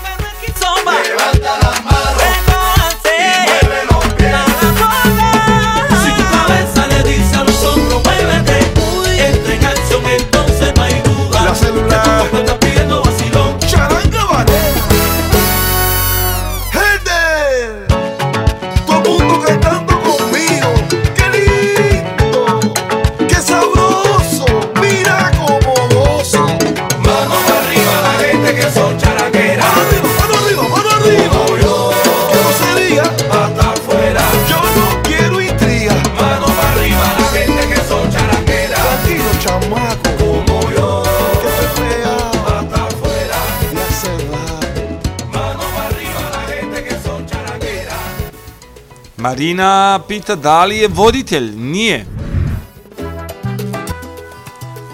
Marina pita da li je voditelj. Nije.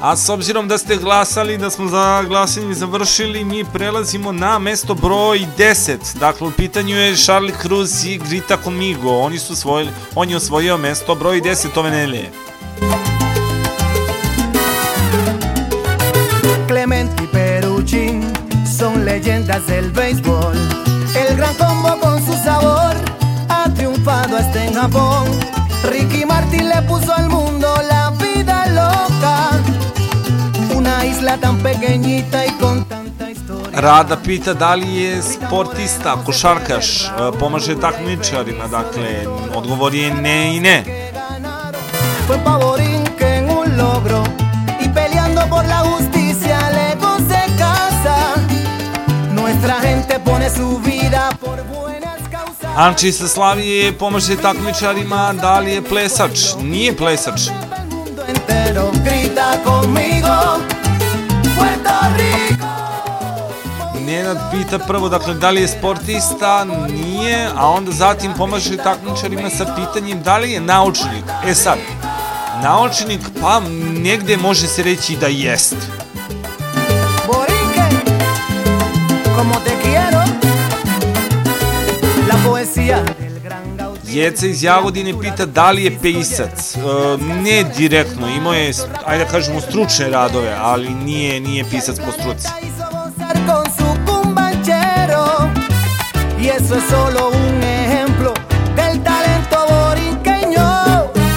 A s obzirom da ste glasali, da smo za glasanje završili, mi prelazimo na mesto broj 10. Dakle, u pitanju je Charlie Cruz i Grita Comigo. Oni su svojili, on je osvojio mesto broj 10 ove nedelje. Clemente y Peruchín son leyendas del béisbol. Japón. Ricky Martin le puso al mundo la vida loca. Una isla tan pequeñita y con tanta historia. Rada pita da li je sportista, košarkaš, e, pomaže takmičarima, dakle, odgovor je ne i ne. Fue pa' Borinquen un logro y peleando por la justicia lejos se casa. Nuestra gente pone su vida por. Anči sa Slavije pomaže takmičarima, da li je plesač? Nije plesač. Nenad pita prvo, dakle, da li je sportista, nije, a onda zatim pomaže takmičarima sa pitanjem da li je naučnik. E sad, naučnik, pa negde može se reći da jest. Poesía Jeca iz Jagodine pita da li je pisac. E, ne direktno, imao je, ajde da kažemo, stručne radove, ali nije, nije pisac po struci. eso es solo un ejemplo del talento borinqueño.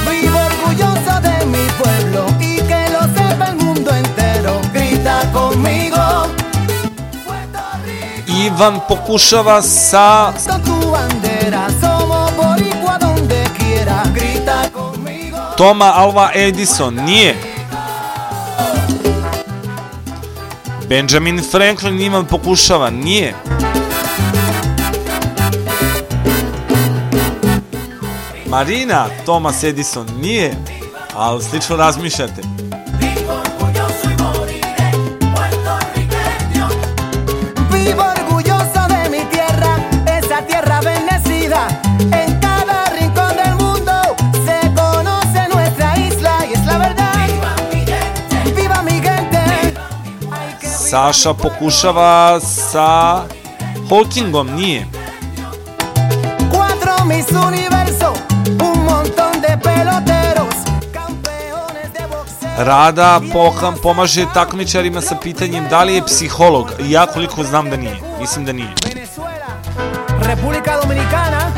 Vivo orgulloso de mi pueblo y que lo sepa el mundo entero. Grita conmigo. Ivan pokušava sa Toma Alva Edison, nije. Benjamin Franklin Ivan pokušava, nije. Marina Thomas Edison, nije. Ali slično razmišljate. Saša pokušava sa Hawkingom, nije. Cuatro mis universo, un montón de peloteros. Rada poham, pomaže takmičarima sa pitanjem da li je psiholog. Ja koliko znam da nije. Mislim da nije. República Dominicana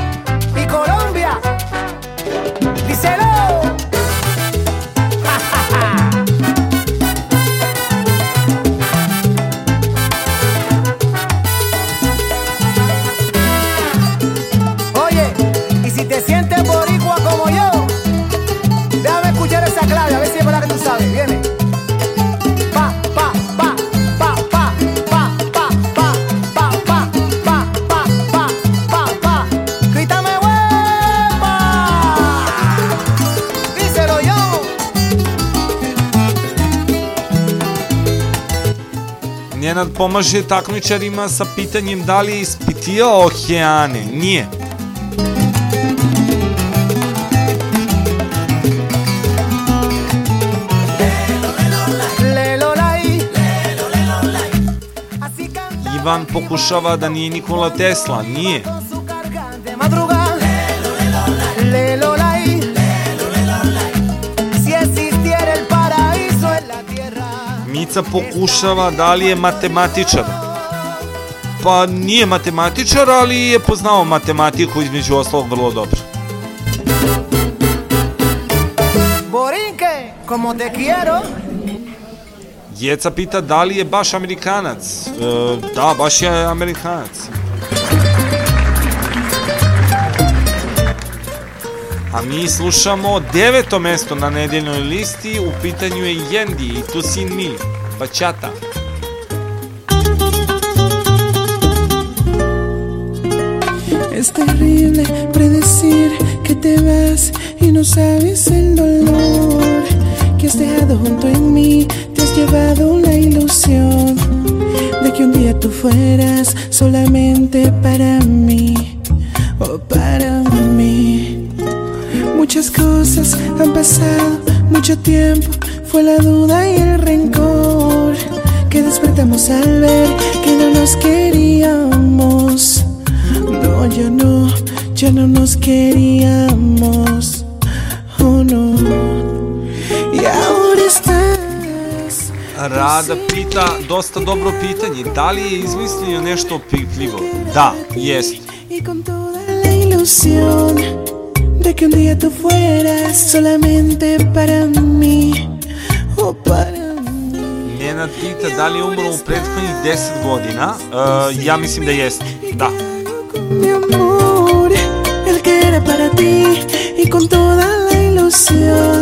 Nenad pomaže takmičarima sa pitanjem da li je ispitio okeane. Nije. Ivan pokušava da nije Nikola Tesla. Nije. de Mica pokušava da li je matematičar. Pa nije matematičar, ali je poznao matematiku između ostalog vrlo dobro. Borinque, como te quiero. Jeca pita da li je baš Amerikanac. E, da, baš je Amerikanac. A mi slušamo deveto mesto na nedeljnoj listi, u pitanju je Yendi i Tu Sin Mi, Bachata. Es terrible predecir que te vas y no sabes el dolor que has dejado junto en mí. Te has llevado la ilusión de que un día tú fueras solamente para mí o para. Muchas cosas han pasado, mucho tiempo fue la duda y el rencor que despertamos al ver que no nos queríamos. No, ya no, ya no nos queríamos. Oh no. Y ahora estás. Rada pita dosta dobro pitanje, da li je izmislio nešto pitljivo? Da, jest. Y con toda la ilusión de que un día tú fueras solamente para mí. Oh, para Nenad pita da li je umro u prethodnih 10 godina. Uh, ja mislim da jeste. Da. mi amor, el que era para ti y con toda la ilusión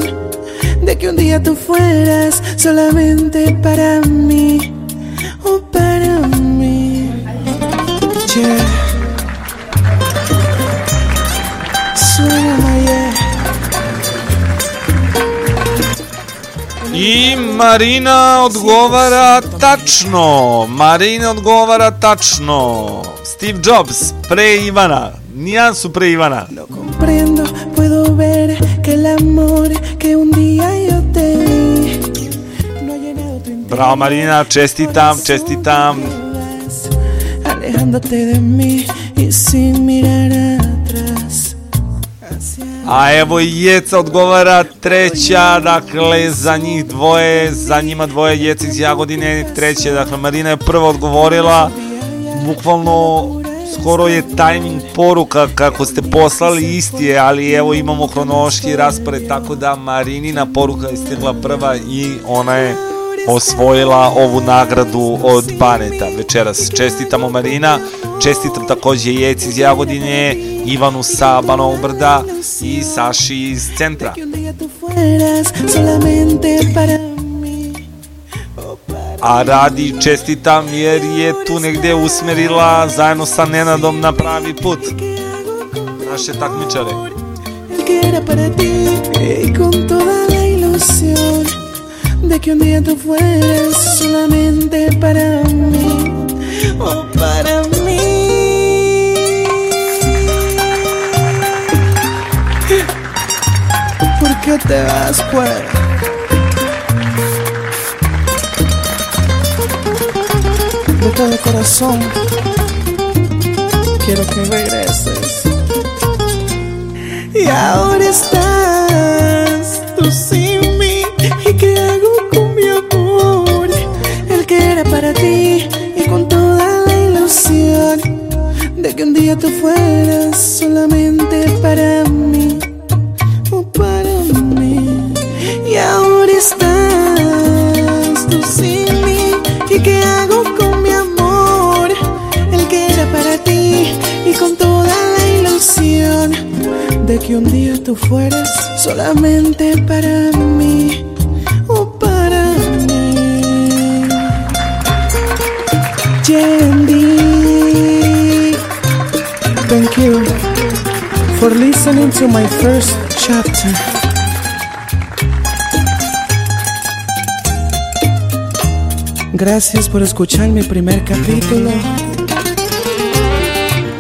de que un día tú fueras solamente para mí, Marina odgovara tačno. Marina odgovara tačno. Steve Jobs pre Ivana. Nijansu pre Ivana. Comprendo, puedo ver que el amor que un día yo te Bravo Marina, čestitam, čestitam. alejándote de mí y sin mirar. A evo i Jeca odgovara treća, dakle za njih dvoje, za njima dvoje Jeca iz Jagodine, treće, dakle Marina je prva odgovorila, bukvalno skoro je tajming poruka kako ste poslali isti je, ali evo imamo hronološki raspored, tako da Marinina poruka je stigla prva i ona je osvojila ovu nagradu od Baneta. Večeras. Čestitamo Marina, čestitam takođe Jeci iz Jagodine, Ivanu sa Banovog brda i Saši iz centra. A radi čestitam jer je tu negde usmerila zajedno sa Nenadom na pravi put. Naše takmičare. de que un día tú fueras solamente para mí, oh para mí. ¿Por qué te vas pues? De todo corazón quiero que regreses. Y ahora estás tú sin mí. ¿Y qué hago con mi amor? El que era para ti y con toda la ilusión de que un día tú fueras solamente para mí. Que un día tú fueras solamente para mí. Oh, para mí. Yendi. Thank you for listening to my first chapter. Gracias por escuchar mi primer capítulo.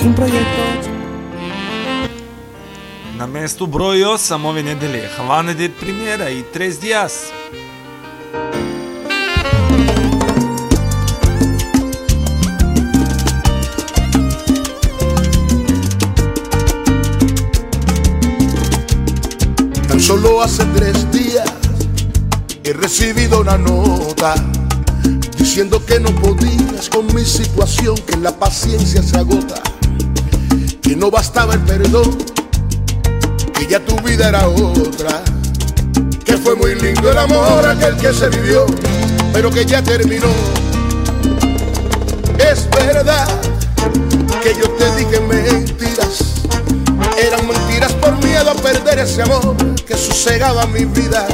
Un proyecto Mestu broj 8 ove nedelje Havana de Primera i Tres Dias. Tan solo hace tres días he recibido una nota diciendo que no podías con mi situación, que la paciencia se agota, que no bastaba el perdón, que ya tu vida era otra, que fue muy lindo el amor aquel que se vivió, pero que ya terminó. Es verdad que yo te dije mentiras, eran mentiras por miedo a perder ese amor que sosegaba mi vida.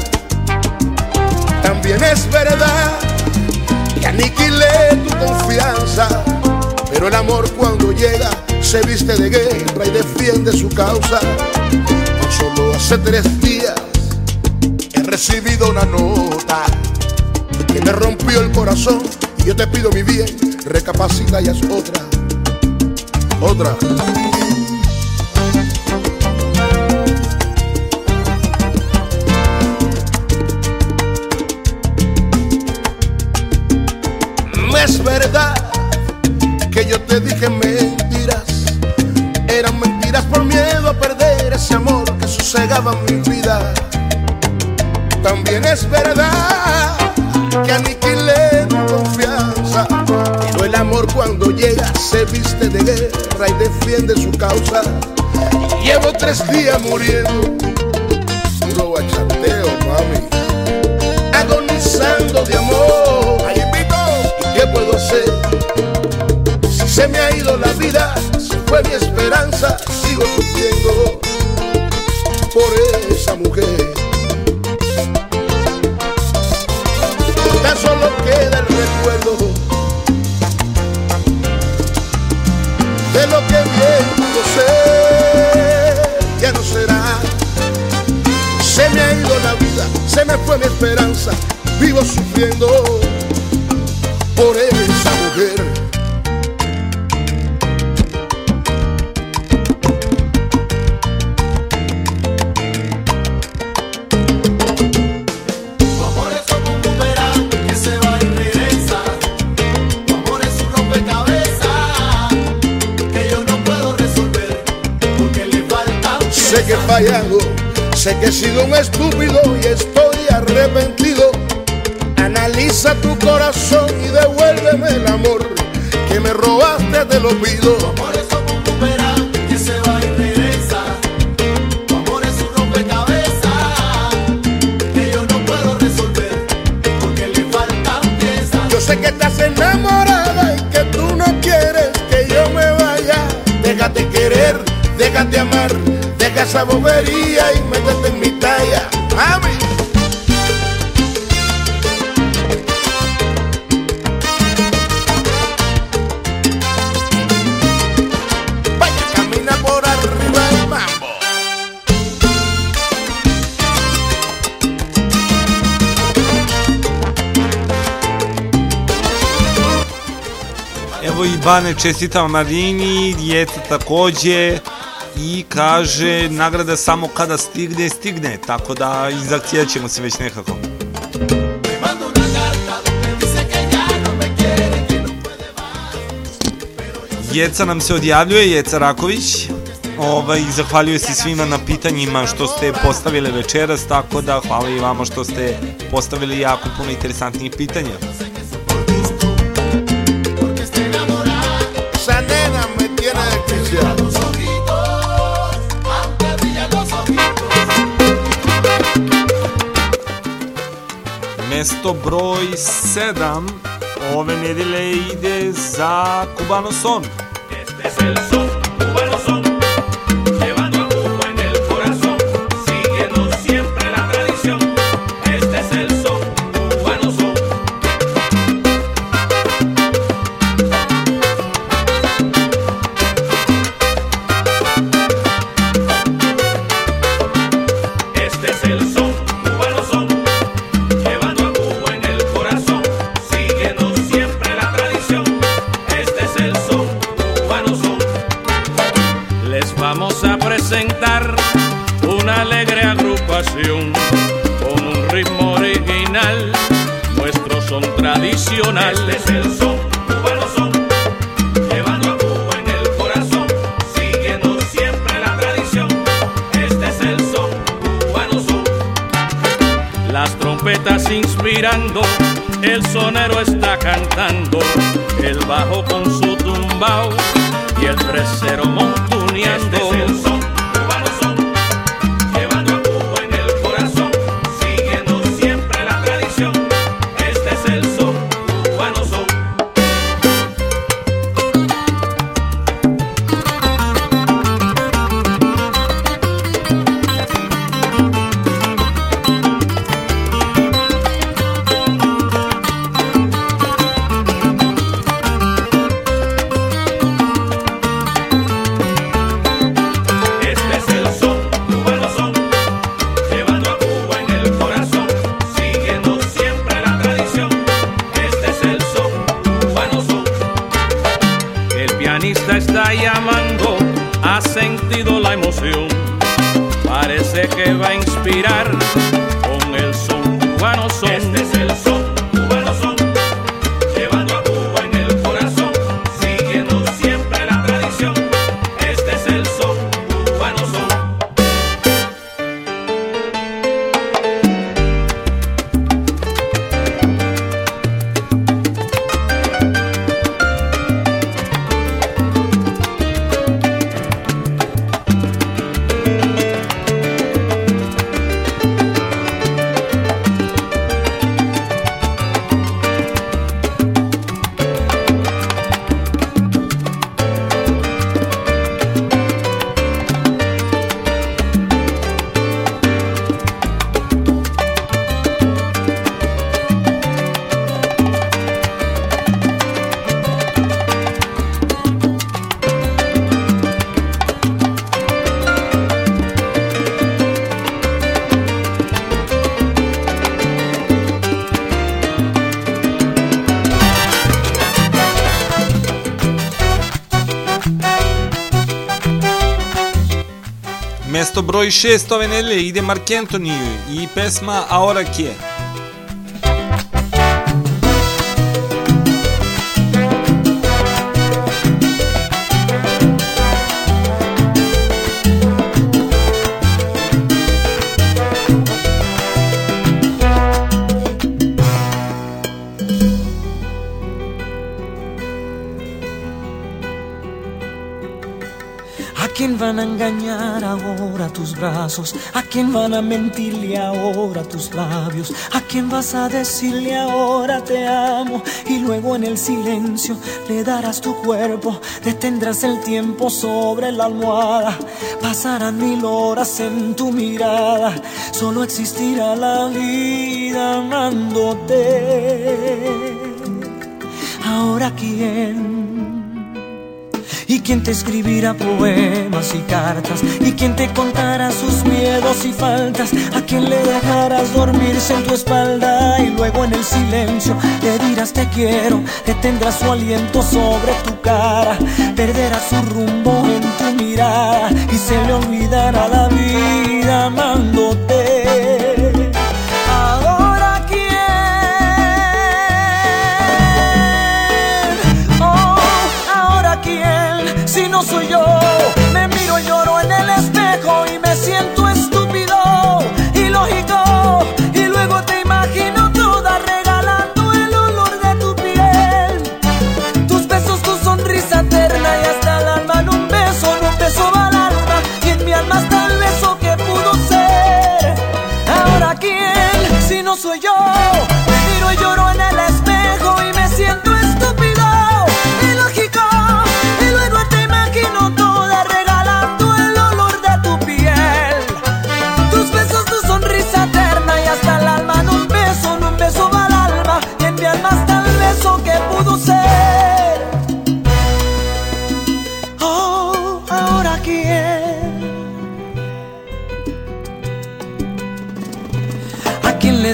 También es verdad que aniquilé tu confianza, pero el amor cuando llega se viste de guerra y defiende su causa. Hace tres días he recibido una nota que me rompió el corazón y yo te pido mi bien, recapacita y haz otra, otra. Es verdad que yo te dije mentiras. es verdad que aniquilé tu confianza. Pero el amor cuando llega se viste de guerra y defiende su causa. Llevo tres días muriendo, puro bachateo, mami. Agonizando de amor. ¿Y qué puedo hacer? Si se me ha ido la vida, se fue mi esperanza, sigo sufriendo por él. Se me fue mi esperanza, vivo sufriendo por esa mujer. Tu amor es un tumbera que se va en revesa. Tu amor es un rompecabezas que yo no puedo resolver porque le falta un ser. Sé que he fallado, sé que he sido un estúpido. 12 čestitam Marini, djeca takođe i kaže nagrada samo kada stigne, stigne, tako da izakcijat ćemo se već nekako. Jeca nam se odjavljuje, Jeca Raković. Ovaj, zahvaljuje se svima na pitanjima što ste postavili večeras, tako da hvala i vama što ste postavili jako puno interesantnih pitanja. mesto broj 7 ove nedelje ide za Cubano Son. Este es el son. Broj 6 ove nedelje ide Mark Anthony i pesma Ahora ¿A quién van a mentirle ahora tus labios? ¿A quién vas a decirle ahora te amo? Y luego en el silencio le darás tu cuerpo, detendrás el tiempo sobre la almohada. Pasarán mil horas en tu mirada, solo existirá la vida amándote. Ahora quién quien te escribirá poemas y cartas y quien te contará sus miedos y faltas a quien le dejarás dormirse en tu espalda y luego en el silencio le dirás te quiero detendrás su aliento sobre tu cara perderás su rumbo en tu mirada y se le olvidará la vida amándote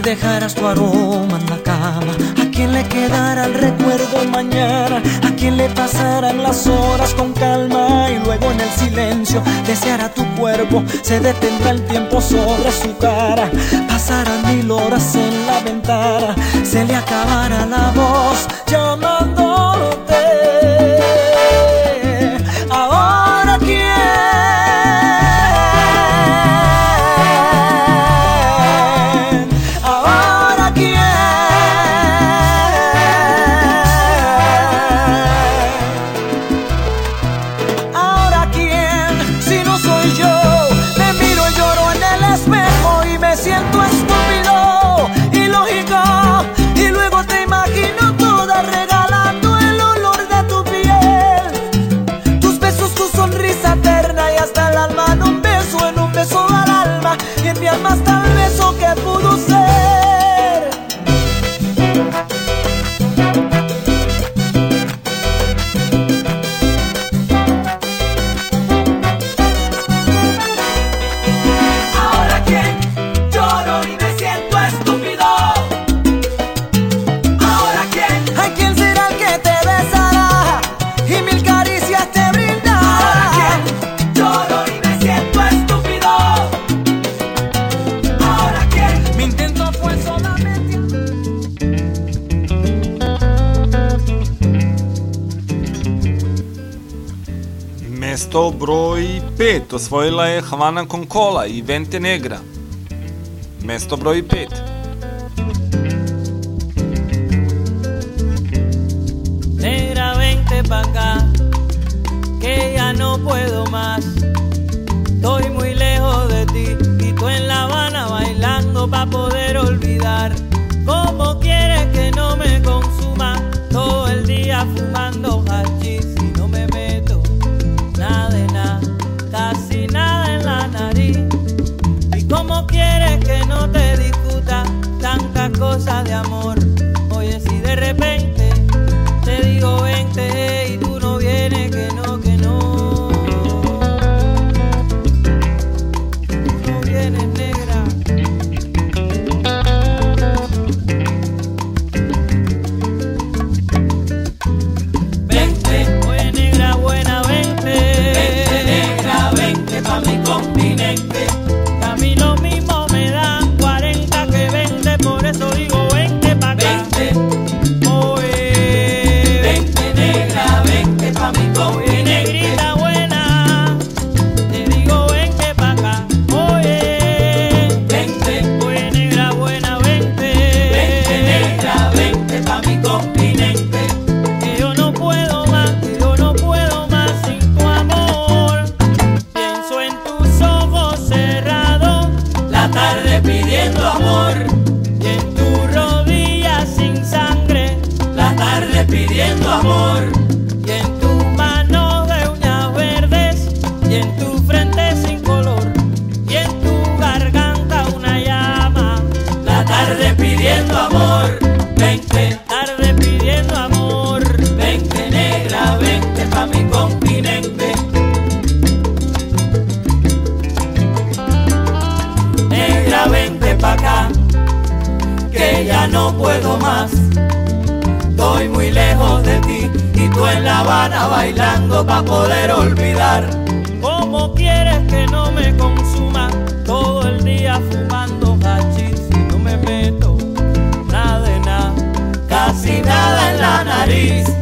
¿A quién le dejarás tu aroma en la cama? ¿A quién le quedará el recuerdo mañana? ¿A quién le pasarán las horas con calma? Y luego en el silencio deseará tu cuerpo, se detendrá el tiempo sobre su cara. Pasarán mil horas en la ventana, se le acabará la voz llamándote. 5 osvojila je Havana Concola i Vente Negra. Mesto broj 5. Negra, vente pa' acá, que ya no puedo más. Estoy muy lejos de ti y tú en La Habana bailando pa' poder olvidar. ¿Cómo quieres que no me consuma todo el día fumando hachís cosas de amor? Oye, si de repente te digo vente bailando pa' poder olvidar. ¿Cómo quieres que no me consuma todo el día fumando hachís si no me meto nada nada? Casi nada en la nariz.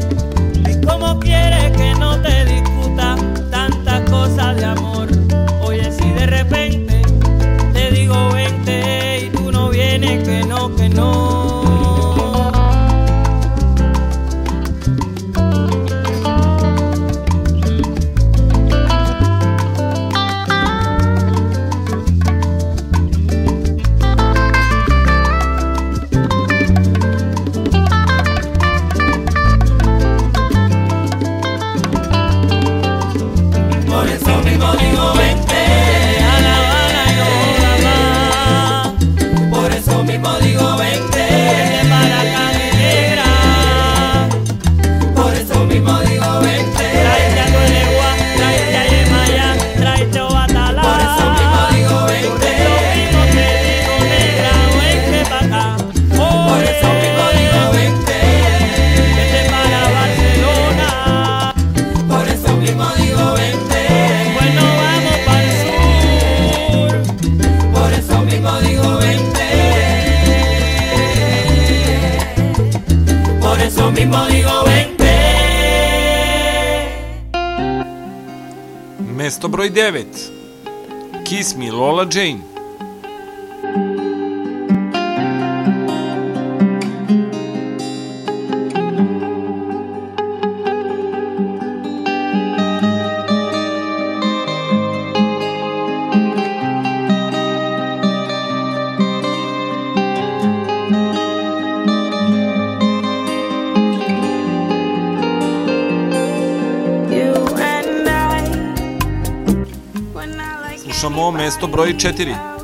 broj 4.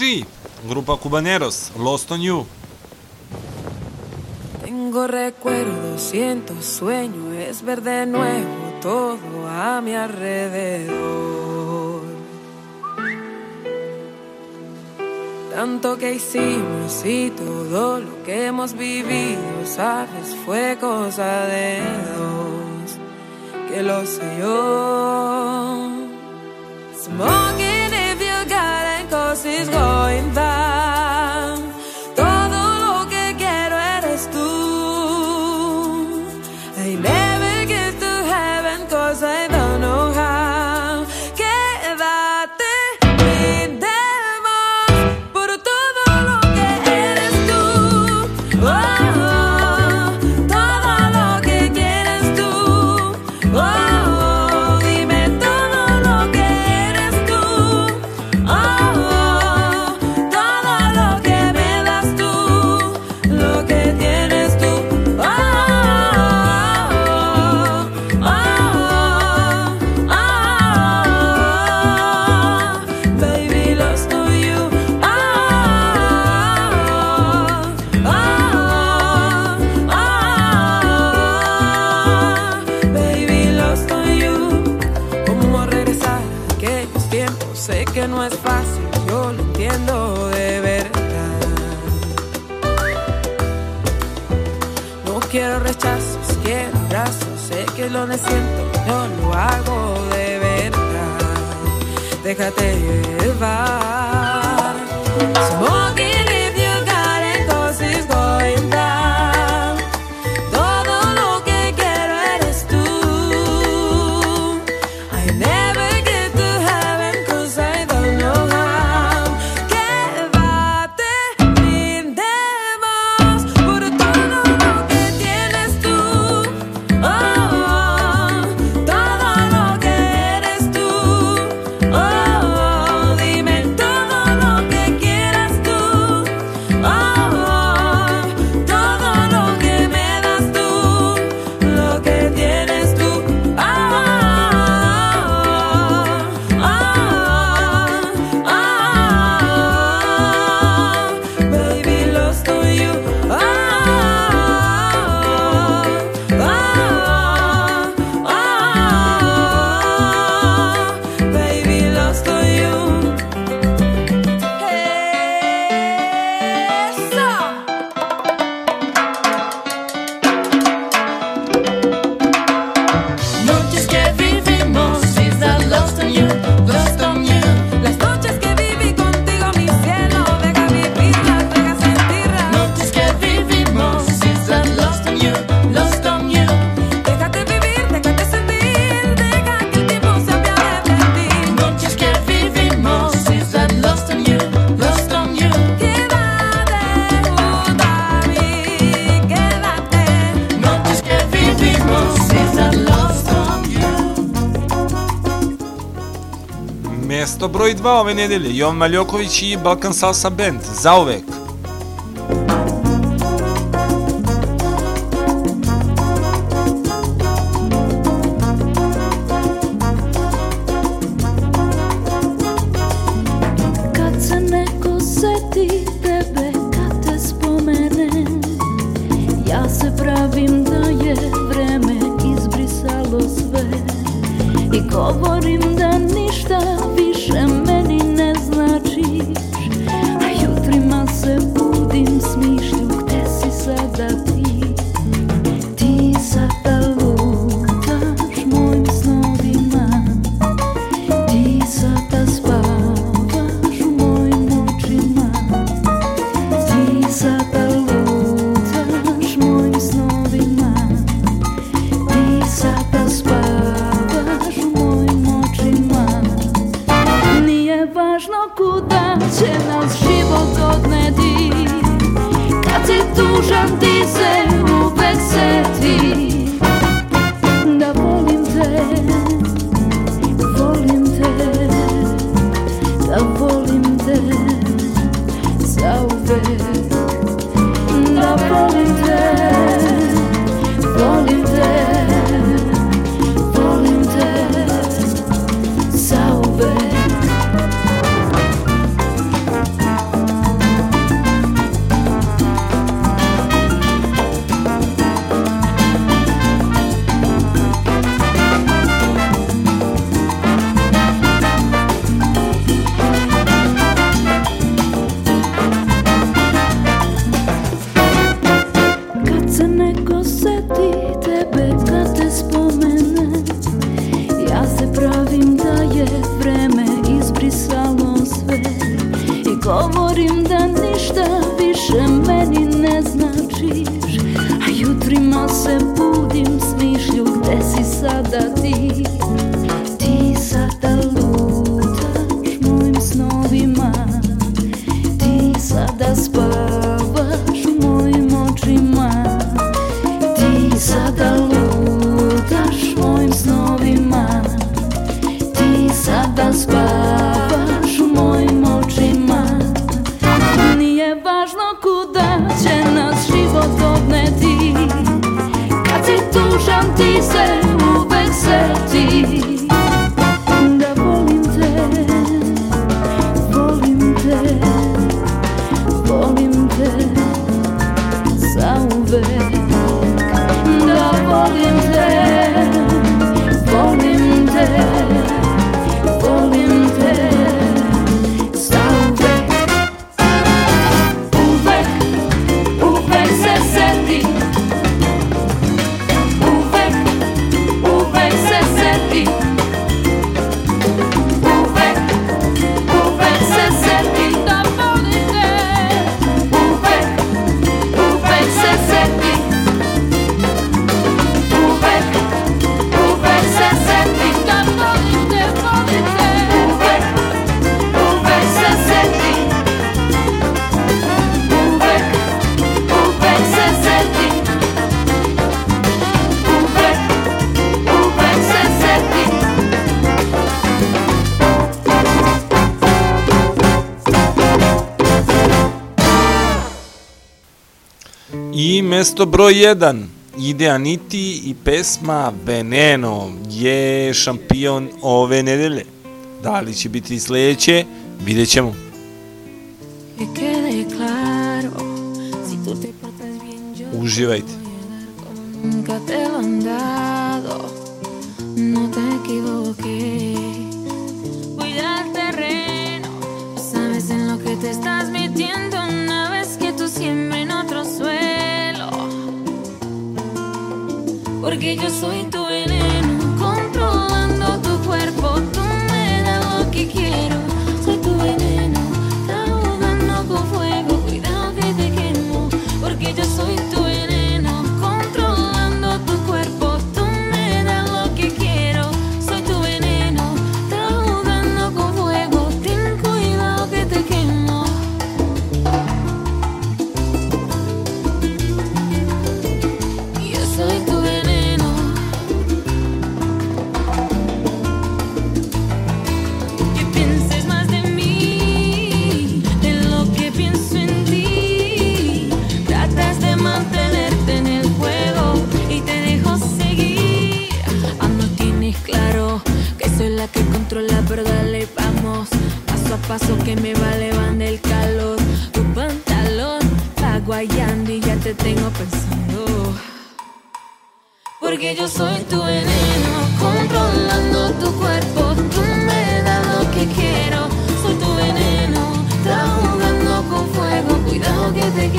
3, Grupa Cubaneros, Lost on You. Tengo recuerdos, siento sueño, es ver de nuevo todo a mi alrededor. Tanto que hicimos y todo lo que hemos vivido, sabes, fue cosa de dos, que lo sé yo. Small is going by. déjate proizvao venedele Ion Maljoković i Balkan Salsa Band. Zauvek! mesto broj 1. Ide Aniti i pesma Veneno je šampion ove nedelje. Da li će biti sledeće, vidjet ćemo. Uživajte.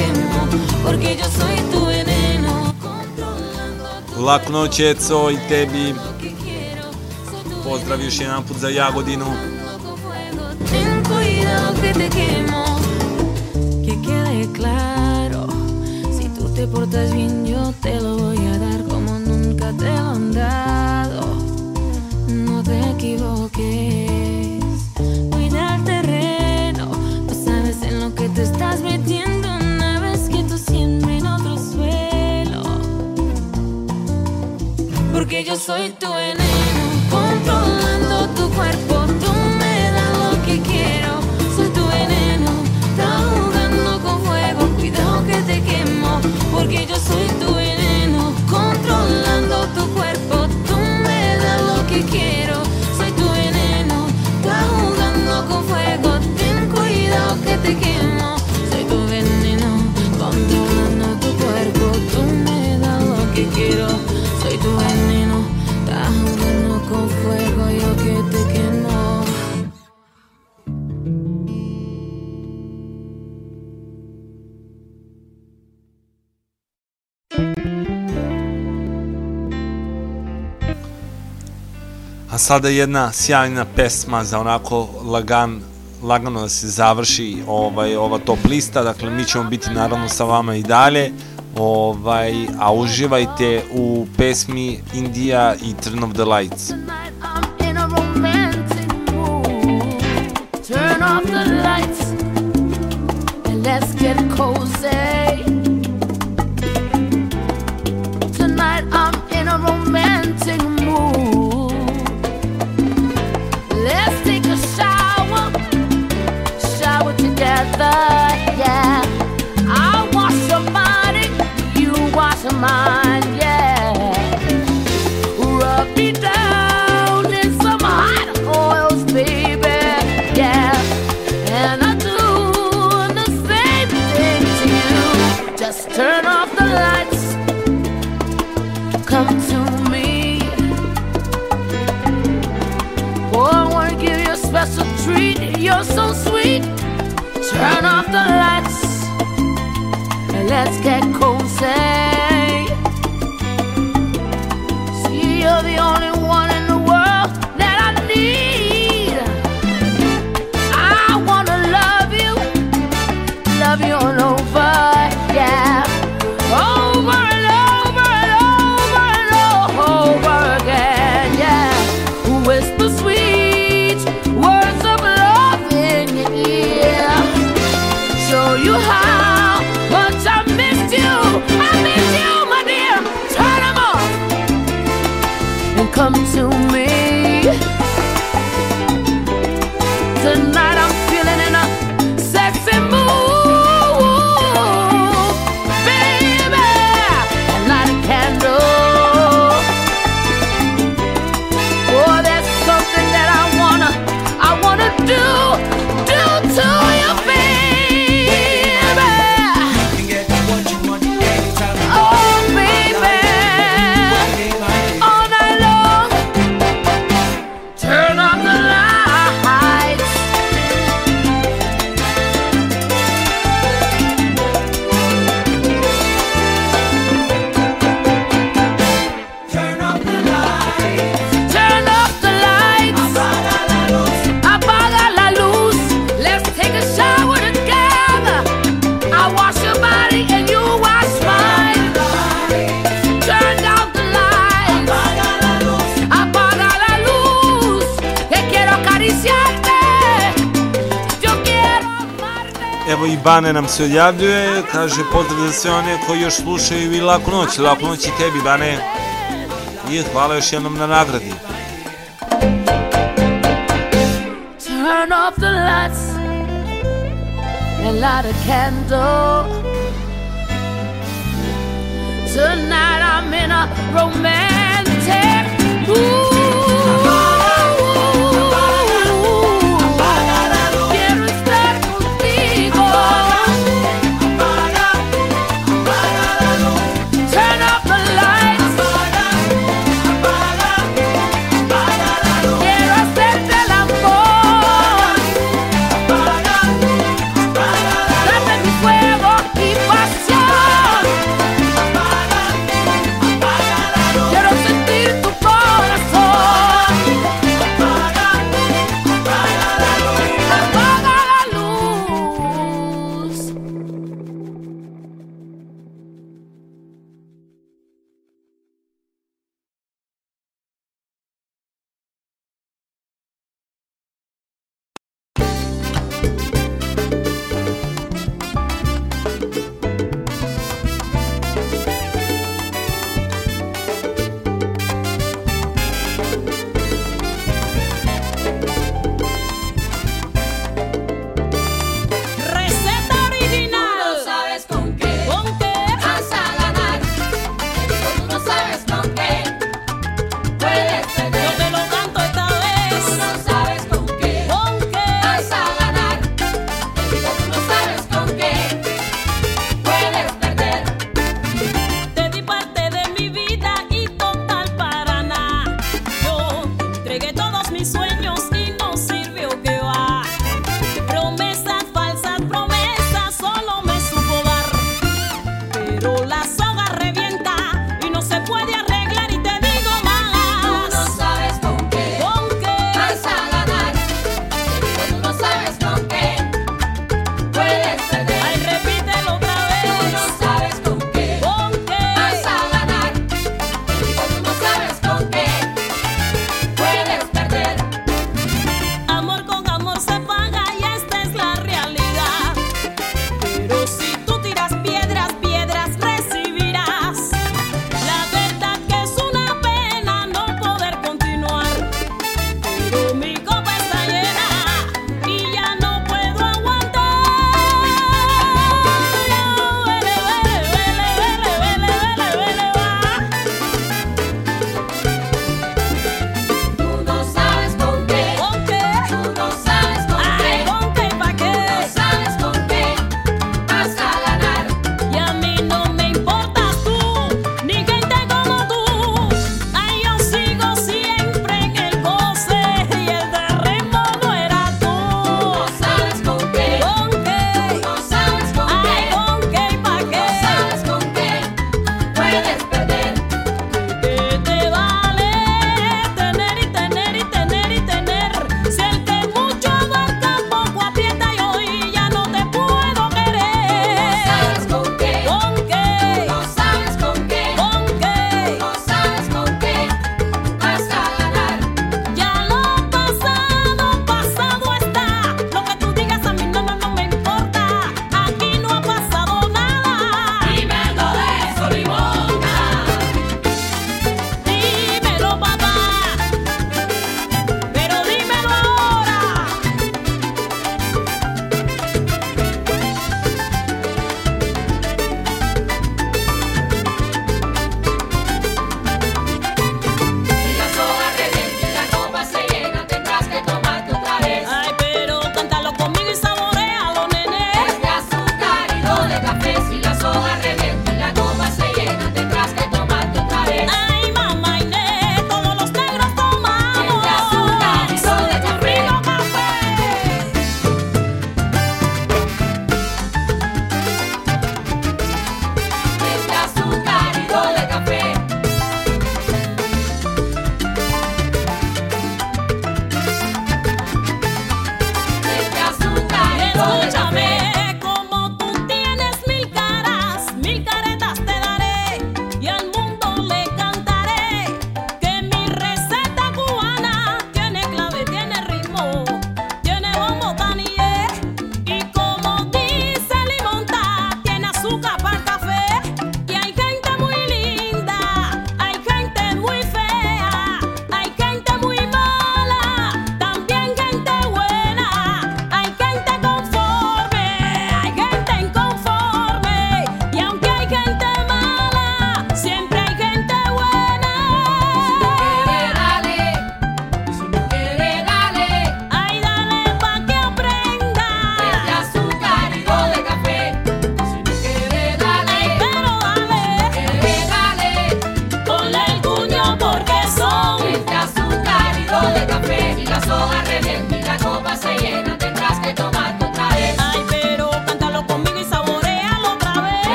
tiempo, porque yo soy tu veneno. La Knočeco i tebi pozdrav još jedan put za Jagodinu. te portas bien, yo te lo voy a dar como nunca te lo han dado. No te equivoques, cuida el terreno, no sabes en lo que te estás metiendo. porque yo soy tu veneno, controlando tu cuerpo, tú me das lo que quiero, soy tu veneno, está con fuego, cuidado que te quemo, porque yo soy tu veneno. sada jedna sjajna pesma za onako lagan lagano da se završi ovaj ova top lista. Dakle mi ćemo biti naravno sa vama i dalje. Ovaj a uživajte u pesmi India i Turn of the Lights. Turn off the lights and let's get cozy. Yeah. I body, you mine, yeah. Rub me down in some hot oils, baby. Yeah, and I do the same thing to you. Just turn off the lights. Come to me. Boy, I wanna give you a special treat. You're so sweet. Turn off the lights and let's get cozy. See, you're the only Bane nam se odjavljuje, kaže pozdrav za sve one koji još slušaju i laku noć, laku noć i tebi Bane. I hvala još jednom na nagradi. Turn off the lights and light a candle. Tonight I'm in a romantic mood.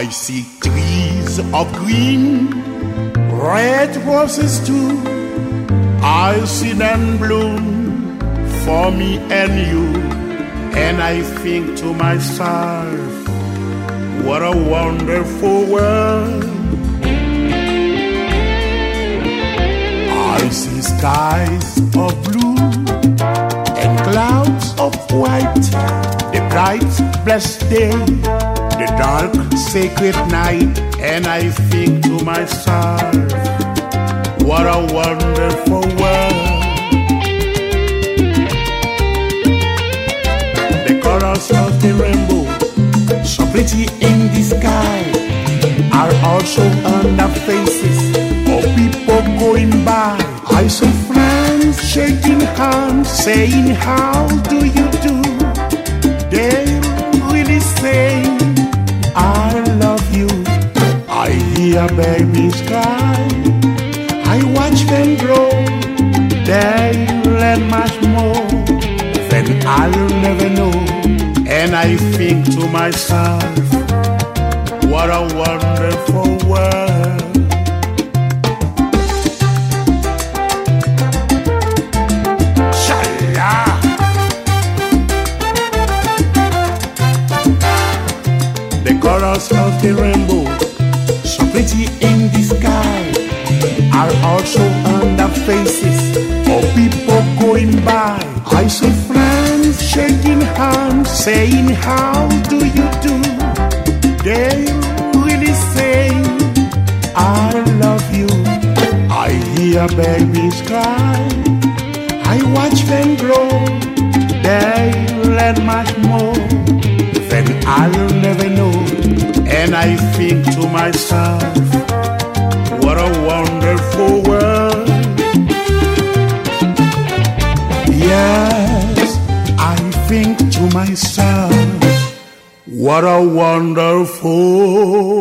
I see trees of green, red roses too. I see them bloom for me and you. And I think to myself, what a wonderful world. I see skies of blue and clouds of white, the bright, blessed day, dark, sacred night, and I think to myself, what a wonderful world. The colors of the rainbow, so pretty in the sky, are also on the faces of people going by. I saw friends shaking hands, saying, How do you I hear babies cry. I watch them grow. They learn much more than I'll never know. And I think to myself, what a wonderful world. The colors of the rainbow, How do you do? They really say, I love you. I hear babies cry. I watch them grow. They learn much more than I'll never know. And I think to myself, what a wonderful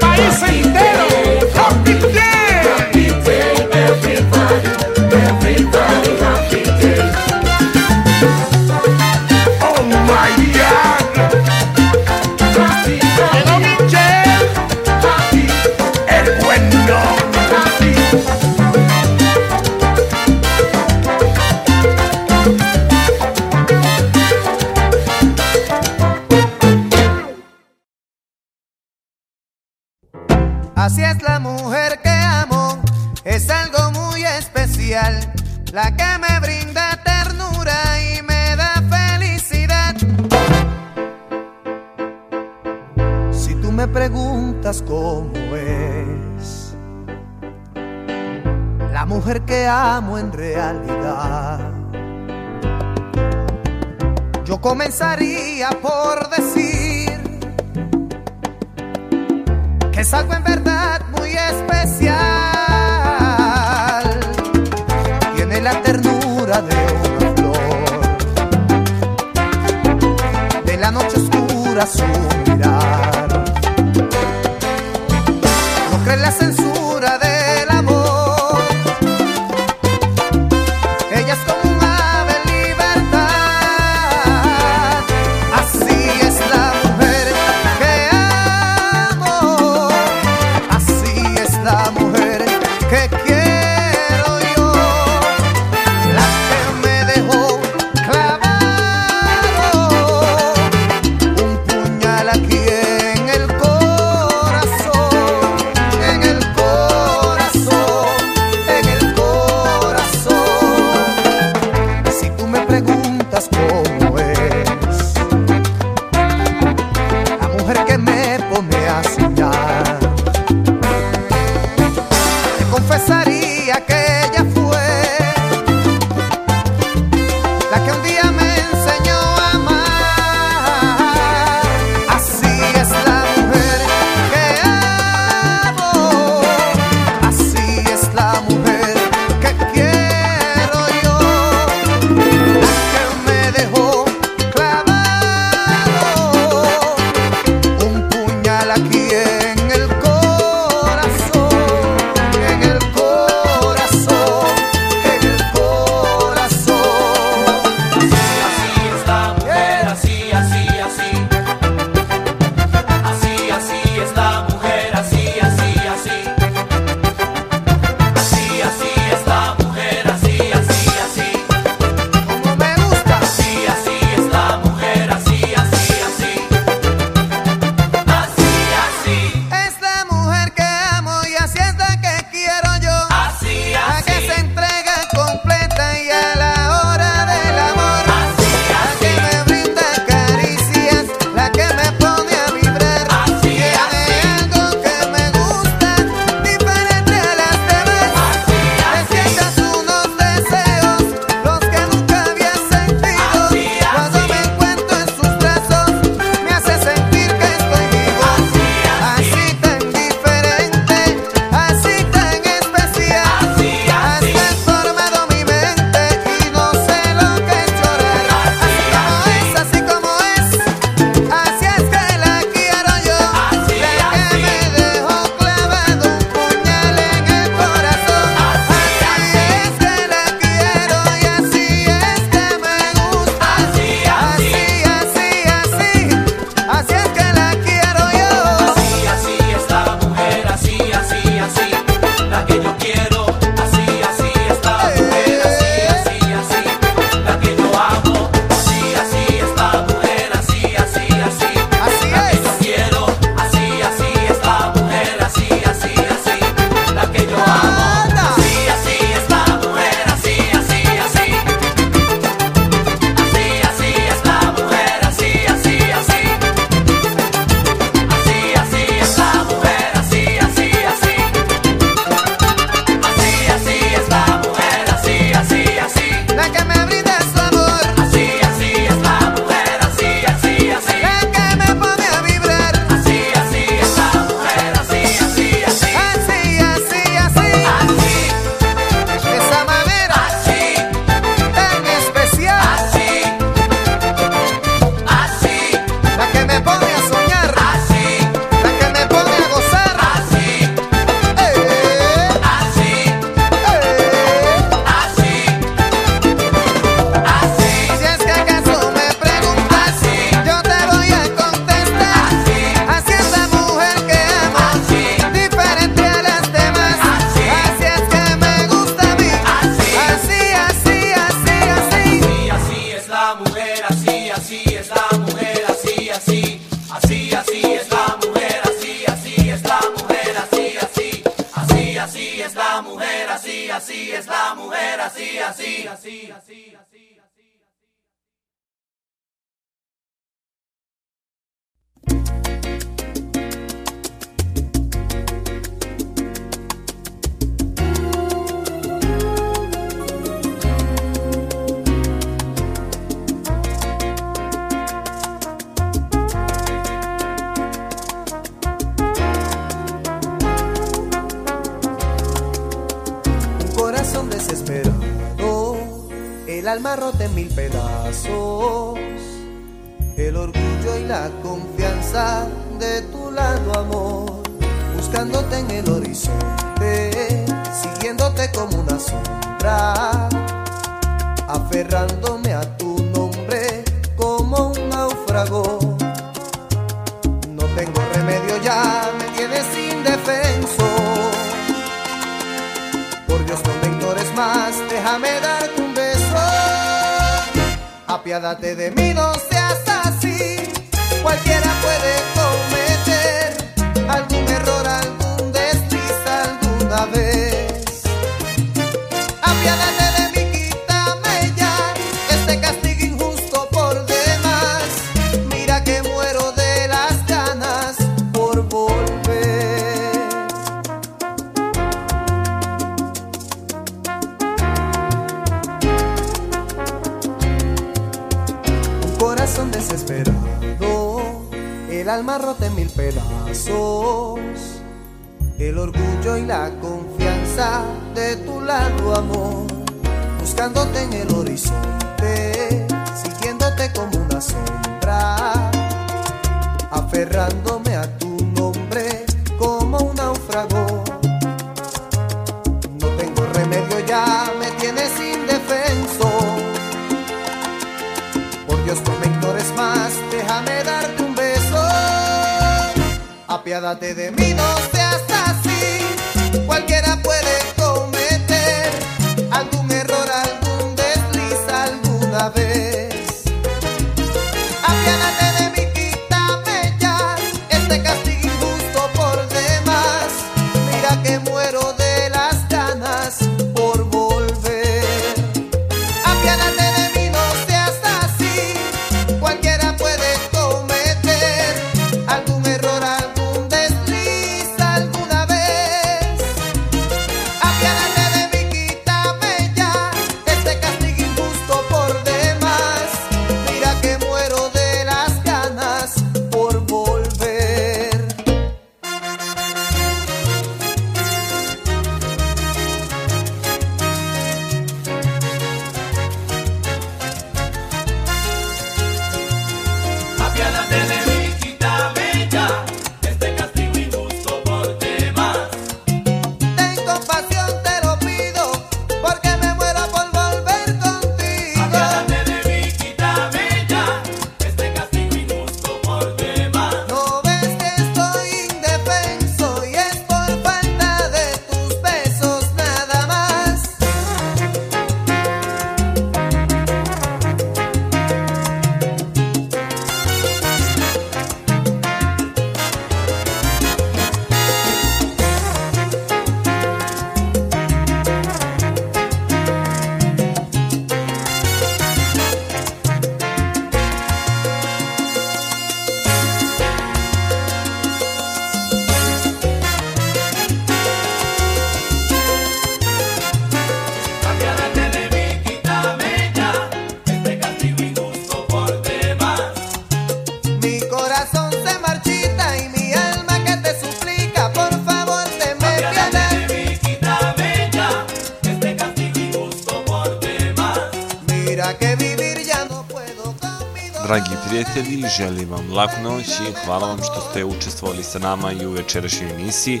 prijatelji, želim vam laku noć i hvala vam što ste učestvovali sa nama i u večerašnjoj emisiji.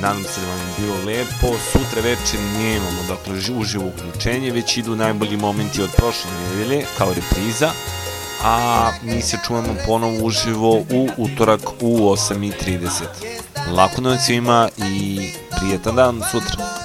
Nadam se da vam je bilo lepo. Sutra večer nije imamo dakle, uživo uključenje, već idu najbolji momenti od prošle nedelje kao repriza. A mi se čujemo ponovo uživo u utorak u 8.30. Laku noć svima i prijetan dan sutra.